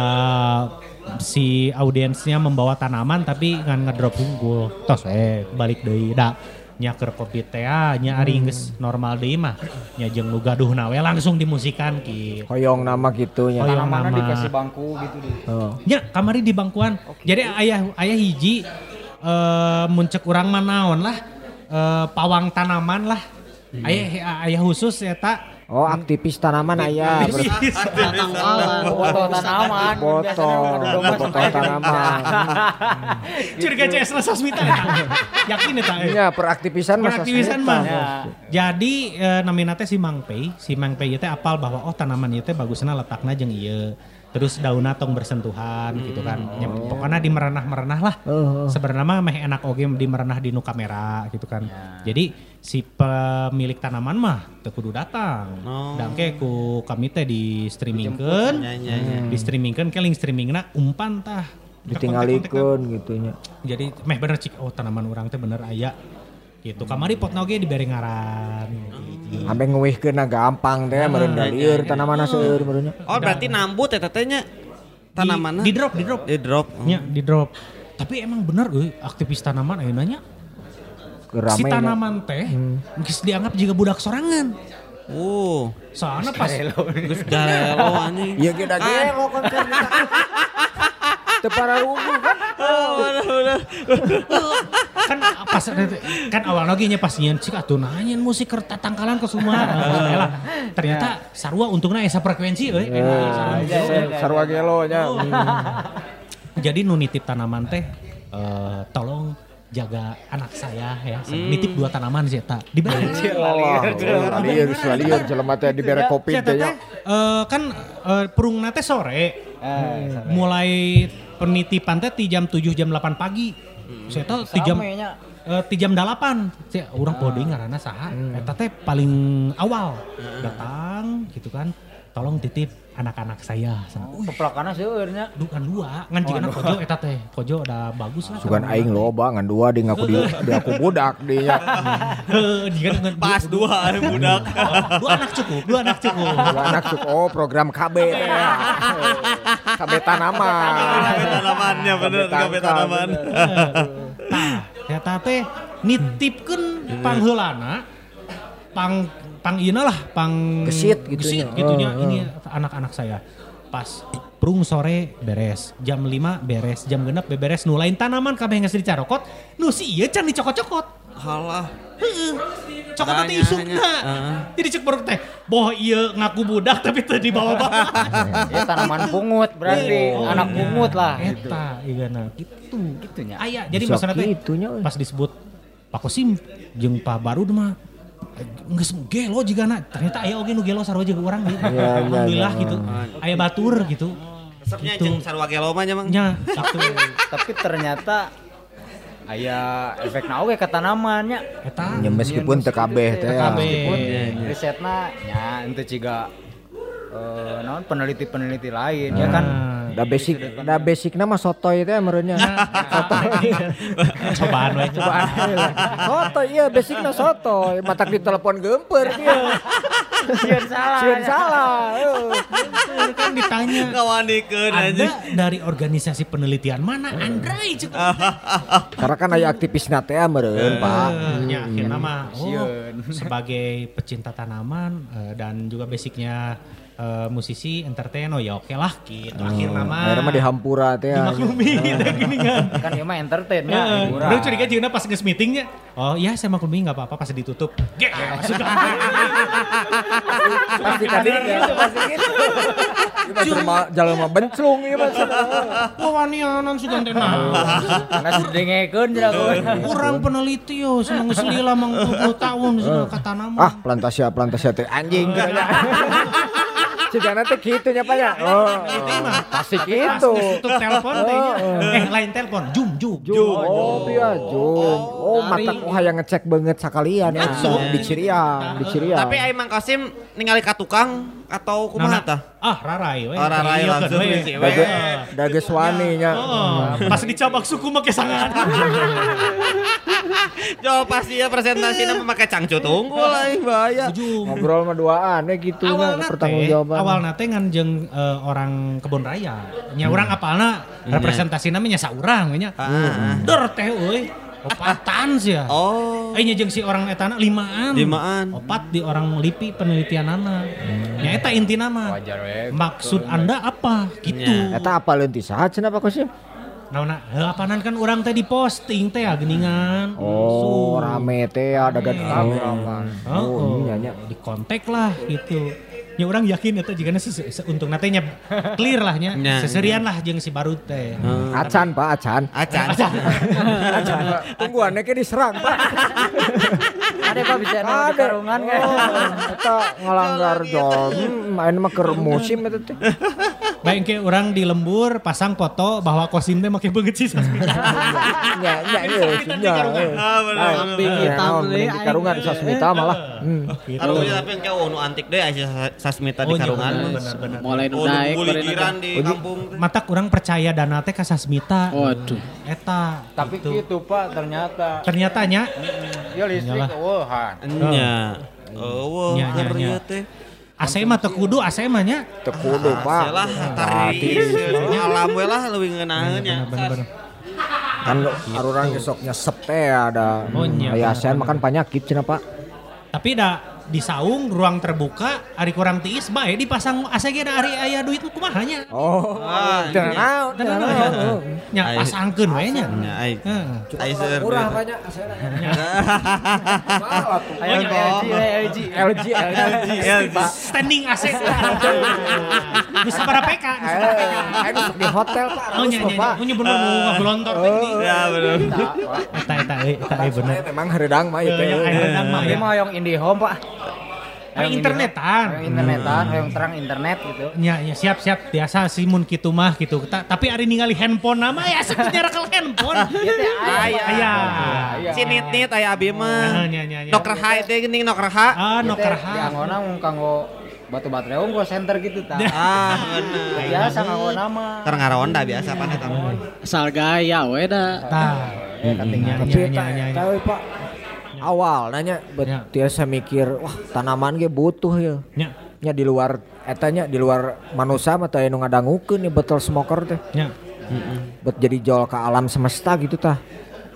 si audiensnya membawa tanaman tapi ngan ngedrop unggul tos eh balik deui da nya keur covid teh ah, nya ari geus normal deui mah nya jeung nu gaduh nawe langsung dimusikan ki Hoyong nama gitu nya. Hoyong. Nama. dikasih bangku gitu di. Oh. nya kamari di bangkuan jadi ayah ayah hiji eh muncul urang mah naon lah eh, pawang tanaman lah ayah ayah khusus eta Oh, aktivis tanaman aya. Ber- Foto tanaman. Foto, foto tanaman. Curiga CS lah sasmita eta. Yakin eta. eh. Iya, peraktivisan masa Peraktivisan mah. Jadi eh, namina teh si Mangpei, si Mangpei teh apal bahwa oh tanaman ieu teh bagusna letakna jeung ieu. Terus daunna tong bersentuhan gitu kan. Ya, pokoknya di merenah-merenah lah. Oh, oh. Sebenarnya mah meh enak oge di merenah di nu kamera gitu kan. Jadi si pemilik tanaman mah kudu datang. Oh. Dangke ku kami teh di streamingkeun. Ya, ya, ya. Di streamingkeun ke link streamingna umpan tah. Ditinggalikeun gitu nya. Jadi meh bener cik oh tanaman orang teh bener aya gitu. Kamari potna oge dibere ngaran. gitu. Ambe ngeuwihkeun gampang teh meureun da lieur tanamanna seueur meureun nya. Oh, berarti nambut eta teh nya. Tanamanna. Di, di drop, di drop. Di drop. Nya, di drop. Tapi emang bener euy aktivis tanaman ayeuna nya. Gerame Si nya. tanaman teh geus dianggap juga budak sorangan. Oh, Soalnya pas geus garelo anjing. Iya kita gelo konser. Teu para rubuh kan. kan pas kan awal lagi nya pas nyian cik atuh nanyain musik keur tatangkalan ke semua. Eh, lah. Ternyata sarua untungnya esa frekuensi euy. Sarua gelo nya. Jadi nu nitip tanaman teh eh, tolong jaga anak saya ya. Nitip dua tanaman sih eta. Diberi. Lieur, lieur jelema teh dibere kopi Saya teh teh nya. eh, kan eh, teh sore. Mulai penitipan teh ti jam 7 jam 8 pagi. Saya tahu ti jam nya. eh, ti jam 8. Saya urang poding ngaranna saha. Eta teh paling awal datang gitu kan. Tolong titip anak-anak saya. Oh, Peplakana seueurnya. Duh kan dua, ngan jika kojo eta teh, kojo udah bagus lah. Sugan aing loba ngan dua di ngaku di, di aku budak di nya. Heeh, jika dengan Pas dua budak. dua anak cukup, dua anak cukup. Dua anak cuk oh program KB. KB tanaman. Gawe tanamannya bener, tangkal, tanaman. Nah, eta teh nitipkeun pangheulana pang pang ieu lah, pang Gesit gitu gesit nya. gitunya. Oh, Ini anak-anak saya. Pas prung sore beres, jam 5 beres, jam genep beberes nu lain tanaman kabeh geus dicarokot, nu si ieu can dicokot-cokot. Halah. Cokot teh Tanya, isukna. heeh. Jadi cek baru teh, boh ieu ngaku budak tapi teu dibawa-bawa. Ya tanaman pungut berarti Oh, anak iya. pungut lah. Eta, iya nah gitu. Gitunya. Aya, jadi maksudnya teh we. pas disebut Pak Kosim jeung Pak Barud mah Nggak gelo juga nak ternyata aya oge nu gelo sarua jeung urang gitu. Iya, iya, Alhamdulillah iya. gitu. Aya batur gitu. Resepnya Gitu. jeung sarua gelo mah nya, Mang. Nya, gitu. Tapi ternyata aya efek na oge ke tanamannya. Eta Ya meskipun teu kabeh teh. ya. Meskipun Iya, risetna nya ente ciga eh naon peneliti-peneliti lain ya kan. Nah, Da basic, da basic nama sotoy teh merenya. cobaan we. Cobaan. Sotoy iya basicna sotoy, matak ditelepon gemper dia. Sieun salah. Sieun salah. heuh. kan ditanya Ngawanikeun aja. Anda dari organisasi penelitian mana? Andrai cukup. Karena kan aya aktivisna teh meureun, Pak. Ya, akhirnya mah oh, sebagai pecinta tanaman eh, dan juga basicnya eh, musisi entertain oh ya oke lah gitu. Akhirnya mah Akhirnya mah dihampura teh. ya. dimaklumi teh gini kan. Kan ieu mah entertain Heeh. hiburan. Udah curiga jeung pas nges meetingnya. Oh iya saya maklumi nggak apa-apa pas ditutup. Ge, masuk Pasti tadi gitu, pasti gitu. Ieu mah jelema jelema benclung ieu mah. Wah wanianan sudah tenang. Karena didengekeun jeraku. Orang peneliti yo seneng selila mang 20 tahun sudah ke tanaman. Ah, plantasia plantasia teh anjing cenah. Cigana teh kitu nya Pak ya. Oh, pasti gitu. Tutup telepon tehnya. Eh lain telepon, jum jum. Oh, iya, Jum. Oh, Dari- mata oh hayang ngecek banget sakalian ya. Di Ciriang, di Ciriang. Tapi ai Mang Kasim ningali ka tukang atau kumaha tah? Ah, rarai we. Oh, rarai Iya, langsung we. we. Dage dages wani nya. Oh, pas dicabak suku make sangat. Jo pasti ya presentasinya memakai cangcut unggul ai bahaya. Ngobrol mah duaan we gitu Awal nya pertanggungjawaban. awal nate ngan jeung eh, orang kebun raya. Nya urang apalna representasi namanya saurang we nya. Dor teh euy. Opatan sih ya. Oh. Eh jeung si orang etana limaan. Limaan. Opat di orang lipi penelitianana. Nya eta intina mah. Wajar we. Maksud Anda apa? Gitu. Eta apa leunti saha cenah Pak Kosim? Naona, heuapanan kan orang teh di posting teh ya geningan. Oh, rame teh ada gad Oh, Oh, iya nya. di kontak lah gitu. Ya orang yakin itu jika se- se- untung natenya clear lah nya. Nya, Seserian lah jeung si Barut teh. Acan Pak, acan. Acan. Acan. Tungguannya ke diserang Pak. Ada Pak bisa di karungan kan. Oh, eta ngalanggar jam. Main mah keur musim eta teh. Baik ke orang di lembur pasang foto bahwa kosim teh make beungeut sih Sasmita. Nya nya ieu nya. Ah, bener, Nah, bener, hitam di karungan Sasmita malah. Hmm. Karunya tapi engke nu antik deh aya Sasmita di Oh, iya, karungan. Mulai nu Oh, naik buligiran di kampung. teh. Matak orang percaya dana teh ka Sasmita. Waduh. Eta. Tapi gitu. gitu Pak ternyata. Ternyata nya Dia listrik Iyalah. eueuhan. Nya. Oh, Nya, nya, ngeri nya. teh. AC mah teu kudu AC mah nya. Teu kudu Pak. Salah tari alam we lah leuwih ngeunaheun nya. Bener-bener. Kan arurang besok nyesep teh ada. Oh, iya, Aya bener, asean makan penyakit cenah Pak. Tapi da di saung ruang terbuka ari kurang tiis bae dipasang AC ge ari aya duit kumaha nya. Oh. Ah, teu naon. Nya pasangkeun we nya. Nya ai. Murah banyak aseana. Ayo LG LG. LG LG. Standing AC. Bisa berapa PK? Bisa PK? Di hotel Pak. Oh nya nya. Punya bener mau ngablontor teh gini. Ya bener. Eta eta eh, eta eh bener. Memang heredang mah itu. Eh, rendang mah Ini ya. mah yang IndiHome Pak. Ah, Hayang internetan. Hayang internetan, hayang terang internet gitu. Ya, ya siap siap biasa sih mun kitu mah gitu. Ta- tapi ari ningali handphone nama ya sebutnya rakal handphone. Aya. Aya. Cinit-nit aya abi Ah, mah. nya nya nya. Nok raha teh geuning nok raha. Ah, Ieu no teh kerha. Dianggona mun kanggo batu baterai unggul center gitu tah. Ah, bener. Biasa ngawa nama. Keur ngaronda biasa pan eta mah. Asal gaya we da. Tah. Eh. Tapi Pak. Awal nanya bet Ya. tiasa mikir wah tanaman ge butuh ya. Nya, Nya di luar etanya di luar manusia mah teh anu ngadangukeun nih betul smoker teh. nya. Bet jadi jol ke alam semesta gitu tah.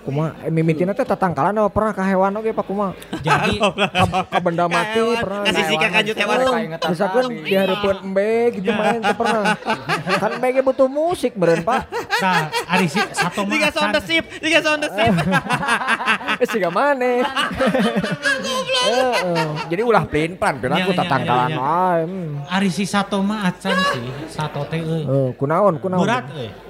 Kuma eh, mimitina teh tatangkalan apa pernah ka hewan oge Pak Kuma. Jadi Ka, ka benda mati pernah. Ngasih sikat kanjut hewan. Misalkan tadi. di harapan embe gitu main teh pernah. Kan embe ge butuh musik beren Pak. tah ari si satu mah Tiga sound the ship, tiga sound the ship. Eh siga maneh. Heeh. Jadi ulah pelin plan Nya, pirang ku nya, tatangkalan wae. hmm. Ari si satu mah acan sih, satu teh euy. Eh, kunaon kunaon. Berat euy.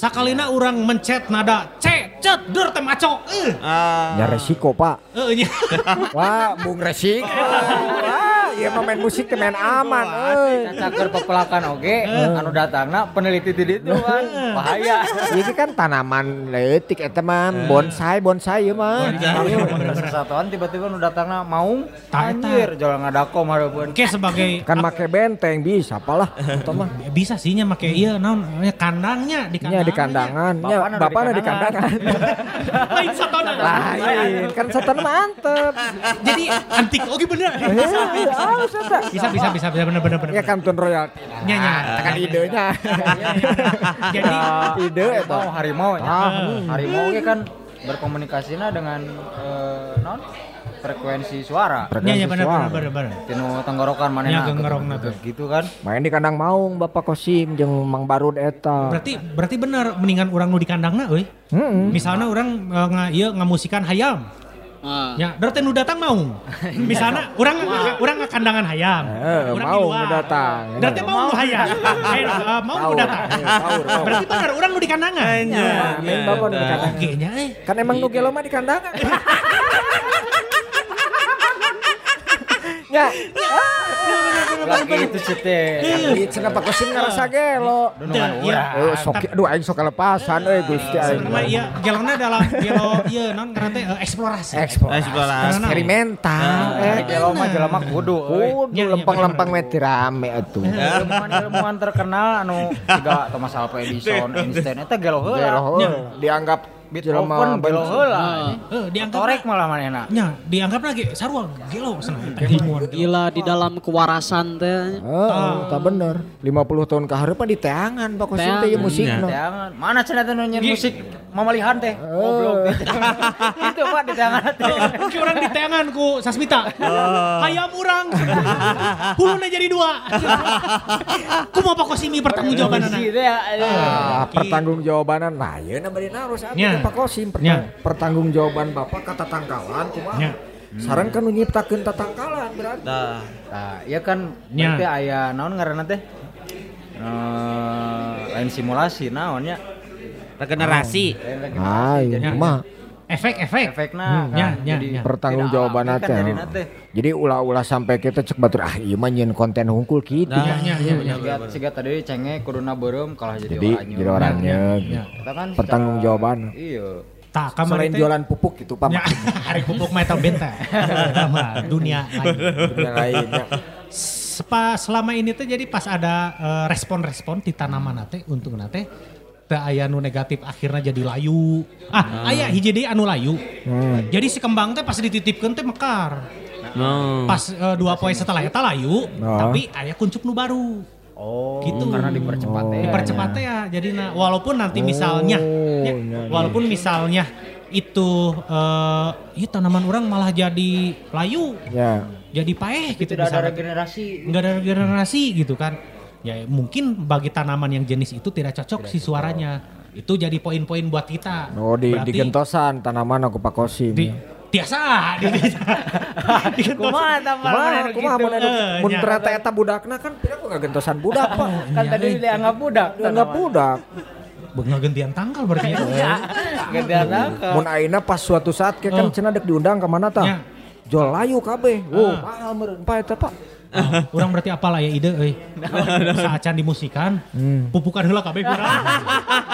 Sakalina orang mencet nada C, cet, dur teh macok. Eh, Ah. Ya resiko Pak. eh nya. Wah, bung resiko. Wah, iya mah main musik teh main aman. caker pepelakan oge anu datangna peneliti di ditu kan bahaya Ini kan tanaman leutik eta mah bonsai bonsai ieu mah. satuan tiba-tiba nu datangna maung eta. anjir jual ngadakom hareupeun Oke sebagai Kan make benteng bisa apalah eta mah. bisa sih nya make iya naon namanya kandangnya di Nya di kandangan, nya Bapana di bapana di kandangan. Lain satona. Lain, kan setan mantep. Jadi antik oke bener. Iya, eta. Bisa bisa bisa bisa bener bener bener. Ya kantun royalti. Nya nya. Tekan idenya. Jadi Ide eta. harimau harimau nya. Ah, harimau oge kan berkomunikasinya dengan eh, non frekuensi suara nya nya bener suara. bener bener bener. tinu tenggorokan manehna gengerongna tuh. gitu kan Main di kandang maung Bapak Kosim jeung Mang Barud eta. Berarti berarti bener mendingan orang nu di kandangna euy. Heeh. Misalnya orang eh, nga ieu ngamusikan hayam. Ah. Ya, berarti nu datang mau. Misalnya orang orang kandangan hayam. Eh, Urang mau di luar. nu datang. Berarti mau nu hayam. Eh, eh, mau nu datang. Berarti bener orang nu di kandangan. Ya, main Bapak nu di kandangan. Eh. Kan emang nu gelo mah di kandangan. Ya, lagi itu cete. Cenah Pak Kosim ngarasa gelo. Dan iya. Eh, sok aduh aing sok kelepasan euy Gusti aing. Sama iya. Gelona dalam gelo iya non karena teh eh, eksplorasi. Eksplorasi. Eksperimental. Eh, jelema jelema kudu euy kudu lempang-lempang meti rame atuh. ilmuwan-ilmuwan terkenal anu juga Thomas Alva Edison Einstein eta gelo Gelo heula heuh. Dianggap jelema gelo heula Eh, dianggap torek malah manehna nya dianggap lagi. Sarua gelo cenah. Gila di dalam kewarasan teh. Heeh, tak bener. 50 tahun ke hareup di teangan Pak Kosim teh Teangan. musikna. Jangan, mana cenah teh musik mamalihan teh. Goblok teh. Itu Pak di tangan teh. Oh, Oke orang di tangan ku Sasmita. Hayam urang. Jadi dua. Ku mau Pak Kosimi pertanggung jawaban teh ya. Ah, pertanggungjawabanan nah ieu na bari naros atuh Nya. Pak Kosim Nya. pertanggungjawaban Bapak kata tangkalan kumaha? Nya. Saran kan nu nyiptakeun tatangkalan berarti. Dah. Nah, iya kan Nya. berarti aya naon ngaranna teh? Eh, lain simulasi naonnya. Regenerasi. Lain Ah, jadi iya mah Efek-efek. efekna Nya, kan nya, jadi nya. pertanggungjawaban tidak apik teh. kan teh. Jadi ulah-ulah sampai kita cek batur ah ieu mah nyeun konten hungkul kitu. Nya, nya, nya, nya. Siga siga tadi cengek kuduna beureum kalah jadi Jadi oranye. jadi orangnya. Nya. Kita kan Pertanggungjawaban. secara- Iya. Tak kamar Selain jualan pupuk gitu Pak. Ya, hari pupuk mah eta benta. Eta mah dunia lain. Yang lainnya. Sepa, selama ini tuh jadi pas ada eh, respon-respon di tanaman nate untuk nate teu aya nu negatif akhirnya jadi layu. Ah, aya hiji deui anu layu. Hmm. Jadi si kembang teh pas dititipkeun teh mekar. No. Pas eh, dua poin setelah eta layu, Oh. tapi aya kuncup nu baru. Oh, Gitu. karena dipercepat ya. Dipercepat teh ya. Jadi nah, walaupun nanti misalnya Oh, ya, iya, iya. walaupun misalnya itu eh iya tanaman orang malah jadi layu, Ya. jadi paeh gitu Tidak ada regenerasi. nggak ada regenerasi gitu kan ya mungkin bagi tanaman yang jenis itu tidak cocok si suaranya itu jadi poin-poin buat kita Oh di Berarti digentosan tanaman aku Pak Kosim. di tiasa di. Kumaha Kumaha kumaha mun mun nya. ternyata eta budakna kan pira kok gentosan budak Pak. Kan tadi dianggap budak. Enggak budak. Nggak gantian tanggal berarti ya Gantian angka. Mun aina pas suatu saat ke kan Oh. cenah dek diundang ke mana Ya. tah? Jol layu kabeh. Oh, mahal meureun Pak eta Pak. Orang berarti apalah ya ide euy. Saacan dimusikan, pupukan heula kabeh kurang.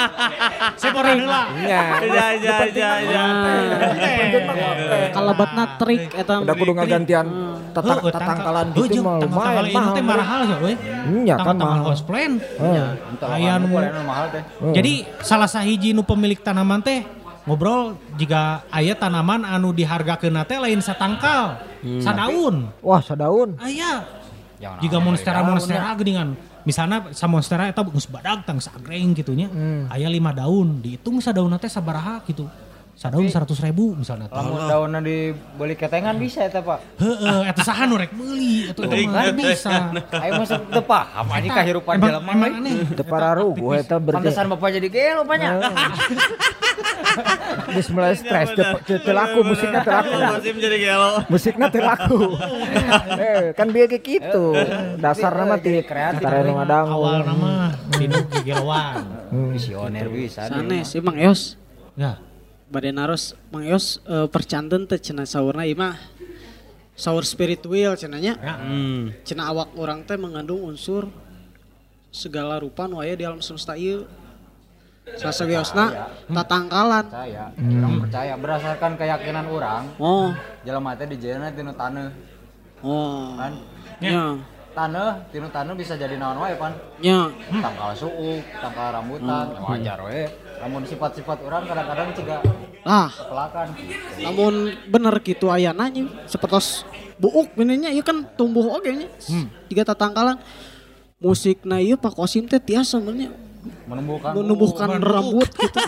Seporan heula. Iya. Ya ya ya ya. Kalabatna trik eta. Udah kudu ngagantian tatang Heueuh, tatangkalan tangkal- gitu mah lumayan ini teh mahal. mahal ya euy. Iya kan mahal. houseplant. Heeh. Aya nu mahal teh. Jadi salah sahiji nu pemilik tanaman teh ngobrol jika aya tanaman anu dihargakeun teh lain satangkal, sadaun. Wah, sadaun. Aya. Jangan Jika monstera monstera geuningan. Misalnya sa monstera eta geus badag tang sagreng gitunya. Hmm. Aya lima daun, dihitung sadaunna teh sabaraha gitu. Sadaun seratus ribu misalnya. Lamun daunna dibeli ketengan bisa eta Pak. Heeh, eta saha nu rek meuli, eta teh mah bisa. Ayo masuk teu paham aja kahirupan Emang- jelema emang we. aneh. Teu pararuguh eta berarti. Pantesan Bapak jadi gelo banyak. Geus mulai stres teu laku musiknya teu laku. Musim jadi gelo. Musiknya teu laku. Eh, kan bieu ge kitu. Dasarna mah ti kreatif, karena ngadang. Awal nama Dino Gegelowan. Visioner bisa. Sanes sih Mang Eos. Ya. Bade naros Mang Eos eh, percanten teh cenah saurna ieu mah saur spiritual cenanya. Hmm. Cenah awak orang teh mengandung unsur segala rupa nu aya di alam semesta ieu. Sasageosna tatangkalan. Percaya, orang percaya berdasarkan keyakinan orang, Oh, jelema teh dijieuna tinu taneuh oh. kan. Ya, Taneuh, tinu taneuh bisa jadi naon wae pan. ya. Tangkal suuk, tangkal rambutan, ya wajar we. Namun sifat-sifat orang kadang-kadang juga Ah, kepelakan. namun bener gitu ayana nya sepertos buuk benenya ieu kan tumbuh oge nya. Tiga tatangkalan. Musikna ieu Pak Kosim teh tiasa sebenarnya Menumbuhkan menumbuhkan rambut gitu.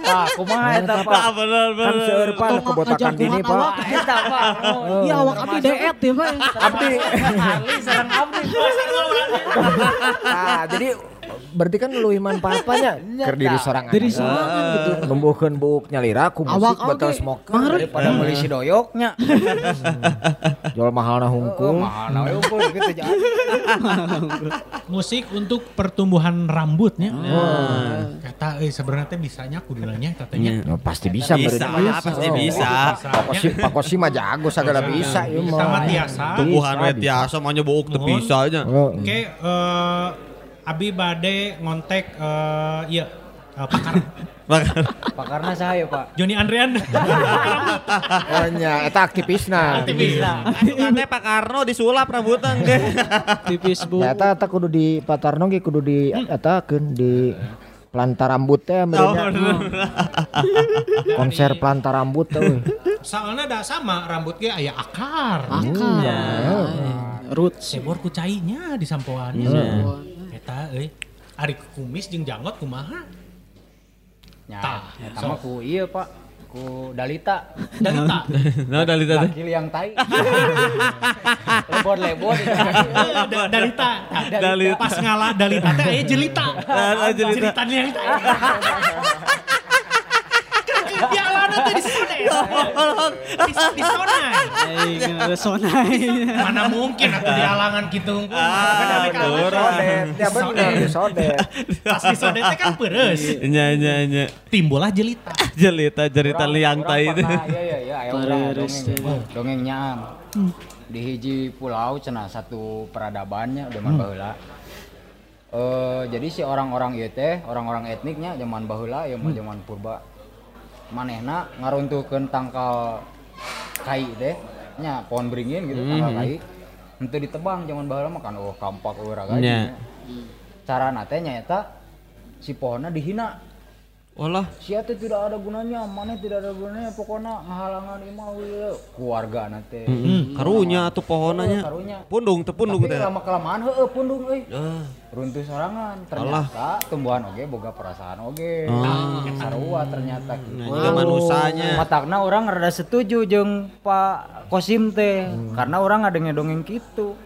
Pak, kumaha eta Pak? Ah bener Kan bener. seueur Pak kebotakan kumaha Pak. Eta Pak. Iya awak abdi deet ya Pak. Abdi. Ali sareng abdi. Nah, jadi berarti kan lu iman apa-apanya keur diri sorang Dari aja. sorangan gitu. numbuhkeun buuk nyalira ku musik batal smoke. Daripada meuli si doyoknya. jual mahalna Oh, hungkul mahal na we unggul gitu jadi. Musik untuk pertumbuhan rambutnya. Kata eh sebenarnya teh bisanya kudulanya katanya. Ya, pasti bisa Bisa, berarti. pasti Oh, bisa. Pak Kosi Pak Kosi mah jago sagala bisa ieu Sama mah tiasa. Tumbuhan Bisa, we bisa. tiasa mah buuk bisa aja. Oh, Oke, eh, Abi bade ngontek eh iya eh, pakar Bahkan Pakarna saha ya, Pak? Joni Andrian. oh nya eta aktivisna. Katanya Pak Karno disulap rambutan ge. Tipis bu. Ya eta eta kudu di Patarno ge kudu di atakeun di pelanta rambut teh merenya. Konser pelanta rambut teh we. Soalnya ada sama rambut ge aya akar. Akar. Roots. Sebor ku cainya di sampoan. Eta euy. Ari kumis jeung janggot kumaha? Ya, Tah, eta mah ku ieu, Pak. Ku Dalita. Dalita. Nah, dalita teh. Yang tai. Lebot-lebot. Da- Dalita. Dalita. Pas ngalah Dalita teh aya jelita. Ah, jelita. Jelita yang Pialana teh di ya. Di, di sonai. Mana mungkin atuh di alangan gitu. Ah, Sodet, ya bener di sodet. Pas di sodet teh kan peres. Nya nya nya. Timbullah jelita. Jelita cerita liang tai itu. Iya iya iya, aya urang Pareres dongeng. Dongeng nyaam. Di hiji pulau cenah satu peradabannya zaman baheula. Eh jadi si orang-orang ieu teh, orang-orang etniknya zaman baheula ya mah zaman purba. Manehna ngaruntuhkeun tangkal kai teh nya pohon beringin gitu tangkal kai. Henteu ditebang zaman baheula mah kan oh kampak urang Nya. Carana teh nyaeta si pohonna dihina Walah. si teh tidak ada gunanya mana tidak ada gunanya pokoknya ngahalangan imah ieu keluarga nanti. Heeh, karunya atuh pohonanya. karunya. Pundung teu pundung tapi teh. lama kelamaan heueuh pundung euy Ah, runtuh sorangan. Ternyata tumbuhan oge boga perasaan oge. Sarua ternyata. Gitu Nah, juga manusanya. matakna orang rada setuju jeung Pak Kosim teh. Karena orang ada ngedongeng gitu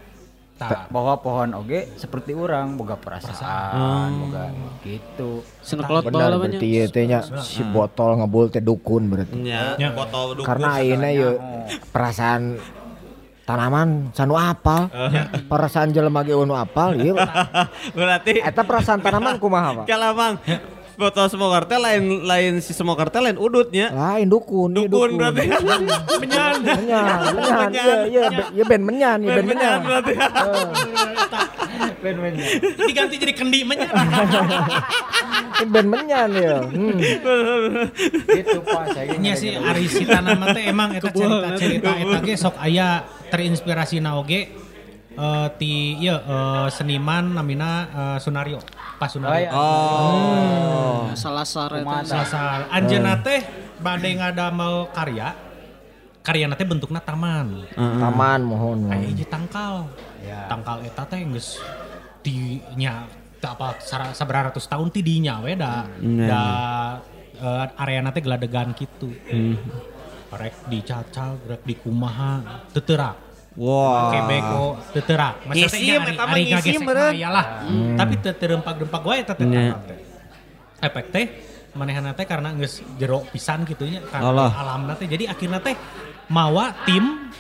Tah. bahwa pohon oge seperti orang boga perasaan boga gitu Senekolot Bener bawa berarti ieu teh nya si botol ngebul teh dukun berarti. Nya, Ya. foto dukun. Karena ayeuna ye perasaan tanaman sanu apal. Perasaan jelema ge nu apal ieu. Berarti Eta perasaan tanaman kumaha, Pak? Kalamang foto smoker teh lain lain si smoker teh lain udutnya. Lain dukun, iya Dukun berarti. Menyan. Menyan, menyan, iya, iya, be- iya band menyan, iya band menyan. berarti. Ben-bennya. Diganti jadi kendi menyan. Ini band menyan ya. Hmm. Gitu Pak, saya Nya si Ari si tanaman teh emang eta cerita-cerita eta ge sok aya terinspirasi na oge eh, ti ieu eh, seniman namina eh, Sunario. Pas Oh, Sunario. ya. Oh. Salah sare Kumaha teh. tah? Sasar anjeunna teh bade ngadamel karya. Karyana teh bentukna taman. Taman mohon. Aya hiji tangkal. Ya. Tangkal eta teh geus di nya teu apa sabaraha ratus tahun ti dinya we da da eh, areana teh geladegan kitu. Rek dicacal, rek dikumaha, teu Wah. Kebeko teu teurak. Maksudnya Ngisim, nya ari eta mah ngagesek beureun. mah iyalah. Tapi teu rempak-rempak wae eta teh teh. Efek teh manehana teh karena geus jero pisan gitu nya karena Allah. alamna teh. Jadi akhirnya teh mawa tim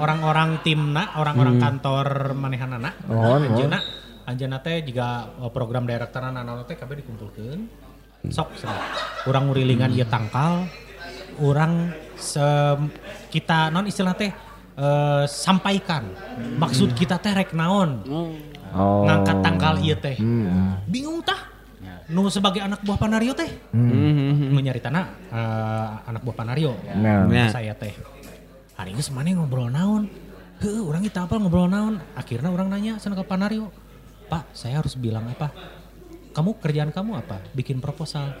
orang-orang timna orang-orang kantor manehanana. Nuhun, anjeuna anjeuna teh juga uh, program direktoran anak teh kabeh dikumpulkeun. Sok cenah urang ngurilingan ieu tangkal. Urang se- kita non istilah teh eh, sampaikan. Maksud kita teh rek naon? Oh. ngangkat tangkal ieu teh. Hmm. bingung tah? Nu sebagai anak buah Panario teh? Mhm. nu nyaritana eh, anak buah Panario. Nah. Ya. saya teh. Hari ini semane ngobrol naon? Heuh, orang kita apa ngobrol naon? Akhirnya orang nanya sana ke Panario Pak saya harus bilang apa? Kamu kerjaan kamu apa? Bikin proposal.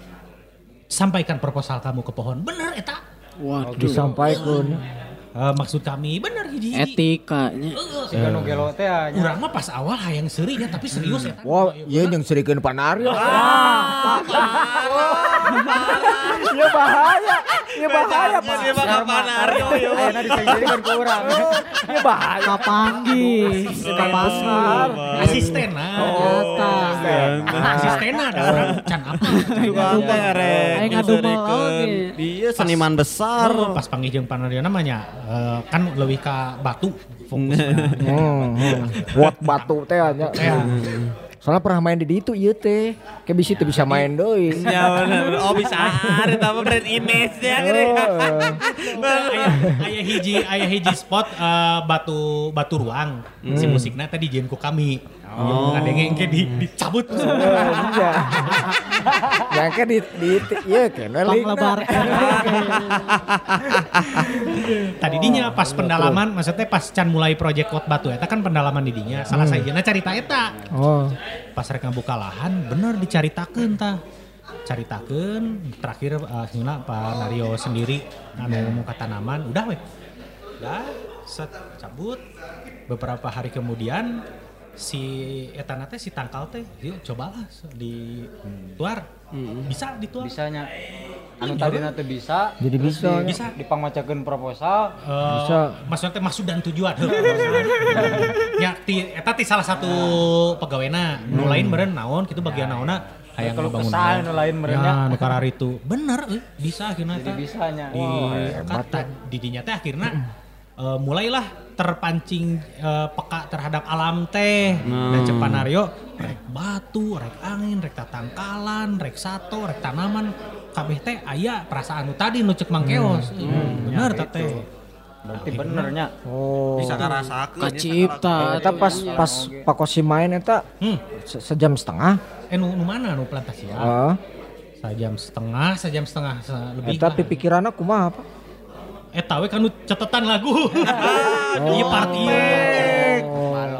Sampaikan proposal kamu ke pohon. Bener eta. Waduh. Disampaikan. Eh, maksud kami bener hiji Etikanya. Siga nu gelo teh nya. Urang mah pas awal hayang seurinya tapi serius eta Wah, iya yang serikeun panario. Iya bahaya. Iya bahaya, Pak. Dia bakal panario yo. Ayeuna disengjeurkeun ku urang. Iya bahaya. Kapanggi. Besar. asisten nah Eta. asisten ada orang can apa Juga rek. Aing ngadumel oge. Dia seniman besar. Oh, pas panggil jeung Panario namanya kan lebih ke batu fokusnya. Hmm, hmm. Buat batu teh nya. Ya. Soalnya pernah main di ditu ieu teh. Kayak bisa teu bisa main deui. Ya bener. Oh bisa ada tapi brand image-nya gede. aya aya hiji aya hiji spot eh, batu batu ruang si musiknya tadi ku kami oh. ngadenge engke di dicabut Iya. Yang ke di di Pang lingna. lebar. tadi dinya pas pendalaman maksudnya pas can mulai project kot batu eta kan pendalaman di dinya salah sajana carita eta Oh. pas rek ngabuka lahan bener dicaritakeun tah caritakeun terakhir uh, Pak Nario sendiri anu ngomong ke tanaman udah weh udah set cabut beberapa hari kemudian si etana teh si tangkal teh yuk cobalah di tuar bisa dituar. Bisanya. Anu tadina teh bisa. Jadi bisa. di- Bisa. Dipangmacakeun proposal. Eh, Bisa. maksudnya teh maksud dan tujuan. Ya ti eta ti salah satu pegawena. Nu lain meureun naon kitu bagian naonna hayang Kalau ngebangun kesal nu lain meureun ya nya. nu karar itu bener euy bisa akhirnya Jadi bisanya. di kata didinya teh akhirnya eh, mulailah terpancing eh, peka terhadap alam teh dan Cepanario rek batu, rek angin, rek tatangkalan, rek sato, rek tanaman kabeh teh aya perasaan nu tadi nu cek mangkeos. Bener teh teh. Berarti benernya. Oh. Bisa ngarasakeun. Kacipta. Eta pas pas Pak Kosim main eta Hmm. se- sejam setengah. Eh nu, nu mana nu plantasi ya? Heeh. Sejam setengah, sejam setengah se- lebih. Eta pikiranna kumaha, Pak? Eta we kan catatan lagu. Iya party.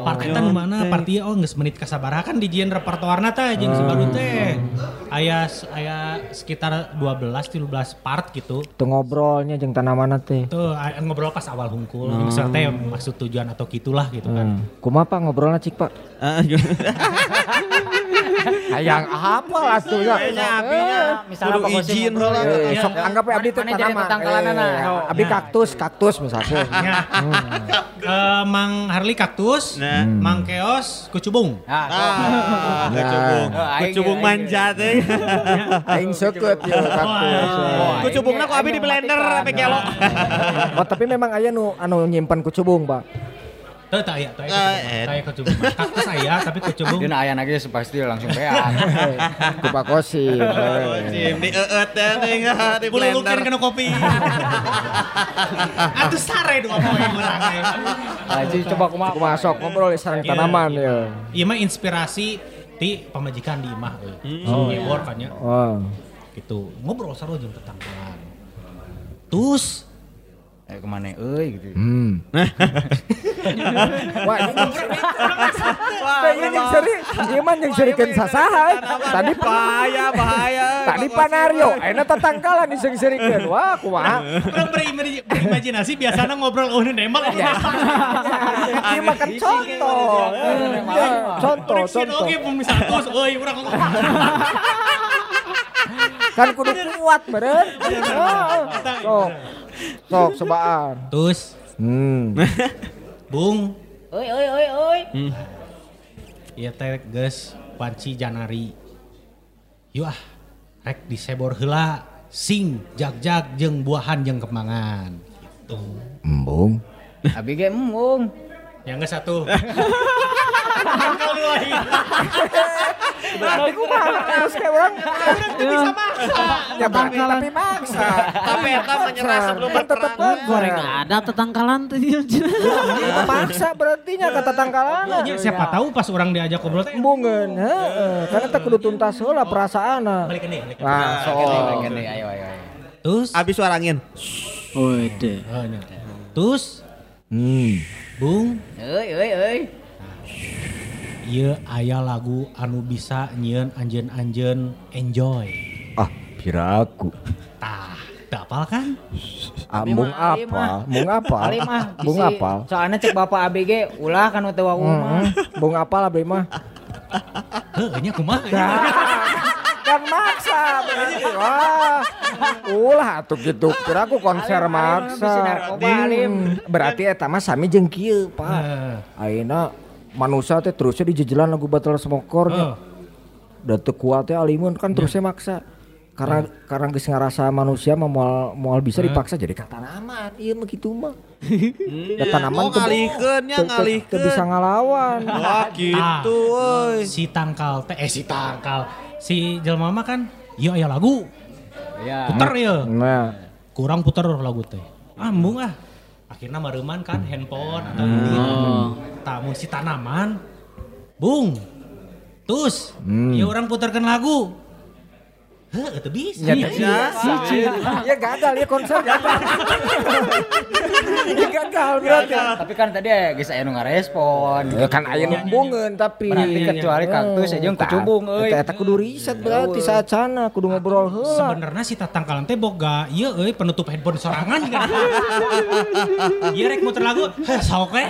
Party eta nu mana? Party oh geus menit kasabaraha kan dijieun repertoarna teh jeung sabaru teh. Aya aya sekitar 12 13 part gitu. Tuh ngobrolnya jeung tanamanna teh. Tuh ngobrol pas awal hungkul. Misalnya teh maksud tujuan atau gitulah gitu kan. Hmm. Kumaha Pak ngobrolna cik, Pak? Ah, Hayang apa astunya? Misalnya Kudu Pak Kosim izin ngobrol, heula. Eh, Iya. sok anggap we abdi teh tanaman. Eh, Abdi kaktus, kaktus misalnya. Ya. Eh, Mang Harli kaktus, Nah. Mang Keos kucubung. Nah, Ah, kucubung. Oh, Kucubung manja teh. Aing seukeut ya kaktus. Oh, Kucubungna ku abi di blender sampai kelo. Oh, tapi memang aya nu anu nyimpan kucubung, Pak. Teu aya, teu aya Ah, kecubung. eh. Kaktus aya tapi kecubung. Dia aya lagi pasti langsung beak. Ku Pak Kosim. Di eut teh ning ah, di blender. kena kopi. Atuh sare dua poe urang teh. Aji coba kumaha. Aku masuk ngobrol di sarang Iya, tanaman iya. ya. Ieu mah inspirasi ti pamajikan di imah euy. Oh, nyebor kan nya. Oh. Gitu. Ngobrol sarua jeung tetanggaan. Terus Eh ke mana euy gitu. Hmm. Wah, ini jeung seri, ieu mah jeung serikeun sasaha. Tadi bahaya, bahaya. Tadi Panario, ayeuna tatangkalan jeung serikeun. Wah, kumaha? Orang berimajinasi, biasanya ngobrol oh nembak ya. Ieu mah kan contoh. Iya, Contoh, contoh. oke pemisah terus, oi orang Kan kudu kuat beren. Heeh. Sok. Sok sebaan. Terus, Hmm. Bung, Euy euy euy euy. iya teh geus panci janari. Yuk ah, rek disebor heula sing jag-jag jeung buahan jeung kemangan. Gitu. Embung. Abi ge embung. Yang geus satu. Berarti kumaha? Terus kayak orang bisa maksa. ya berarti tapi maksa. Tapi eta menyerah sebelum Kan tetep berperang. Goreng ada tetangkalan tuh. Iya, Maksa berarti nya kata tangkalana. Ya, siapa tahu pas orang diajak ngobrol heeh. Karena tak kudu tuntas heula perasaana. balik ke ke Nah, ayo ayo ayo. Terus, Abis suara angin. Oh, terus, Hmm. Bung, Euy euy euy. Ieu aya lagu anu bisa nyieun anjeun-anjeun enjoy. Ah, piraku. Tah, teu apal kan? Mah, abi apa? mah. Bung apa? Ali mah bisi- apa? Soalnya cek bapak ABG ulah kan teu wawu mah. Bung apa lah mah? Heuh, nya kumaha? kan maksa berarti. Wah. Ulah atuh gitu. Piraku konser Ali mah maksa. narkoba, Alim. Berarti eta mah sami jeung kieu, Pak. Ayeuna manusia teh terusnya dijejelan lagu batal semokor Heeh. da teu kuat teh alimun kan terusnya maksa karena karena geus ngarasa manusia mah moal moal bisa dipaksa jadi kata tanaman ieu mah kitu mah da tanaman Oh, ngalihkeun nya, ngalihkeun. bisa ngalawan Wah, gitu euy. Si tangkal teh eh si tangkal. Si jelema mah kan ieu aya lagu. Iya. Puter ieu. nah Kurang puter lagu teh. Ambung ah. Akhirnya mareuman kan handphone atau hmm. Tamun si tanaman. Bung. Tus. Ieu orang puterkeun lagu. Heuh, itu bisa. ya Iya. ya gagal ya konser gagal ya gagal berarti Tapi kan tadi ya geus aya nu ngarespon. ya kan aya numbungeun tapi Berarti kecuali kaktus aja yang kecubung euy. eta kudu riset berarti saat sana kudu ngobrol heula Sebenarnya si tatangkalan teh boga ieu euy penutup handphone sorangan juga. Ieu rek muter lagu, heh sok we.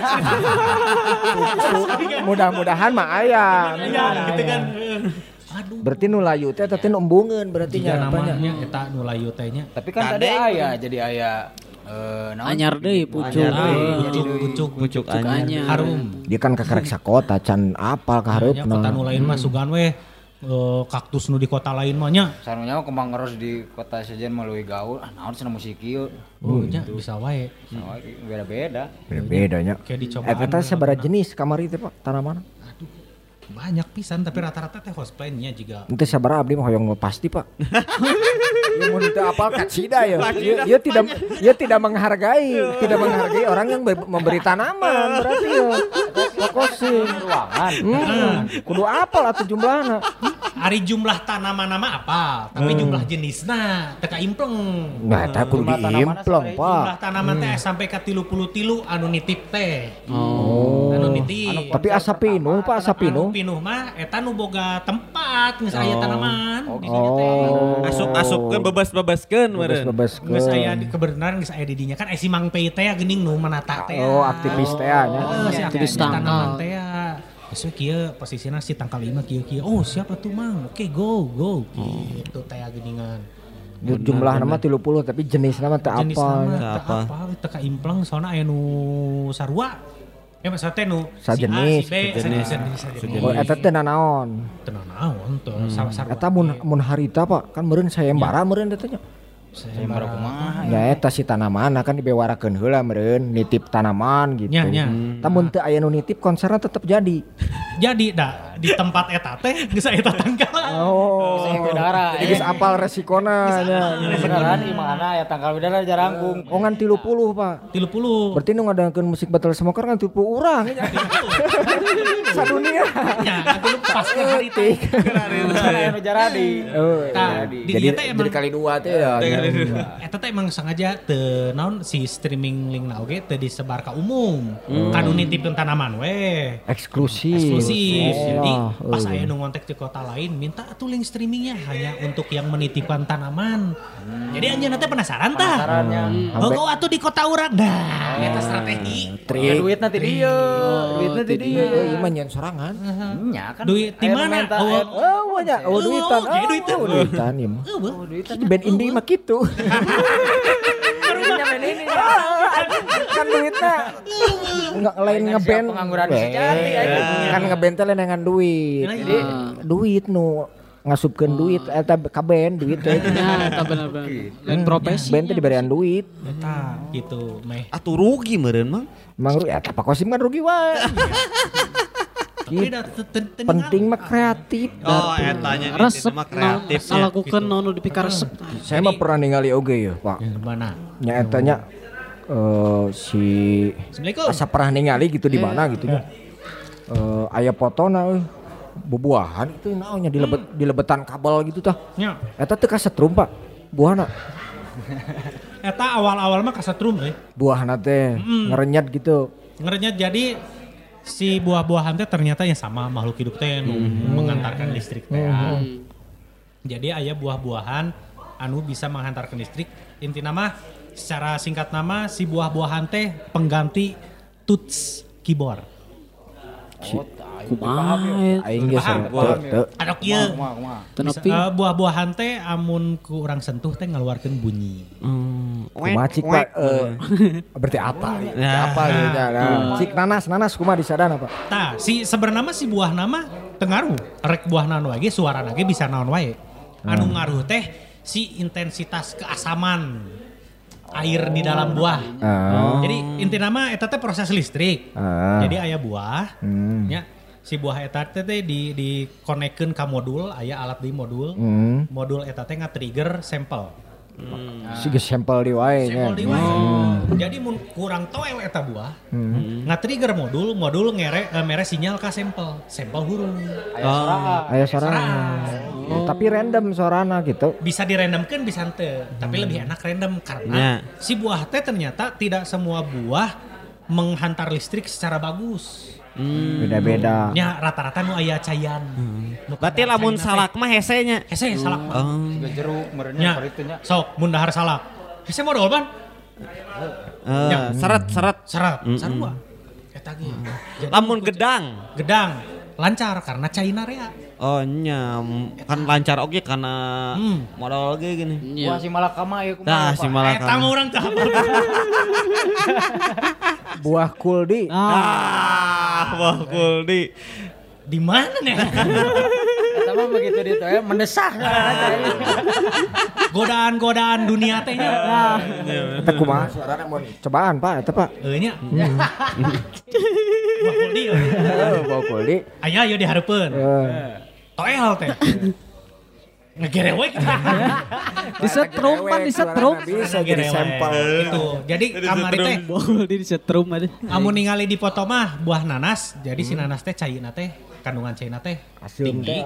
mudah-mudahan mah aya Iya, gitu kan. Aduh. Berarti nu layu teh teh embungeun berarti nya namanya eta nu layu teh nya. Tapi kan tadi aya jadi aya eh naon? Anyar deui pucuk. Anyar deui. Jadi Pucuk pucuk anyar. harum. Dia kan kakarek sakota can apal ka Ya kota nu lain mah sugan we eh, kaktus nu di kota lain mah nya. Sarunya mah kembang ngeros di kota sejen melalui gaul. Ah naon cenah musik ieu. Oh, nya bisa wae. Nah, beda-beda. Bedanya. Kayak dicoba. Eta teh sabaraha jenis kamari teh Pak tanaman? Banyak pisan tapi rata-rata teh cosplaynya juga. Ente sabaraha abdi mah hoyong pasti Pak. Ieu mun teu apal katsida ya. Ieu ieu tidak ieu tidak menghargai, tidak menghargai orang yang ber- memberi tanaman berarti ya. Fokusin. Ruangan. Hmm, kudu apal atuh jumlahna. Ari jumlah tanaman nama apa? Tapi jumlah jenisna teka impleng. Nah, eta kudu diimpleng, Pak. Jumlah tanaman teh sampai ka tilu puluh tilu anu nitip teh. Oh. Anu nitip. Tapi asa pinuh, Pak, asa Anu pinuh. mah eta nu boga tempat geus aya tanaman di dinya teh. Oh. Asup-asupkeun bebas-bebaskeun meureun. Bebas Geus aya di kebenaran geus aya di dinya kan eh, si Mang Pei teh geuning nu menata teh. Oh, aktivis teh nya. Oh, si aktivis tanaman teh. Geus we kieu posisina si tangkal lima kieu kieu. Oh, siapa tuh Mang? Oke, go, go. Gitu teh geuningan. Jumlah nama 30 tapi jenis nama teh Jenis apa? nama Teu teu apa. apa, teu ka impleng soalna aya nu sarua. Ya maksudnya teh nu Sajenis, si A, si B, sajenis, sajenis, sajenis. Oh, eta teh nanaon? Tenang naon tuh, salah sarua. Eta mun mun harita Pak, kan meureun sayembara meureun eta nya. Kumaha Ya eta si tanaman kan dibewarakeun heula meureun nitip tanaman gitu. Nya, nya. Tamun teu aya nu nitip konserna tetep jadi. Jadi dah di tempat eta teh geus eta tangkalan. Oh. udara, Jadi geus apal resikona nya. beneran di mana ya tanggal udara jarangkung Oh ngan 30 Pak. 30. Berarti nu ngadakeun musik battle smoker ngan 30 urang nya. Sadunia. Ya, pas ke hari itu. jaradi Oh, Nah, jadi di jadi, emang- jadi kali dua teh ya. Eta teh emang sengaja teu naon si streaming link na oge teu disebar ka umum. Kanu nitipkeun tanaman we. Eksklusif. Eksklusif. Jadi Oh, pas oh. aya nu ngontek di kota lain minta atuh link streamingnya hanya untuk yang menitipkan tanaman. Jadi anjeun teh penasaran tah. sarannya Oh, atuh di kota urang. Nah, eta strategi. ya duit nanti dia duit nanti dia Oh, iya mah nyen sorangan. nya kan Duit di mana? Oh, Oh, banyak. Oh, Oh, duitan. oke, duitan. Oh, duitan mah. Eueuh. Di band indie mah gitu. kan duitnya nggak lain ngeband pengangguran sejati, aja. kan ngeband teh lain dengan duit jadi duit nu ngasupkeun duit eta ka band duit teh Ya, eta bener-bener. Lain profesi. band teh diberian duit Eta gitu meh. Atuh rugi meureun mah. emang rugi eta Pak Kosim kan rugi wae penting mah kreatif. Oh, etanya Resep mah naon kreatifnya. salakukeun naon nu dipika resep. saya mah pernah ningali oge ya Pak. Mana? nya eta nya eh, si asa pernah ningali gitu di mana gitu nya. eh. Aya fotona euy bubuahan itu naonnya dilebet dilebetan kabel gitu tah. Nya. eta teu kasetrum Pak. Buahna Eta awal-awal mah kasetrum eh. buahna teh ngerenyet gitu. Ngerenyet jadi si buah-buahan teh ternyata yang sama makhluk hidup teh nu mengantarkan listrik teh. Jadi aya buah-buahan anu bisa menghantarkan listrik. Inti nama secara singkat nama si buah-buahan teh pengganti touch keyboard. Kumaha eh, buah-buahan teh amun ku urang sentuh teh ngaluarkeun bunyi. Hmm. cik Pak eh, berarti apa Ya. apa gitu nah, cik nanas nanas kumaha di sadana Pak Tah, si sebenarnya si buah nama tengaruh. Rek buah naon wae ge suara ge bisa naon wae. Anu ngaruh teh si intensitas keasaman air di dalam buah. Ah. Jadi inti nama eta teh proses listrik. Ah. Jadi aya buah, Hmm. nya si buah eta teh di di konekkeun ka modul, aya alat di modul. Hmm. Modul eta teh nge-trigger sampel. Si geus sampel di wae nya. Sampel di wae. Jadi mun kurang toel eta buah, nge-trigger modul, modul ngere eh, mere sinyal ka sampel, sampel hurung. Aya sorangan. Tapi random sorana gitu. Bisa dirandomkan bisa henteu, tapi lebih enak random karena Ya. si buah teh ternyata tidak semua buah menghantar listrik secara bagus. Beda-beda. Nya rata-rata nu aya cayan. Nu Berarti lamun salak mah hesenya. Hese salak. Oh. Siga jeruk merenya Nya. paritunya Sok mun dahar salak. Hese modal ban. Eh, seret seret. Serat, sarua. Eta ge. Lamun gedang. gedang lancar karena caina rea. Oh nya kan lancar oke karena Hmm. modal oke gini. Iya. Wah si malakama ya Nah, kumaha si Pak? Eta Malaka. mah urang teh hafal. Buah kuldi. Ah, wah kuldi. Di mana nih? Eta mah begitu dia ya mendesah Godaan-godaan dunia teh nya. Eta kumaha suarana cobaan Pak eta Pak. Euy nya. Wah, kuldi. Eh, Buah kuldi. Aya yo dihareupeun. Toel teh. Ngegerewek. Disetrum pan disetrum. Bisa jadi sampel. Gitu. Jadi kamari teh di disetrum aja. amun ningali di foto mah buah nanas, jadi si nanas teh cairna teh kandungan cairna teh tinggi,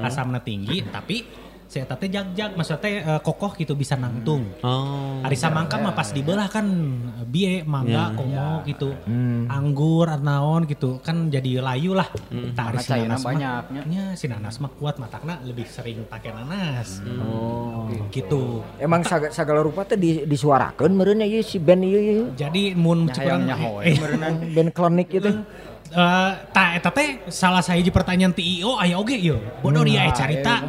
asamna tinggi, tapi si eta teh jag-jag, maksudnya teh eh, kokoh gitu bisa nangtung. Oh. Hari samangka mah pas dibelah kan eh, bie, mangga, Ya. komo gitu, anggur, naon gitu, kan jadi layu lah. Tak hari si cairna nanas mah- banyaknya. Nya, si nanas mah kuat matakna lebih sering pakai nanas. Gitu. Emang saga- sagala rupa teh di, disuarakeun meureun ya ieu si band ieu ieu. Jadi mun nyaho eh, Band klonik itu. Eh, ta eta teh salah saya pertanyaan ti IO aya oge ieu. Bodoh dia aya carita.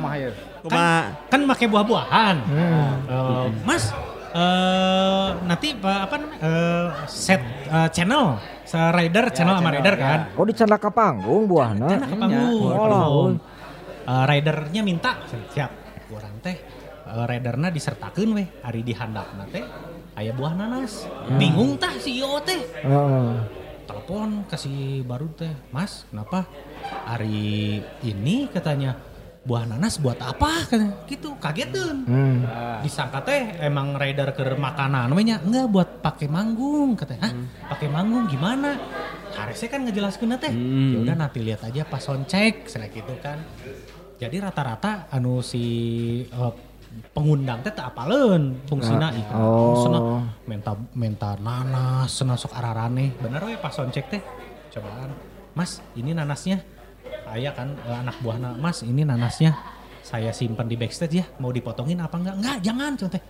Ya Kuma Kan make buah-buahan. Eh, mas eh nanti apa apa namanya? Eh, set eh, channel se rider channel sama rider kan. Oh dicandak ka panggung buahna. Enak ke panggung. Oh, oh. Eh, ridernya minta siap. Kurang teh uh, riderna disertakeun weh hari di handapna teh aya buah nanas. Bingung tah si Iyo teh. Heeh. Telepon kasih baru teh, "Mas, kenapa hari ini katanya buah nanas buat apa?" katanya. Gitu, kageteun. Hmm. disangka teh emang rider ke makanan we nya enggak buat pakai manggung katanya. Hah? Pakai manggung gimana? Harusnya kan ngejelaskeun teh. Ya udah nanti lihat aja pas soundcheck sana gitu kan. Jadi rata-rata anu si eh, pengundang teh tak apaleun fungsina. Ieu oh. Cenah menta menta nanas cenah sok ararane. Bener we pas soundcheck teh? Cobaan. Mas ini nanasnya ayah kan eh, anak buahna mas ini nanasnya saya simpan di backstage ya. Mau dipotongin apa enggak? Enggak jangan contoh.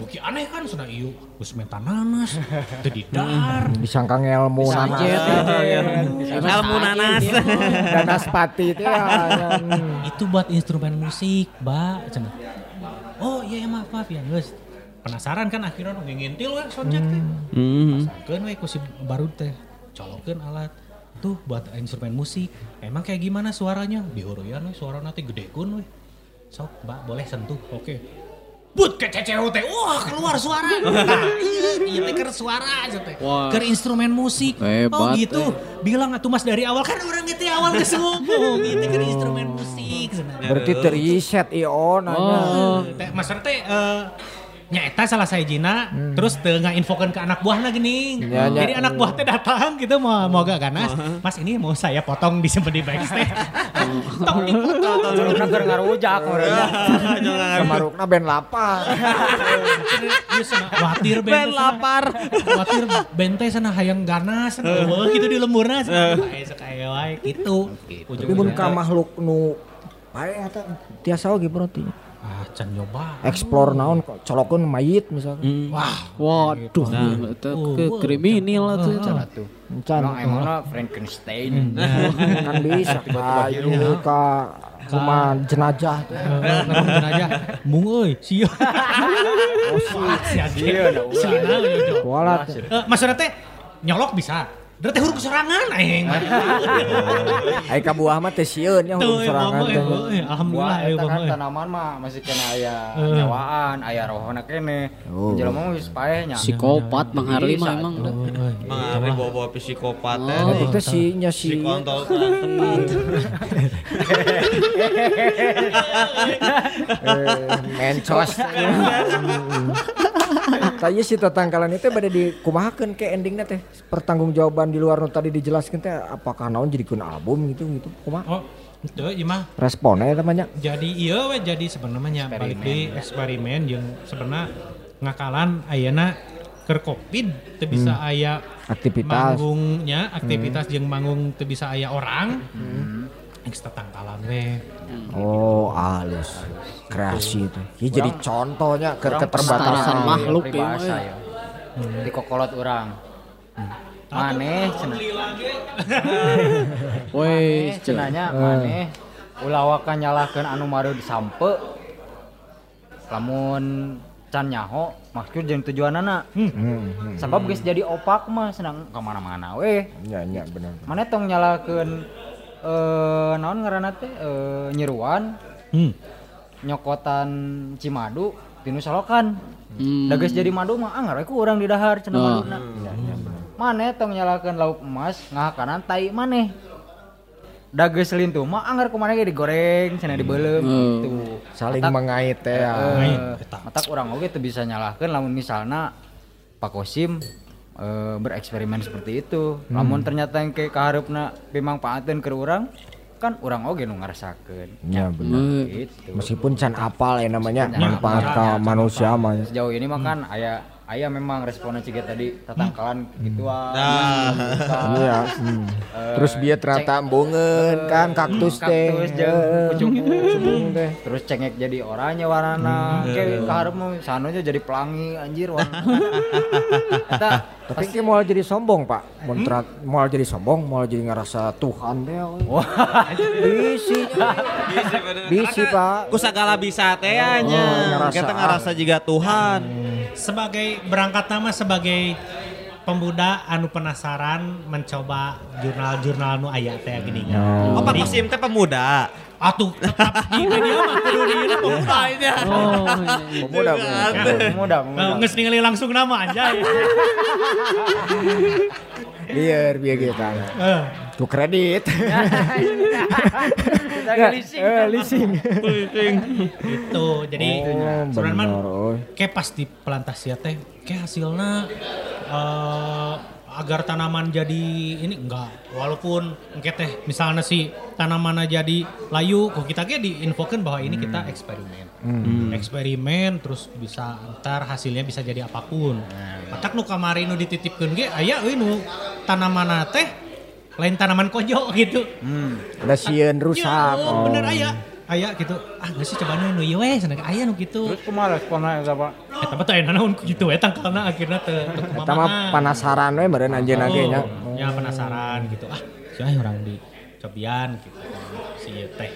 Buki aneh kan sudah iu. Gus menta nanas tedidar Disangka ngelmu nanas. Ilmu nanas. Nanas pati itu ya. Hmm. itu buat instrumen musik mbak. Cenah oh iya ya maaf maaf ya. Guys penasaran kan akhirnya ngintil we soundcheck teh. Hmm. Pasangkeun we ku si baru teh colokeun alat tuh buat instrumen musik. Emang kayak gimana suaranya? Diuruyan we suara nanti gedekeun we sok mbak boleh sentuh. Oke. But ke ceceo teh. Wah keluar suara. Nah, iya iya teh keur suara aja teh. Keur instrumen musik. Oh Hebat, gitu bilang atuh mas dari awal kan orang itu awal geus ngomong gitu keur instrumen musik. Berarti teriset IO nanya. Oh. teh maksudnya teh eh, nyaeta salah saya Jina terus teu infokan ke anak buahna gini Ya, ya. jadi anak buah teh datang gitu mau mau gak ganas mas ini mau saya potong disimpan di backstage tong dipotong keur ngarujak urang. Kemarukna band lapar. Khawatir ben Ben lapar. khawatir bente sana hayang ganas gitu di lemburna sakaya wae gitu Tapi mun ka makhluk nu bae eta tiasa oge berarti. Ah can nyoba Explore naon colokeun mayit misalkan. wah Waduh, itu ke kriminal atuh. Salah tuh. Can Emang emangna Frankenstein. kan bisa ka ini ka teh. Ngomong aja, mung euy, sia. Oh, sia. Sia, sia. Eh, maksudnya teh nyolok bisa. Berarti huruf serangan aing. Ai ka buah mah teh sieun nya huruf serangan teh. alhamdulillah eta Bang. kan tanaman mah masih kena aya Eh. nyawaan, aya rohna kene. Oh. Jelema mah geus paeh nya. Psikopat Bang Harli mah Bisa, emang. tuh. Euy, Mengari bawa psikopat teh. Nah, itu si nya si Si kontol teman. eh, mencos. Tanya si tatangkalan itu pada dikumahakeun ke endingnya teh. Pertanggungjawaban di luar tadi dijelaskan teh apakah naon jadikeun album gitu gitu kumaha? Oh, itu ieu mah. Responnya eta mah nya jadi iya we jadi sebenarnya balik di eksperimen yang sebenarnya ngakalan ayana keur covid teu bisa aya aktivitas. manggungnya aktivitas jeung manggung teu bisa aya orang. Eks tetangkalan we. Oh halus kreasi itu. Ya jadi contohnya ke keterbatasan. makhluk ya, ya. Di kokolot urang. Maneh cenah. Woi, cenanya maneh ulawakan nyalahkeun anu mareud sampe lamun can nyaho maksud jeung tujuanana. Hmm, hmm. sabab geus jadi opak mah senang ka mana-mana we ya ya benar. Maneh tong nyalahkeun eh naon ngaranna teh eh, nyeruan hmm. nyokotan Cimadu tinu salokan Hmm. da geus jadi madu mah anggar we ku urang di dahar cenah Ah. maduna maneh tong nyalahkeun lauk emas ngahakanan tai maneh da geus lintuh mah anggar ku maneh ge digoreng cenah dibeulem Oh. gitu saling Matak- mengait teh ya eta. matak urang oge teu bisa nyalahkeun lamun misalna Pak Kosim eh, bereksperimen seperti itu. Lamun ternyata yang ke kaharupna bimangpaateun ke urang kan urang oge nu ngarasakeun. ya benar Gitu. meskipun can apal ya namanya manfaat manusia mah Sejauh ini mah kan aya aya memang responnya ciga tadi tatangkalan gituan. Nah. iya hmm. terus biar ternyata bungeun kan kaktus teh. kaktus jeung Eh, teh. terus cengek jadi oranye warna kayak kaharep mah sanunya jadi pelangi anjir warna. Eta tapi ki mau jadi sombong pak. Mau terat mau jadi sombong mau jadi ngerasa Tuhan deh wah. Bisi. Bisi pak. Ku sagala bisa teh nya. ngerasa Kita ngerasa juga Tuhan. sebagai berangkat nama sebagai pemuda anu penasaran mencoba jurnal-jurnal nu aya teh gini kan. Oh, Pak Kosim teh pemuda. Atuh tetap di media mah kudu di pemuda aja. Oh, iya, iya. Pemuda, pemuda. Nah, Nges ningali langsung nama anjay. Biar biar kita. Eh, Tuh kredit. Kita leasing. Eh, leasing. gitu. Jadi Oh, sebenarnya kayak pas di plantasia teh kayak hasilnya eh, agar tanaman jadi ini enggak. Walaupun kayak teh misalnya si tanaman jadi layu kok kita kayak diinfokan bahwa ini kita eksperimen. Eksperimen terus bisa ntar hasilnya bisa jadi apa pun. Matak nu kamari nu dititipkeun ge aya euy nu tanaman teh lain tanaman kojo gitu. Ada sieun rusak. Ya, Oh. bener aya aya gitu ah nggak sih coba nu ieu we cenah aya nu gitu Terus kumaha responnya eta Pak? Eta mah teh naon gitu eta karena akhirnya teu Kita mah penasaran we meureun anjeun ge nya. Oh, Ya penasaran gitu. Ah, sih orang di cobian gitu. Si ieu teh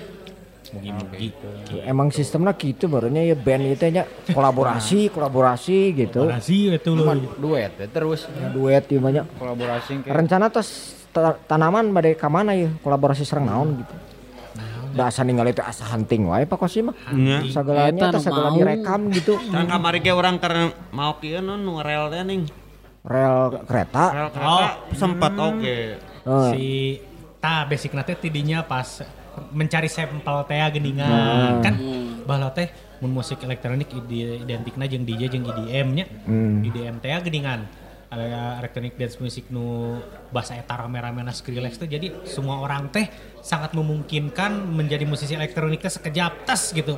mugi-mugi. Gitu. Emang sistemnya gitu barunya ya band itu nya kolaborasi, kolaborasi gitu. Kolaborasi itu loh. Duet ya terus Ya, duet ieu banyak. kolaborasi kayak Rencana tos ta- tanaman bade ka mana ya kolaborasi sareng naon gitu. Da asa ningali teh asa hunting wae Pak Kosim mah. Nya. Sagalanya Eta teh nu sagala mau. direkam gitu. Kan kamari ge orang karena mau kieu nu nu rel teh ning. Rel kereta. Rel kereta sempat oke. Oh, Si ta basic teh tidinya pas mencari sampel teh geningan kan baheula teh mun musik elektronik ide- identikna jeung DJ jeung EDM nya. Hmm. IDM teh geningan aya elektronik dance music nu bahasa eta rame-rame na Skrillex tuh jadi semua orang teh sangat memungkinkan menjadi musisi elektronik teh sekejap tas gitu.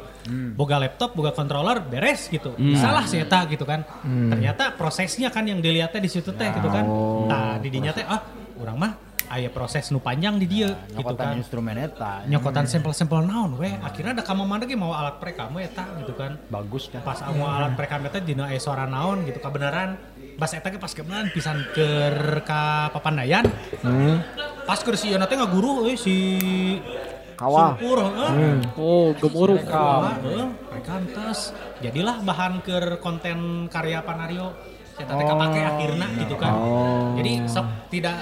Boga laptop boga controller beres gitu. Salah sih eta gitu kan. Ternyata prosesnya kan yang dilihatnya di situ teh gitu kan. Nah didinya teh ah orang mah aya proses nu panjang di dia gitu nyokotan kan. instrumen eta. Nyokotan sampel-sampel naon weh akhirnya ada kamu mana ge mau alat perekam eta gitu kan. Bagus kan pas mau alat perekam eta dina aya suara naon gitu kebenaran pas eta pas kebenaran pisan keur ka papandayan. Pas keur si teh ngaguru euy si Kawah. Sungkur, heeh. Oh, gemuruh. Kawah, heeh, perekam tes jadilah bahan keur konten karya Panario. Eta teh kapake akhirna gitu kan. Jadi sok tidak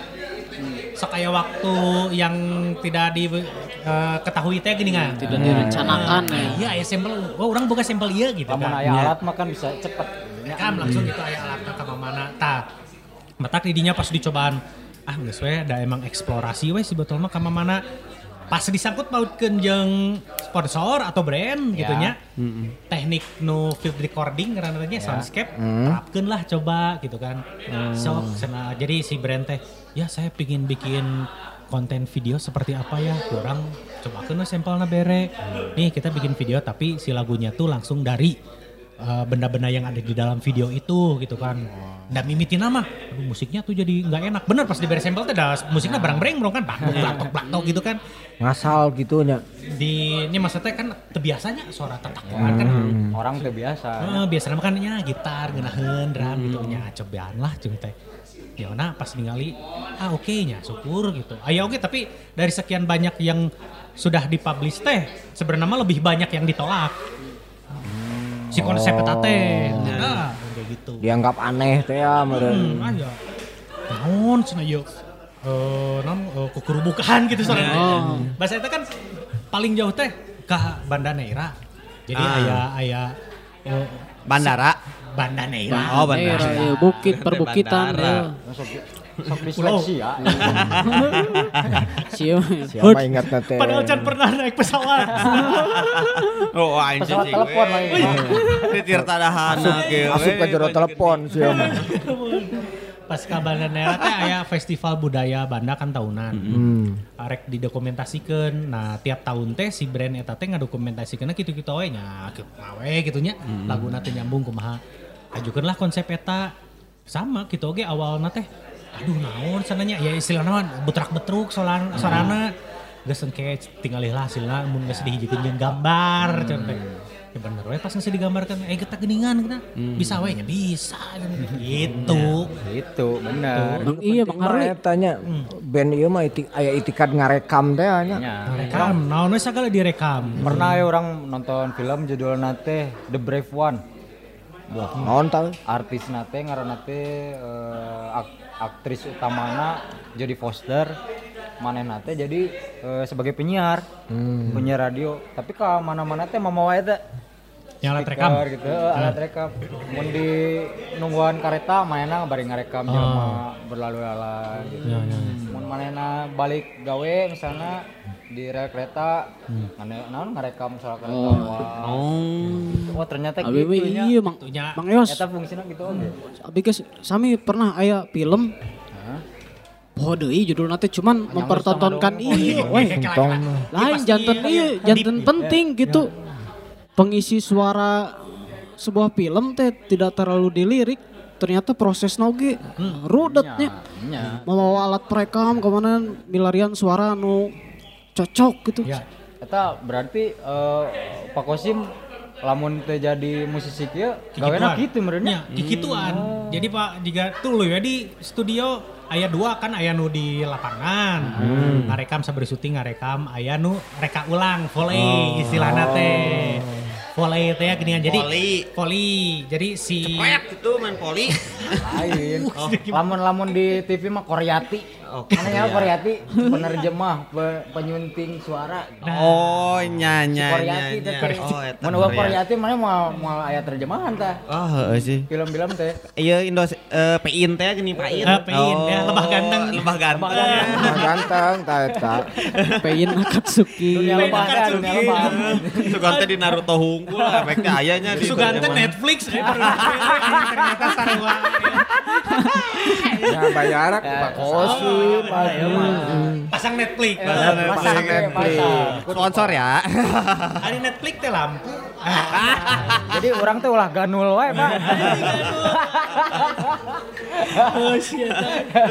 sok aya waktu yang tidak di eh, ketahui teh gini kan. Tidak direncanakan Nah, ya. iya aya sampel. Oh orang buka sampel iya gitu lamun kan. aya alat mah kan bisa cepet kan langsung gitu aya alatnya ke mana tah matak didinya pas dicobaan. Ah geus we da emang eksplorasi we si botol mah ka mana pas disangkut pautkeun jeung sponsor atau brand gitu nya teknik nu field recording karena nya soundscape terapkeun lah coba gitu kan. Sok cenah jadi si brand teh ya saya pingin bikin konten video seperti apa ya? Kurang coba ke sampelnya bere. Nih kita bikin video tapi si lagunya tuh langsung dari eh, benda-benda yang ada di dalam video itu gitu kan. Dan mimitin nama. Aduh, musiknya tuh jadi nggak enak. Bener pas diberi sampel tuh ada musiknya berang-berang bro kan. Batok batok batok gitu kan. Ngasal gitu nya. di ini maksudnya kan terbiasanya suara tatakoan kan. Orang teh biasa Eh, biasanya makannya gitar, genahan, drum gitu. Nya cobaan lah cung teh. Ya nah pas ningali ah oke nya syukur gitu. Ah ya oke tapi dari sekian banyak yang sudah dipublish teh sebenarnya mah lebih banyak yang ditolak. Si konsep eta teh. Nah, kayak gitu. Dianggap aneh teh ya meureun. Hmm, ah ya. Naon cenah yeuh. Eh, non eh, kukurubukan gitu soalnya. Bahasa itu kan paling jauh teh ke Banda Neira. Jadi Ah. aya aya eh, Bandara. Banda Neira. Oh, bandara. Ya, bukit perbukitan ya. Sok ya Siapa? Siapa ingat teh? Padahal Chan pernah naik pesawat. Oh, anjing. pesawat telepon lagi Di Tirta Dahana ge. Asup ke jero telepon sih mah. Pas ke Banda Neira teh aya festival budaya Banda kan tahunan. Hmm. Arek didokumentasikan. Nah, tiap tahun teh si brand eta teh ngadokumentasikeun kitu-kitu we nya, we gitu nya. Laguna teh nyambung kumaha. Ajukeunlah konsep eta sama gitu oge awalna teh. Aduh naon sananya ya istilahna mah betrak-betruk solan sorana. Geus engke tinggalih lah hasilna mun geus dihijikeun jeung gambar cenah teh. Ya bener we pas geus digambarkan eh kita geningan kita. Bisa we nya bisa gitu. itu bener Bang, iya Bang Harli. tanya band ieu mah iti, aya itikad ngarekam teh nya. Ya. Rekam, naon we sagala direkam. pernah ya orang nonton film judulnya teh The Brave One Naon tah? artis nate ngaranna teh eh, ak- aktris utamana Jodie Foster manehna teh jadi eh, sebagai penyiar. Penyiar radio. Tapi ke mana-mana teh mau wae teh. Yang alat rekam. Gitu eh, alat rekam. Mun di nungguan kareta manehna bari ngarekam jelema berlalu lalang gitu Ya, ya, ya. mun manehna balik gawe misalnya di rel kereta. Maneh naon ngarekam misalnya kereta oh. oh. Ternyata Abi gitu nya iya Mang Itunya. Mang Yos. eta fungsinya gitu oge Abi guys sami pernah aya film. Hah? Oh deui judul nanti cuman mempertontonkan iya weh. Tong. lain jantan iya jantan penting gitu. Pengisi suara sebuah film teh tidak terlalu dilirik. Ternyata proses oge rudetnya nya. Membawa alat perekam ke mana milarian suara nu cocok gitu Ya. Eta berarti eh, Pak Kosim lamun teu jadi musisi kieu gawena kitu meureunnya. Ya, kikituan. Jadi Pak jika tuh ya di studio aya dua kan aya nu di lapangan. Ngarekam sabari syuting ngarekam aya nu reka ulang volley istilahna teh. Volley teh geuningan jadi Volley. volley. Jadi si Pet itu main poli. Lain. Lamun-lamun di TV mah Koryati. Oke. Mana ya Koryati penerjemah pe- penyunting suara. Oh, nyanya Koryati teh. teh. Oh, eta Mun Koryati. Mana mau mau aya terjemahan tah. Oh, heeh sih. Film-film teh. Iya Indo eh Pein teh gini Pain. Eh, Pein, ya, lebah ganteng. Lebah ganteng. Nah, ganteng ta eta. Pein Akatsuki Dunia lebah teh, dunia lebah. Sugante di Naruto hungkul efeknya ayahnya di Sugante. Netflix ternyata sarua. Ya bayar ke Pak Pasang Netflix. Pasang Pasang Netflix. Sponsor ya. Ada Netflix teh lampu. Jadi orang teh ulah ganul wae, Pak. Terus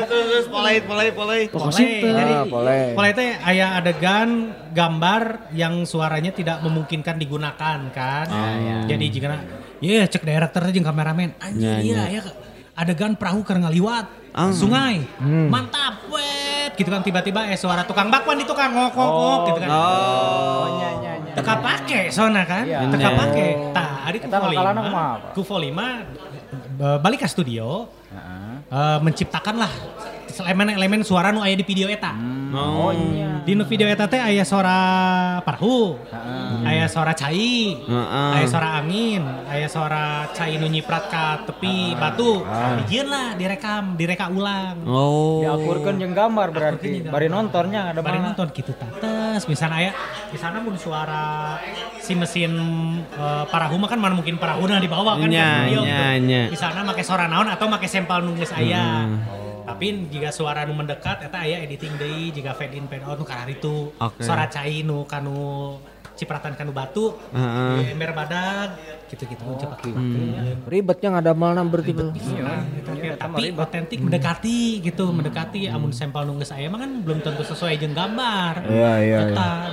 terus polai polai polai. Jadi Ah, boleh. Mulai teh aya adegan gambar yang suaranya tidak memungkinkan digunakan kan. Jadi jika ya cek director jeung kameramen. Anjir iya ya adegan perahu keur ngaliwat sungai. Mantap wet gitu kan tiba-tiba eh suara tukang bakwan itu kan ngok ngok ngok gitu kan. Oh, nya nya nya. Teka pake sona kan. Iya. Teka pake. Tah hari ku Volima. Ku Volima eh, balik ke studio Heeh. eh, menciptakanlah elemen-elemen suara nu aya di video eta. Oh, nya. Di nu video eta teh aya suara parahu, Heeh. aya suara cai, Heeh. aya suara angin, aya suara cai nu nyiprat ka tepi batu. Dijieun lah direkam, direka ulang. Oh. Diakurkeun jeung gambar berarti. Bari nontonnya ada Bari mana? nonton gitu tates, misalnya aya di sana mun suara si mesin eh, parahu mah kan mana mungkin parahu di bawah kan Nya, studio nya, nya. Di sana make suara naon atau make sampel nu geus aya. Tapi jika suara nu mendekat eta aya editing deui jika fade in fade out nu karari itu Oke. suara cai nu kanu cipratan kanu batu di ember badag gitu-gitu oh, cepat Ribetnya nggak ada mana berarti. Nah, gitu. tapi otentik mendekati gitu mendekati amun sampel nu geus aya mah kan belum tentu sesuai jeung gambar Iya, iya, iya.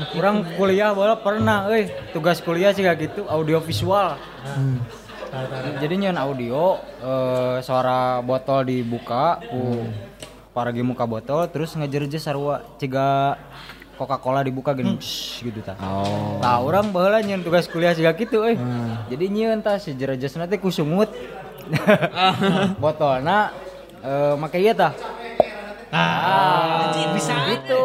Gitu. Orang kuliah bola pernah, euy, tugas kuliah sih kayak gitu, audio visual. Jadi nyeun audio eh, suara botol dibuka ku paragi muka botol terus ngejerje sarua ciga Coca-Cola dibuka gini shh, gitu tah. Oh. Tah urang baheula nyeun tugas kuliah siga kitu euy. Jadi nyeun tah si jerejesna teh ku sungut. Botolna eh make ieu tah. ah anjing bisa Gitu.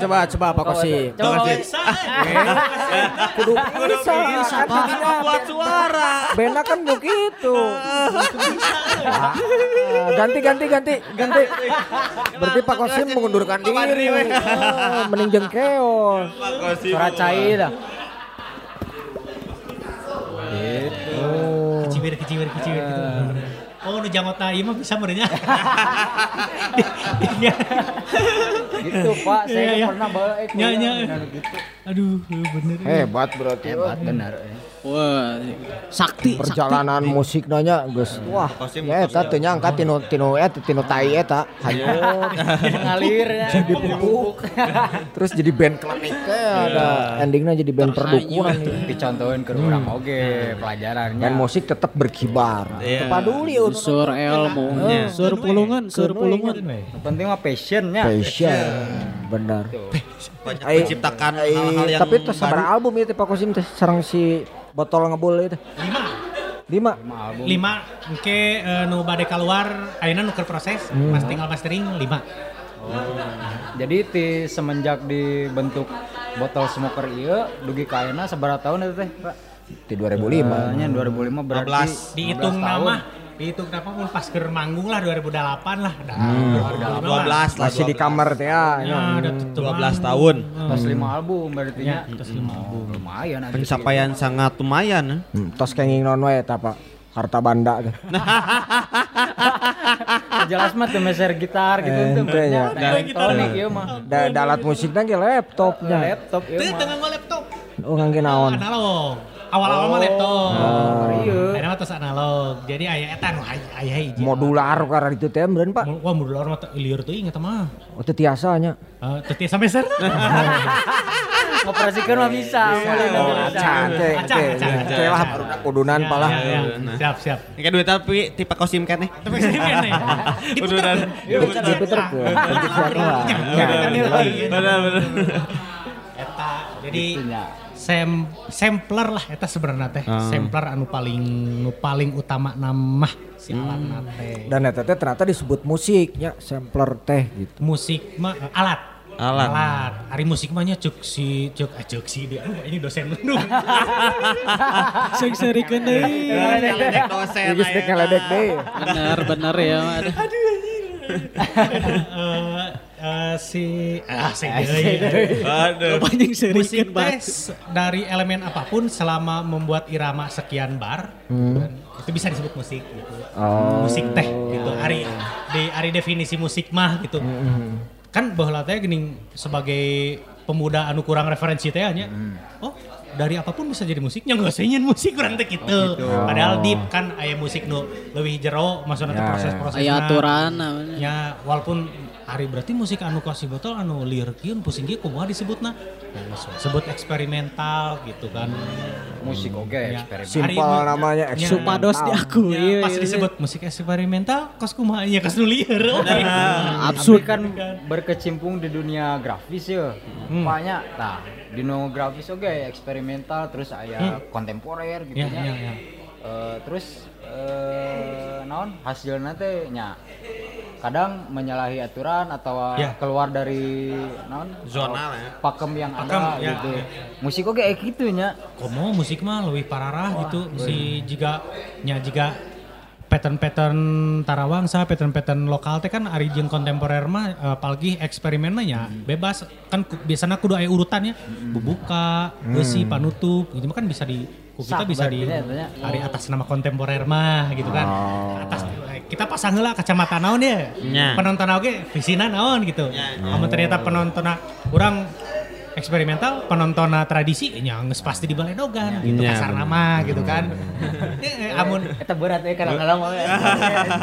Coba coba Pak Kosim. Coba we. bisa Kudu bisa. Kan jadinya Buat suara. Bena kan begitu. Ganti ganti ganti ganti. Berarti Pak Kosim mengundurkan diri. Ah, Mending jengkeos. Suara cai dah. Oh. kecibir kecibir kecibir gitu oh nu jangota ieu mah bisa merenya Iya. Gitu Pak, saya Iya, iya. pernah bawa nya. bener gitu. aduh bener Hebat berarti. Hebat bener. eh. Wah sakti Perjalanan musik nanya geus. Wah, ya eta teu nyangka tinu tinu eta tinu tai eta. Hayot. Mengalir ya. Jadi pupuk. Terus jadi band klinik teh ada endingnya jadi band perdukunan nih. Dicontohin ke orang oge pelajarannya. Dan musik tetap berkibar. Iya. Peduli untuk sur ilmu sur pulungan sur pulungan penting mah passionnya. passion. Benar. Menciptakan hal-hal yang tapi itu sabar album itu Pak Kosim teh sareng si botol ngebul itu. lima Lima. lima album lima engke eh, nu bade keluar ayeuna nu keur proses mas tinggal mastering lima jadi ti semenjak dibentuk botol smoker iya dugi kaina seberapa tahun itu teh Di 2005. nya 2005 berarti 15. dihitung 15 tahun. nama dihitung nama mun pas keur manggung lah 2008 lah dah 2005 12 lah. Masih di kamar teh ya. ya udah tutup 12 tahun. Tos lima album berarti Ya, nya. tos lima Oh, lumayan aja. Pencapaian sangat lumayan. eh. Hmm, tos kenging non wae eta Pak. Harta banda teh. Jelas mah tuh meser gitar gitu Eh, tuh. Da elektronik ieu mah. Da, da alat musiknya ge laptopnya. Laptop ieu Teu mah. tengah nggo laptop Oh ngangge naon? analog awal-awal mah laptop Ieu. Ayeuna mah tos analog jadi aya eta nu aya aya hiji Modular karena itu teh meureun Pak. Wah modular mah lieur teuing eta mah Oh teu tiasa nya. Eh, teu tiasa meser Ngoperasikeun mah bisa. Oh, acan teh. Acan, teh. lah kudunan palah. ya, ya. siap siap Ini kan duit tapi tipe kosim kan nih. tapi sih kan nih. Diputer. Benar benar. eta jadi. Sem sampler lah eta sebenarnya teh sampler anu paling nu paling utama nama si alat teh Dan eta teh ternyata disebut musik ya, sampler teh gitu. musik mah eh, alat Alat. alat hari musik mahnya cuk si cuk eh, cuk si dia aduh ini dosen lu Sing serikeun deui. Dosen. Ngeledek deui. Bener bener ya. eh, si ah si deui. Aduh. Banyak musik teh dari elemen apa pun selama membuat irama sekian bar dan itu bisa disebut musik gitu. Oh. Musik teh gitu. Ari di ari definisi musik mah gitu. Kan bahwa teh gini sebagai pemuda anu kurang referensi teh nya. Oh, dari apa pun bisa jadi musiknya nggak usah musik kurang teh gitu. Padahal deep kan aya musik nu leuwih jero maksudnya teh Ya, ya. proses-prosesna. Aya aturan namanya. Ya walaupun hari berarti musik anu kasih botol anu lieur kieu pusing kieu kumaha disebutna? Ya, sebut eksperimental gitu kan. Musik oke Ya. eksperimen. Simpel Hari- namanya Ya. eksperimental. Supados diakui. Ya, pas disebut musik eksperimental, kos kumaha nya kos nu lieur. oke. Absurd kan berkecimpung di dunia grafis ya. Banyak. Nah, di dunia grafis oke eksperimental terus aya kontemporer gitu Ya, ya, ya. Eh, terus eh naon hasilnya teh nya kadang menyalahi aturan atau Ya. keluar dari naon Zona ya. pakem yang Pakem, ada ya, gitu. ya. Musik oke kayak gitu nya. Komo musik mah lebih pararah gitu. Si jika nya jika pattern-pattern Tarawangsa, pattern-pattern lokal teh kan ari jeung kontemporer mah eh, apalagi eksperimen mah nya bebas kan biasanya kudu aya urutannya bubuka, besi, panutup gitu mah kan bisa di ku kita bisa di berarti ya, tanya. ari atas nama kontemporer mah gitu kan. Atas kita pasang heula kacamata naon ya. Penonton oge visina naon gitu. Amun ternyata penonton orang eksperimental penonton tradisi nya geus pasti di baledogan gitu Nya, kasar nama gitu kan. Eh, amun Eta berat ya kadang-kadang mah.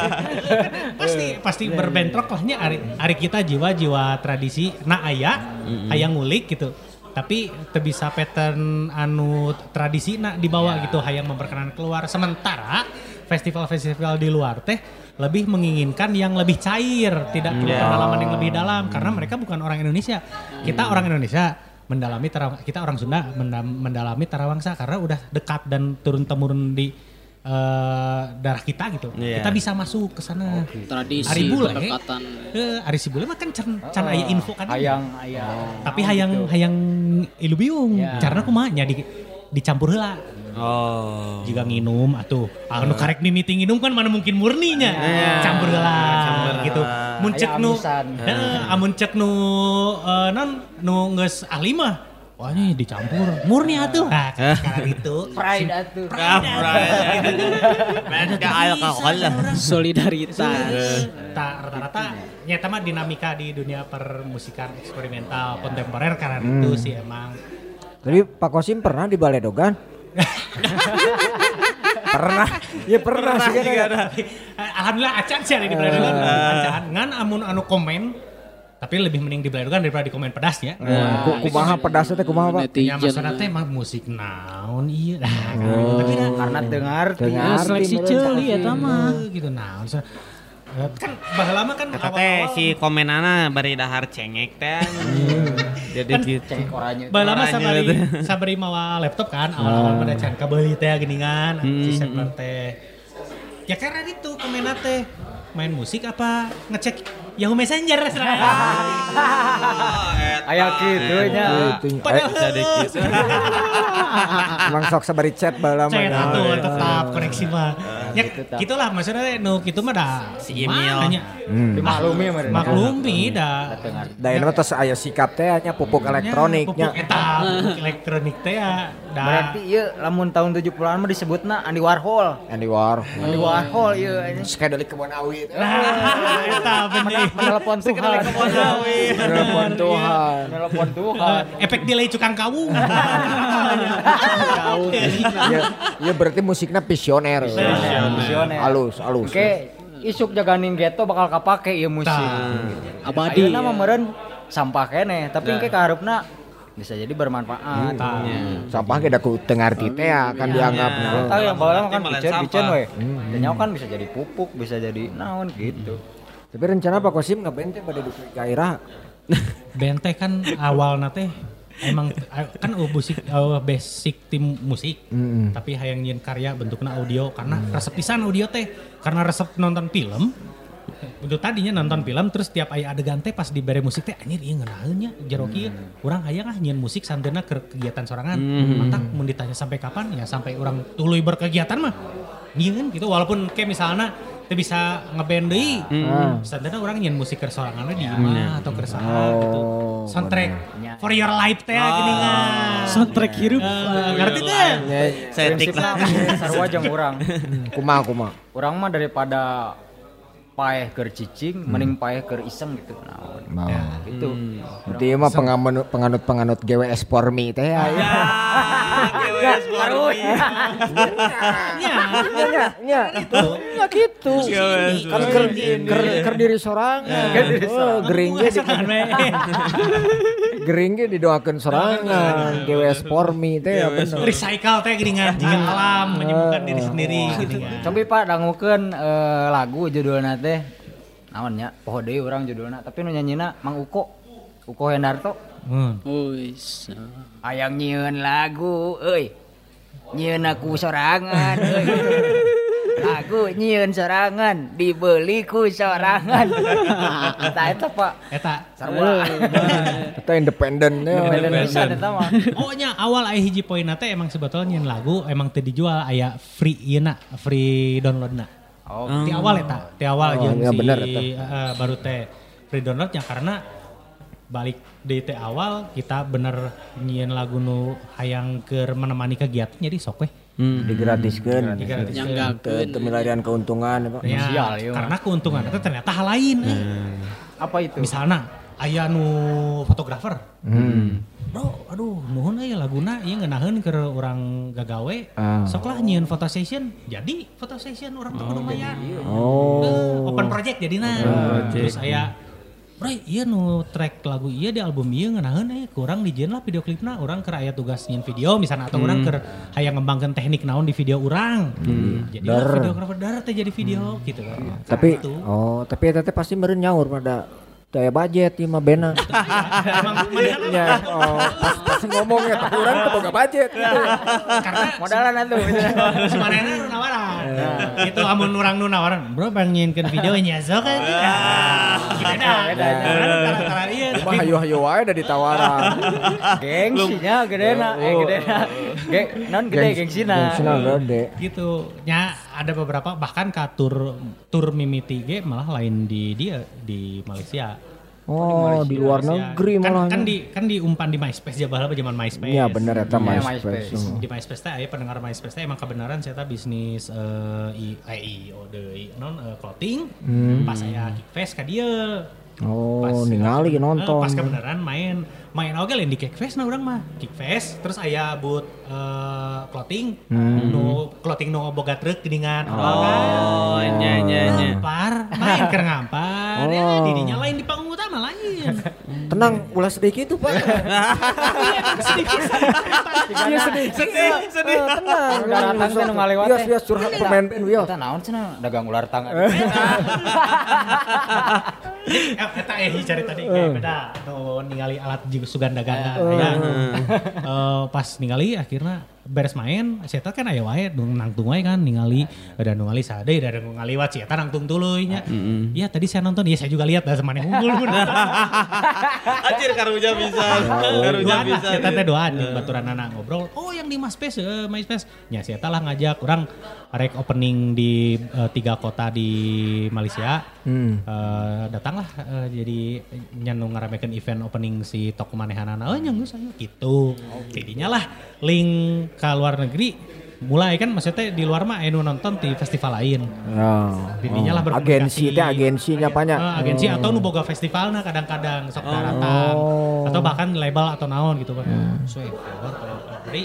pasti pasti berbentrok lahnya ari, ari kita jiwa-jiwa tradisi nah aya aya ngulik gitu tapi bisa pattern anu tradisi nak dibawa gitu hayang memperkenalkan keluar. Sementara festival-festival di luar teh lebih menginginkan yang lebih cair tidak perlu pengalaman yang lebih dalam karena mereka bukan orang Indonesia. Kita orang Indonesia mendalami Tarawang, kita orang Sunda menda- mendalami Tarawangsa karena udah dekat dan turun temurun di eh, darah kita gitu Iya. kita bisa masuk ke sana Tradisi Ari bule. kedekatan. Eh, Ari si bule mah kan can, can aya info kan. Hayang hayang. Tapi hayang hayang ilu biung. Ya. Karena kumaha nya di dicampur heula. Oh. Jika nginum atuh anu karek mimiti nginum kan mana mungkin murninya. Campur heula gitu. Mun cek nu amun cek nu eh, non nu geus ahli mah Wah ini dicampur murni atuh. Nah, sekarang itu Pride atuh. Ah, Mereka alkohol lah. Solidaritas. Ta- rata-rata nyata mah dinamika di dunia permusikan eksperimental kontemporer karena itu sih emang Jadi Pak Kosim pernah di Baledogan? pernah. Ya pernah sih kan. ada. alhamdulillah acan sih ada di Beladogan acan ngan amun anu komen tapi lebih mending di Beladogan daripada di komen pedas ya Ku kumaha pedasnya teh kumaha Pak? ya maksudnya teh mah musik naon iya nah, tapi dah Karena dengar Dengar. Ya, seleksi ceuli eta mah. eh, gitu naon so, eh, kan baheula mah kan Kata teh si komenana bari dahar cengek teh. Jadi Kan gitu. cek orangnya. Bae lama Orangnya sabari sabari mawa laptop kan awal-awal pada can kabeli teh geningan si server teh. Ya karena itu kemena teh main musik apa ngecek Yahoo Messenger Aya kitu nya. Itu Padahal gitu. emang sok sabari chat bala chat mah. atuh tetap koneksi mah. Ya gitu, gitulah maksudnya nu kitu mah dah Si email. mananya. Dimaklumi meureun. Maklumi dah. Da ieu terus aya sikap teh nya pupuk elektronik nya. Pupuk eta, pupuk elektronik teh ya. dah. Berarti ieu lamun tahun 70-an mah disebutna Andy Warhol. Andy Warhol. Andy Warhol ieu anjing. Skedelik kebun awit. Nah, eta bener. Menelepon Tuhan. Telepon Tuhan. Menelepon Tuhan. Eh, efek delay cukang kawung. Ya, ya berarti musiknya visioner. Visioner. Halus, halus. Oke, isuk jaganin ghetto bakal kapake ieu musik. Abadi. Ayeuna mah meureun sampah kene, tapi engke kaharepna bisa jadi bermanfaat. Sampah kita ku tengarti teh ya, kan dianggap. Tahu yang bawah kan bicen bicen sampah. we. Dan nyawa kan bisa jadi pupuk, bisa jadi naon gitu. Tapi rencana Pak Kosim ngebente pada di daerah. Bente kan awal nate emang kan oh, musik oh, basic tim musik tapi hayang nyin karya bentuknya audio karena resep pisan audio teh karena resep nonton film. Itu tadinya nonton film terus tiap aya adegan teh pas dibere musik teh anjir ieu ngeunaheun nya jero kieu urang hayang ah nyin musik santeuna ke kegiatan sorangan. Mantap mun ditanya sampai kapan ya sampai orang tuluy berkegiatan mah. Nyieun gitu walaupun kayak misalnya teu bisa ngeband deui santeuna urang nyin musik ke sorangan di imah atau ke saha gitu soundtrack for your life teh gini kan. Soundtrack hirup. ngerti teh? Setik lah. Prinsipna sarua jeung urang. Kumaha kumaha. Urang mah daripada paeh keur cicing, mending paeh keur iseng gitu. Naon. Nah, Gitu. Nanti ieu mah penganut penganut penganut GWS for me teh ya. GWS for me. Nya nya nya gitu. Kan ker ker ker diri sorangan. Oh, gering ge di gering ge didoakeun sorangan. GWS for me teh ya bener. recycle teh gini kan jika alam menyembuhkan diri sendiri gini kan Coba Pak dangukeun eh, lagu judulna teh naon nya? Poho deui urang judulna, tapi nu nyanyina Mang Uko. Uko Hendarto. Hmm. Uis. Hayang nyieun lagu euy. Nyieun aku sorangan euy. Lagu nyieun sorangan dibeli ku sorangan. Eta eta Pak. eta independen ya. Independen pisan eta mah. oh nya awal aya hiji poin teh emang sebetulnya nyeun lagu emang teu dijual aya free ieu na free download na Oh, di awal eta di awal Oh, jeung iya si bener eta. eh, baru teh free downloadnya karena balik di teh awal kita bener nyieun lagu nu hayang keur menemani kegiatan jadi sok weh Nyanggakeun. Teu milarian keuntungan ya. Ya, Sial, iya. karena keuntungan itu ternyata hal lain eh. apa itu? misalnya aya nu fotografer Hmm. bro aduh nuhun aya laguna ieu ngeunaheun ke orang gagawe Ah. sok lah nyieun foto session jadi foto session orang tuh kudu mayar Oh. Eh, open project jadinya terus aya Bro, iya nu track lagu iya di album iya ngeunaheun eh kurang dijieun lah video klipna orang keur aya tugas nyieun video misalnya atau orang keur hayang ngembangkeun teknik naon di video orang jadi lah Dar. videografer darat teh jadi video gitu. Kan Tapi Gitu. oh, tapi eta teh pasti meureun nyaur pada teu aya budget ieu mah bena. Ya, oh, pas, pas ngomong ya tapi urang teu boga budget gitu. karena Modalan atuh. sebenarnya nu nawaran itu amun orang nu nawaran bro bang nyienkeun video nya sok kan beda beda iya Mah hayu-hayu wae da ditawaran. Gengsinya gedena, eh gedena. Geng, non gede gengsina. Gengsina gede. gitu nya ada beberapa bahkan ka tur tur mimiti ge malah lain di dia di Malaysia Oh, di luar Malaysia. negeri kan, malah. kan di kan diumpan di MySpace jabalah zaman MySpace Iya bener eta Iya, MySpace. MySpace. di MySpace teh aya pendengar MySpace teh emang kebenaran saya bisnis eh i eh, i oh deui non eh, clothing pas saya kickfest ka dieu Oh, Pas- ningali nonton. pas kebenaran main main oke lain di Kickfest nah orang mah. Kickfest terus aya but eh, clothing nu clothing nu boga truk geuningan Oh, nya nya nya. ngampar main keur ngampar. Ya Oh. didinya lain di panggung utama lain. Tenang ulah sedikit tuh pak. Iya sedikit. Sedih, sedih. Eh, tenang. Udah datang teh nu ngalewat teh. wios curhat pemain wios Kita naon cenah dagang ular tangga. Eh, eta eh cari tadi. Kayak beda. Tuh ningali alat juga suganda ganda. Ya. Eh, pas ningali akhirnya beres main, saya kan aya wae nangtung wae kan ningali ada nu ngali sade ada wat eta nangtung tuluy nya. Iya tadi saya nonton, iya saya juga lihat dah semane unggul. Anjir karunya bisa. Karunya bisa. kita teh doaan jeung baturan anak ngobrol. Oh yang di MySpace, eh, MySpace. Nya saya lah ngajak orang rek opening di eh, tiga kota di Malaysia. Hmm. Eh, datanglah eh, jadi nyanu ngaramekeun event opening si toko manehanana. Oh nyanggu saya gitu. Jadinya lah link ke luar negeri mulai kan maksudnya di luar mah anu nonton di festival lain. Lah Oh, berkomunikasi. agensi teh agensinya banyak. Eh, agensi atau nu boga festivalna kadang-kadang sok daratan Oh. atau bahkan label atau naon gitu kan. So,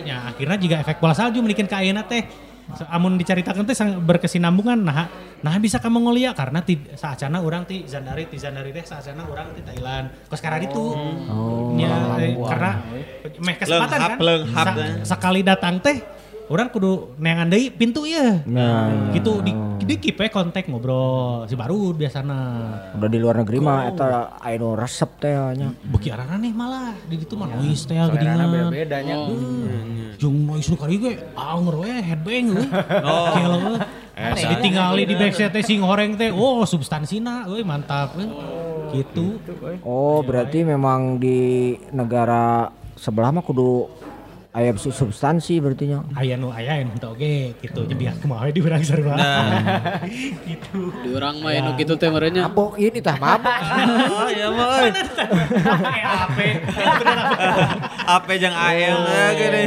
nya akhirnya juga efek bola salju melikin ka ayeuna teh. So, amun dicaritakeun teh sang- berkesinambungan nah nah bisa kamu ngolia karena ti, saacana urang ti Zandari ti Zandari teh saacana urang ti Thailand. Kos sekarang itu. Oh. Nya, eh, karena meh kesempatan Leunghap, kan. leunghap Sa- teh. sekali datang teh orang kudu neangan deui pintu ya. Nah, gitu di di keep we kontak ngobrol si baru biasana. udah di luar negeri mah eta aya nu resep teh nya. Beki arana nih malah di ditu mah noise teh Selerana geuningan. beda-bedanya. Jeung noise nu kali ge anger we headbang we. Oh. Kelo we. ditinggali di backstage teh sing horeng teh. Oh, substansina euy mantap. Gitu. Oh, berarti memang di negara sebelah mah kudu aya su- substansi berarti nya. Aya nu aya anu teu oge gitu. Biar kumaha we di urang sarua. gitu. Di orang mah anu gitu teh merenya. Mabok ini tah mabok. Oh iya mah. euy. Eh, ape. Ape jeung ayeung ya gini.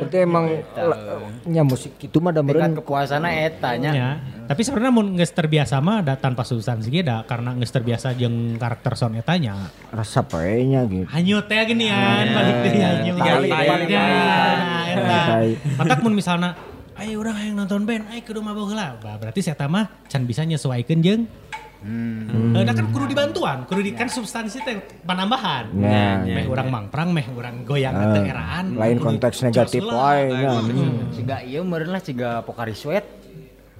Berarti emang la- nya musik itu mah da meureun kepuasannya eta nya. Ya. Tapi sebenarnya mun geus terbiasa mah da tanpa substansi ge da karena geus terbiasa jeung karakter sound eta nya. resep we nya gitu. Hanyut teh ginian balik deui hanyut. Balik, Ya, balik, eta. Tai. Matak mun misalna ayo urang hayang nonton band, ayo mabok heula. Bah, berarti saya mah can bisa nyesuaikeun jeung Hmm. Eh, da kan kudu dibantuan, kudu di, kan substansi teh penambahan. Nah, meh urang mangprang, meh urang goyang teh eraan. lain konteks negatif wae nya. Ciga ieu meureun lah ciga Pokari Sweat.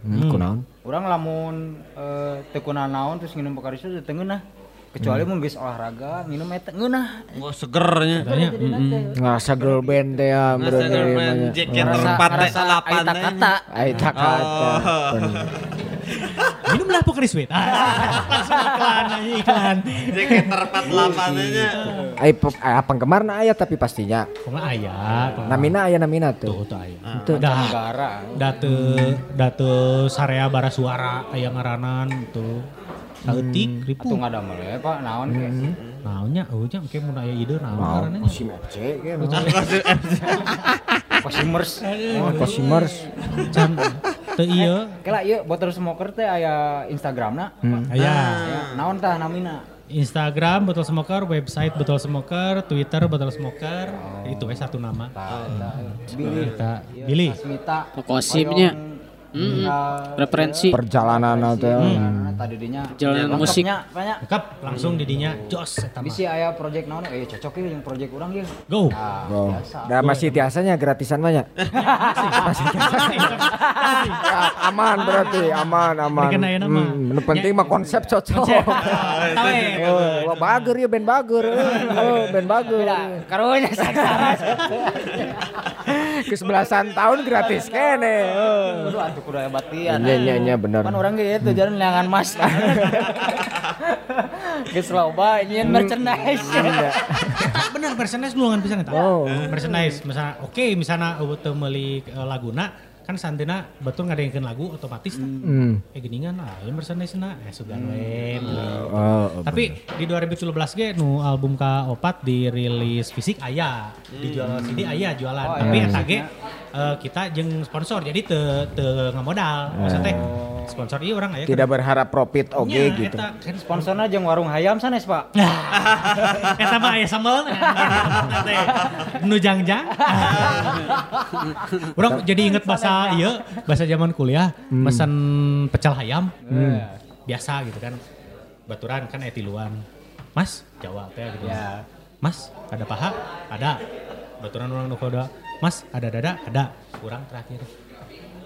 Hmm, kunaon? Urang lamun eh, teu naon terus nginum Pokari Sweat teu ngeunah. Kecuali mun geus olahraga nginum eta ngeunah. Gua segernya. Katanya, Ngerasa girl band teh ya Ngerasa berarti girl band, jaket Ngerasa- empat teh salapan aita teh. kata. Aita kata. Bener. minumlah Pocari Sweat. Ah, iklan, aja iklan. Jaket terpat lapannya. Ai pe- ah, penggemar na aya tapi pastinya. Nggak ayah? nggak- Namina aya namina Tuh, tuh. tuh ayah. Tuh. Dah, Negara. date, date sarea bara suara aya ngaranan tuh. Sautik, ripu. Atuh ngadamel we Pak naon ke. Naonnya, oh nya engke mun aya ide naon Mau ngaranna. Kosim FC ge. Cosmers. Oh, Kosimers. Can teu ieu. Kela ieu botol smoker teh aya Instagramna. Aya Ya, naon tah namina? Instagram Botol Smoker, website Botol Smoker, Twitter Botol Smoker. Itu we satu nama. Billy. Billy. Smita. Pokosimnya. Mm-mm. tinggal Referensi. Perjalanan teh. Perjalanan tadi dinya. Perjalanan musik. Lengkapnya, banyak. Lengkap langsung didinya jos eta mah. Bisi aya project naon eh cocok ya yang project urang ge. Go. Nah, Oh. biasa. Da masih tiasanya gratisan banyak. aman berarti, aman, aman. Hmm, penting mah konsep cocok. Tahu ya. Oh, wah bager ya band bager. Oh, band bager. Karunya. Kesebelasan tahun gratis kene. Atuh kudu aya batian. Iya, iya, iya, bener. Kan orang ge itu jalan leangan mas. Geus loba nyeun merchandise. Bener merchandise nulungan pisan eta. Oh. Merchandise misalnya oke misalnya teu meuli eh, laguna kan santena betul ngadengkeun lagu otomatis. Hmm. Eh geningan lah, ya merchandise na, eh sugan we. Oh, Tapi di 2017 ge nu album ka opat dirilis fisik aya, dijual CD aya jualan. Oh, Tapi iya. eta ge eh, kita jeung sponsor jadi teu teu ngamodal. Maksudnya teh sponsor ieu urang aya tidak berharap profit oke Nya, gitu. Eta kan Sponsorna jeung warung hayam sanes, Pak. Eta mah aya sambal nu jangjang. Urang jadi inget bahasa ieu, bahasa zaman kuliah, pesan pecel hayam. Biasa gitu kan. Baturan kan aya tiluan. Mas, Jawa teh gitu. Ya. Mas, ada paha? Ada. Baturan orang nu koda. Mas, ada dada? Ada. Kurang terakhir.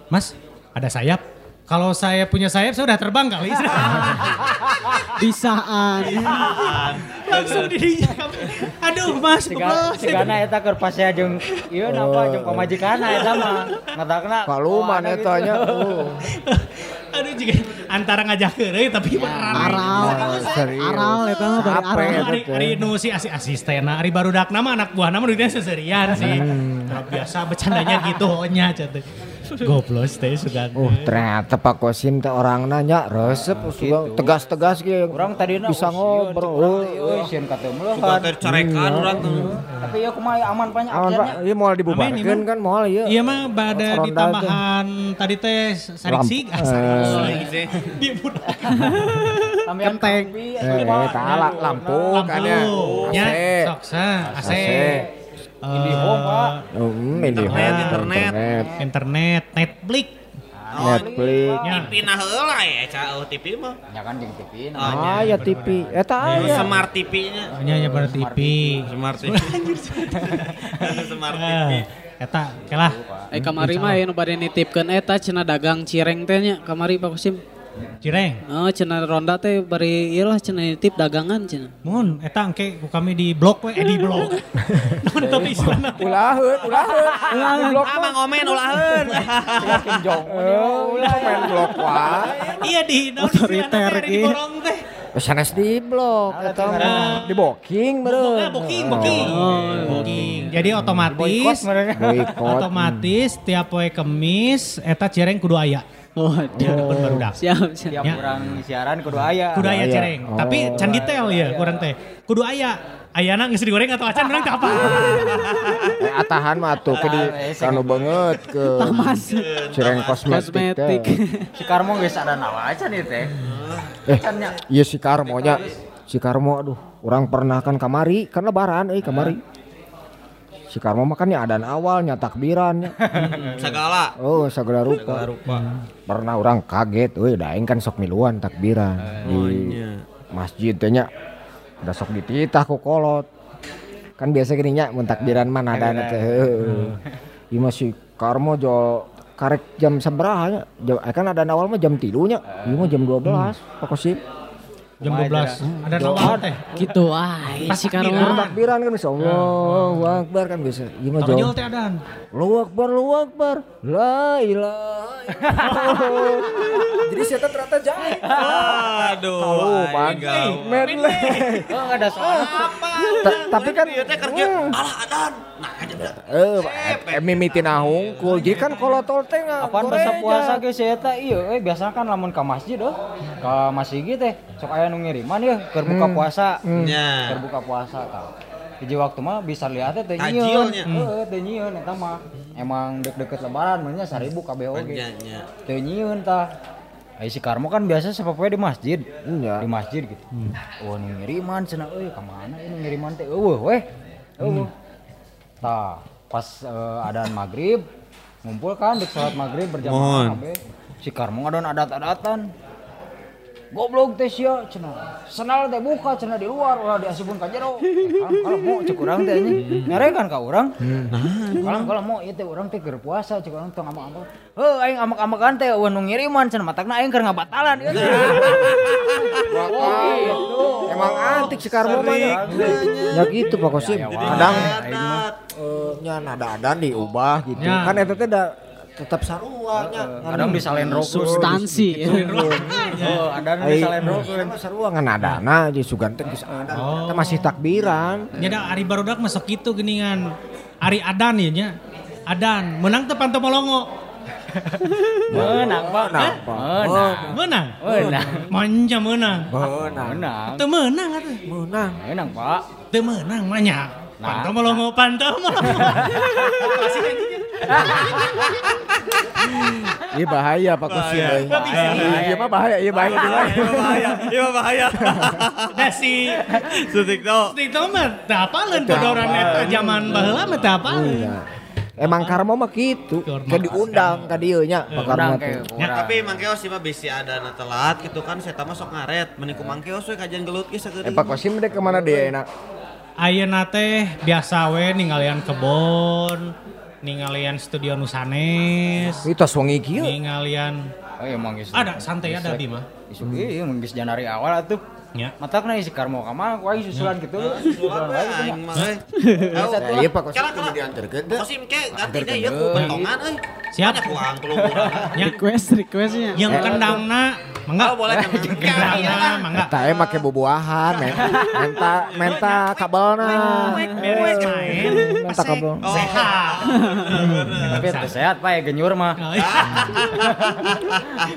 Mas, ada sayap? Kalau saya punya sayap, saya udah terbang kali. Bisaan. Langsung dirinya kami. Aduh, Mas, Siga, sigana eta keur pasea jeung ieu napa jeung pamajikanna eta mah. Ngatakna. Kaluman oh, ada eta nya. Oh. Aduh, juga antara ngajak heureuy tapi beneran. Aral. Aral eta mah dari aral. Ari, ari nu si asi asistena, ari barudak nama anak buah nama duitnya seserian sih. Hmm. Biasa bercandanya gitu nya cat. Goplos teh sugan. Oh ternyata Pak Kosim teh orang nanya resep suka tegas-tegas gitu. Urang tadina bisa ngobrol. Euy sieun ka teu Suka meulehan. tercarekan orang tuh. Tapi ya kumaha aman banyak Aman Pak, akhirnya. iya mau dibubarkan Amin, kan mau iya. Iya mah bada ditambahan tadi teh sariksig. Ah, sariksig. Oh, sih. Dia budak. Kopi, Eh, atuh, eta ala lampu kan ya. Nya, sok sa, AC. AC. IndiHome, Pak. Hmm, Internet, Indihome, internet. Internet, Netflix. Netflix. Nya. TV nah heula ya, ca oh, TV mah. Ya kan jeung TV. Oh, Ah, ya TV. Eta aya. Smart TV-nya. Nya nya pada TV. Smart TV. Smart TV. Ah, Eta, kelah. Eh kamari mah aya nu bade nitipkeun eta cenah dagang cireng teh nya kamari Pak Kosim. Cireng. Oh cenah ronda teh bari ieu lah cenah nitip dagangan cenah. Mun, eta engke ku kami di blok we, eh di blok. Namun eta teh istilahna teh. Ulaheun, ulaheun. Di blok Ah, Mang Omen ulaheun. Kim Jong. Oh, ulah main blok wae. Iya di naon Otoriter di borong teh. Sanes di blok eta mah. Di booking Ah, beureun. booking, booking. Booking. Jadi otomatis Boykot mereka. Boykot. otomatis tiap poe kemis eta cireng kudu aya. Oh, Ya pun barudak. siap siap. Tiap Ya. urang siaran kudu aya. Kudu aya cireng. Tapi Oh. can detail ya kurang teh. Kudu aya. Ayana geus digoreng atau acan urang teh apa? Eh, atahan mah tuh ke di kanu banget ke Tamas. cireng kosmetik. Kosmetik. teh. Si Karmo geus ada nawa aja nih teh. Eh, iya si Karmo nya. Si Karmo aduh, orang pernah kan kamari, kan lebaran eh kamari. Si Karmo mah kan ya adaan awalnya takbiran. Segala. Oh, segala rupa. Segala rupa. Pernah orang kaget, weh daeng kan sok miluan takbiran di iya. masjid teh nya. Udah sok dititah ku kolot. Kan biasa gini nya mun takbiran mana ada teh. Ieu mah si Karmo jo karek jam sabaraha nya? Jam- eh, kan ada awal mah jam 3 nya. Ieu mah jam 12. Pokok sih. Jam 12. Ada nawar teh. Gitu wae si Karma. takbiran kan bisa Allahu Akbar kan bisa. Ieu mah Tonjol jauh. teh adan. Allahu Akbar, Allahu Akbar. La ilaha. Jadi siapa ternyata jahit. Aduh. Gaul. Medley. Oh, enggak ada. Ta- Tapi kan Ieu teh kerja alah adan. Nah, eh eh, mimitin ahungkul. Jadi kan kalau tol teh nggak Apaan bahasa puasa ge si eta iya eh biasa kan lamun ka masjid oh. Ka masjid teh sok aya nu ngiriman ya keur buka puasa. Nya. Keur buka puasa tah. Hiji waktu mah bisa lihat teh nyieun. Heeh, teh nyieun eta mah. Emang deket-deket lebaran mah nya 1000 kabeh oge. Teu nyieun tah. Ai si Karmo kan biasa sepopoe di masjid. Iya. Di masjid gitu. Oh nu ngiriman cenah euy ka mana nu ngiriman teh? Eueuh weh. Eueuh. Tah, pas eh, adaan maghrib ngumpul kan di sholat maghrib berjamaah. Si Karmo ngadon adat-adatan. Goblok teh sia cenah. Senal teh buka cenah di luar ulah diasupun ka jero. Kalau mau cek urang teh anjing. Nyarekan ka urang. Kalau kalau mau ieu teh urang teh keur puasa cek urang teh amak-amak. Heuh aing amak-amakan teh eueuh nu ngiriman cenah matakna aing keur ngabatalan ieu teh. Emang antik si Karmo mah. Ya gitu Pak Kosim. Kadang eh, nya nada adan diubah gitu. Ya. Kan eta teh da tetap sarua nya. Kadang disalen rokok. Substansi. Oh, ada nu Ai, disalen rokok. Mah sarua ngan adana di sugan teh geus ada. Eta masih takbiran. Nyada Ari Barudak masuk gitu geningan. Ari Adan ya nya. Adan, menang teh molongo. Menang, Pak. Napa? Menang. Menang. Menang. Manja menang. Menang. Menang. Teu menang atuh. Menang. Menang, Pak. Teu menang mah nya. Panto molongo, panto molongo. Iya bahaya Pak Kosim. euy. Iya mah bahaya, iya bahaya. Iya bahaya. Iya bahaya. Da si Sutik to. Stik mah apaleun bodoran eta zaman baheula mah. Iya. Emang karma mah gitu. Kayak diundang ka dieu nya Pak Karma Undang teh. Ya, tapi mangkeos sih mah bisi ada na telat gitu kan saya mah sok ngaret meniku mangkeos we kajian gelut ge Eh Pak Kosim deh ke mana dia enak? Ayeuna teh biasa we ninggalian kebon, ninggalian studio Nusanes, Itu wengi kieu. ninggalian Oh iya ada santai ada di mah. Isu iya emang geus janari awal atuh. Ya. Mata kena isi karmo ku aing susulan gitu. Susulan we aing mah. Ya, Iya Pak Kosim kudu dianterkeun teh. Kosim ke ganti deh ya ku bentongan euy. Siap. Banyak uang kelumuran. Ya, Request requestnya. yang kendangna mangga. Oh boleh kan. Kendangna mangga. Eta eh make bubuahan, men. Menta menta kabelna. Beres main. Menta kabel. Sehat. Tapi teu sehat Pak ya genyur mah.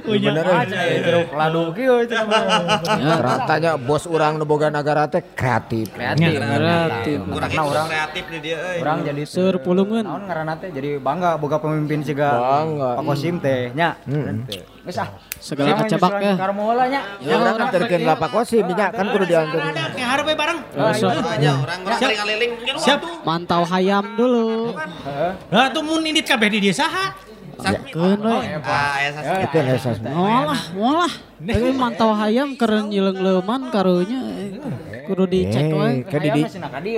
Punya Bener, eh. aja. Jeruk ladu kieu cenah Ternyata bos urang nu boga negara teh kreatif. Kreatif. Kreatif. Kurang Karena itu orang kreatif nih dia euy. orang jadi Seur pulungan. naon ngaranna teh jadi bangga boga pemimpin siga Bangga. Pak Kosim teh nya. Hmm. Geus ah. Segala nyusulan ya. Karmo heula nya. Ya urang nganterkeun lah Pak Kosim nya kan kudu dianterkeun. Ada hareup bareng. So, aja orang orang Siap. keliling mungkin Siap. mantau hayam dulu. Lah tuh mun indit kabeh di dia Keun we. Ah, ya. Itu esas. Molah. Tapi mantau hayam keren nyileng leuman karunya eh, kudu dicek we. Eh, ka di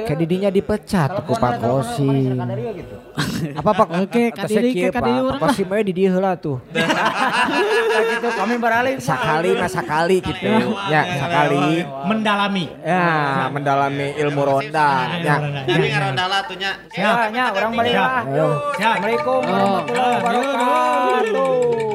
ka didinya dipecat ku Pak Kosim. gitu. Apa Pak? Oke, kieu, ke kadiri Pak. urang Pak Kosim we di dieu heula tuh. gitu kami beralih Sakali mah sakali gitu. Ya, sakali. Mendalami. Ya, mendalami ilmu ronda. Ya. Tapi ngarondala tuh nya. Ya, nya orang balik lah. Assalamualaikum warahmatullahi wabarakatuh.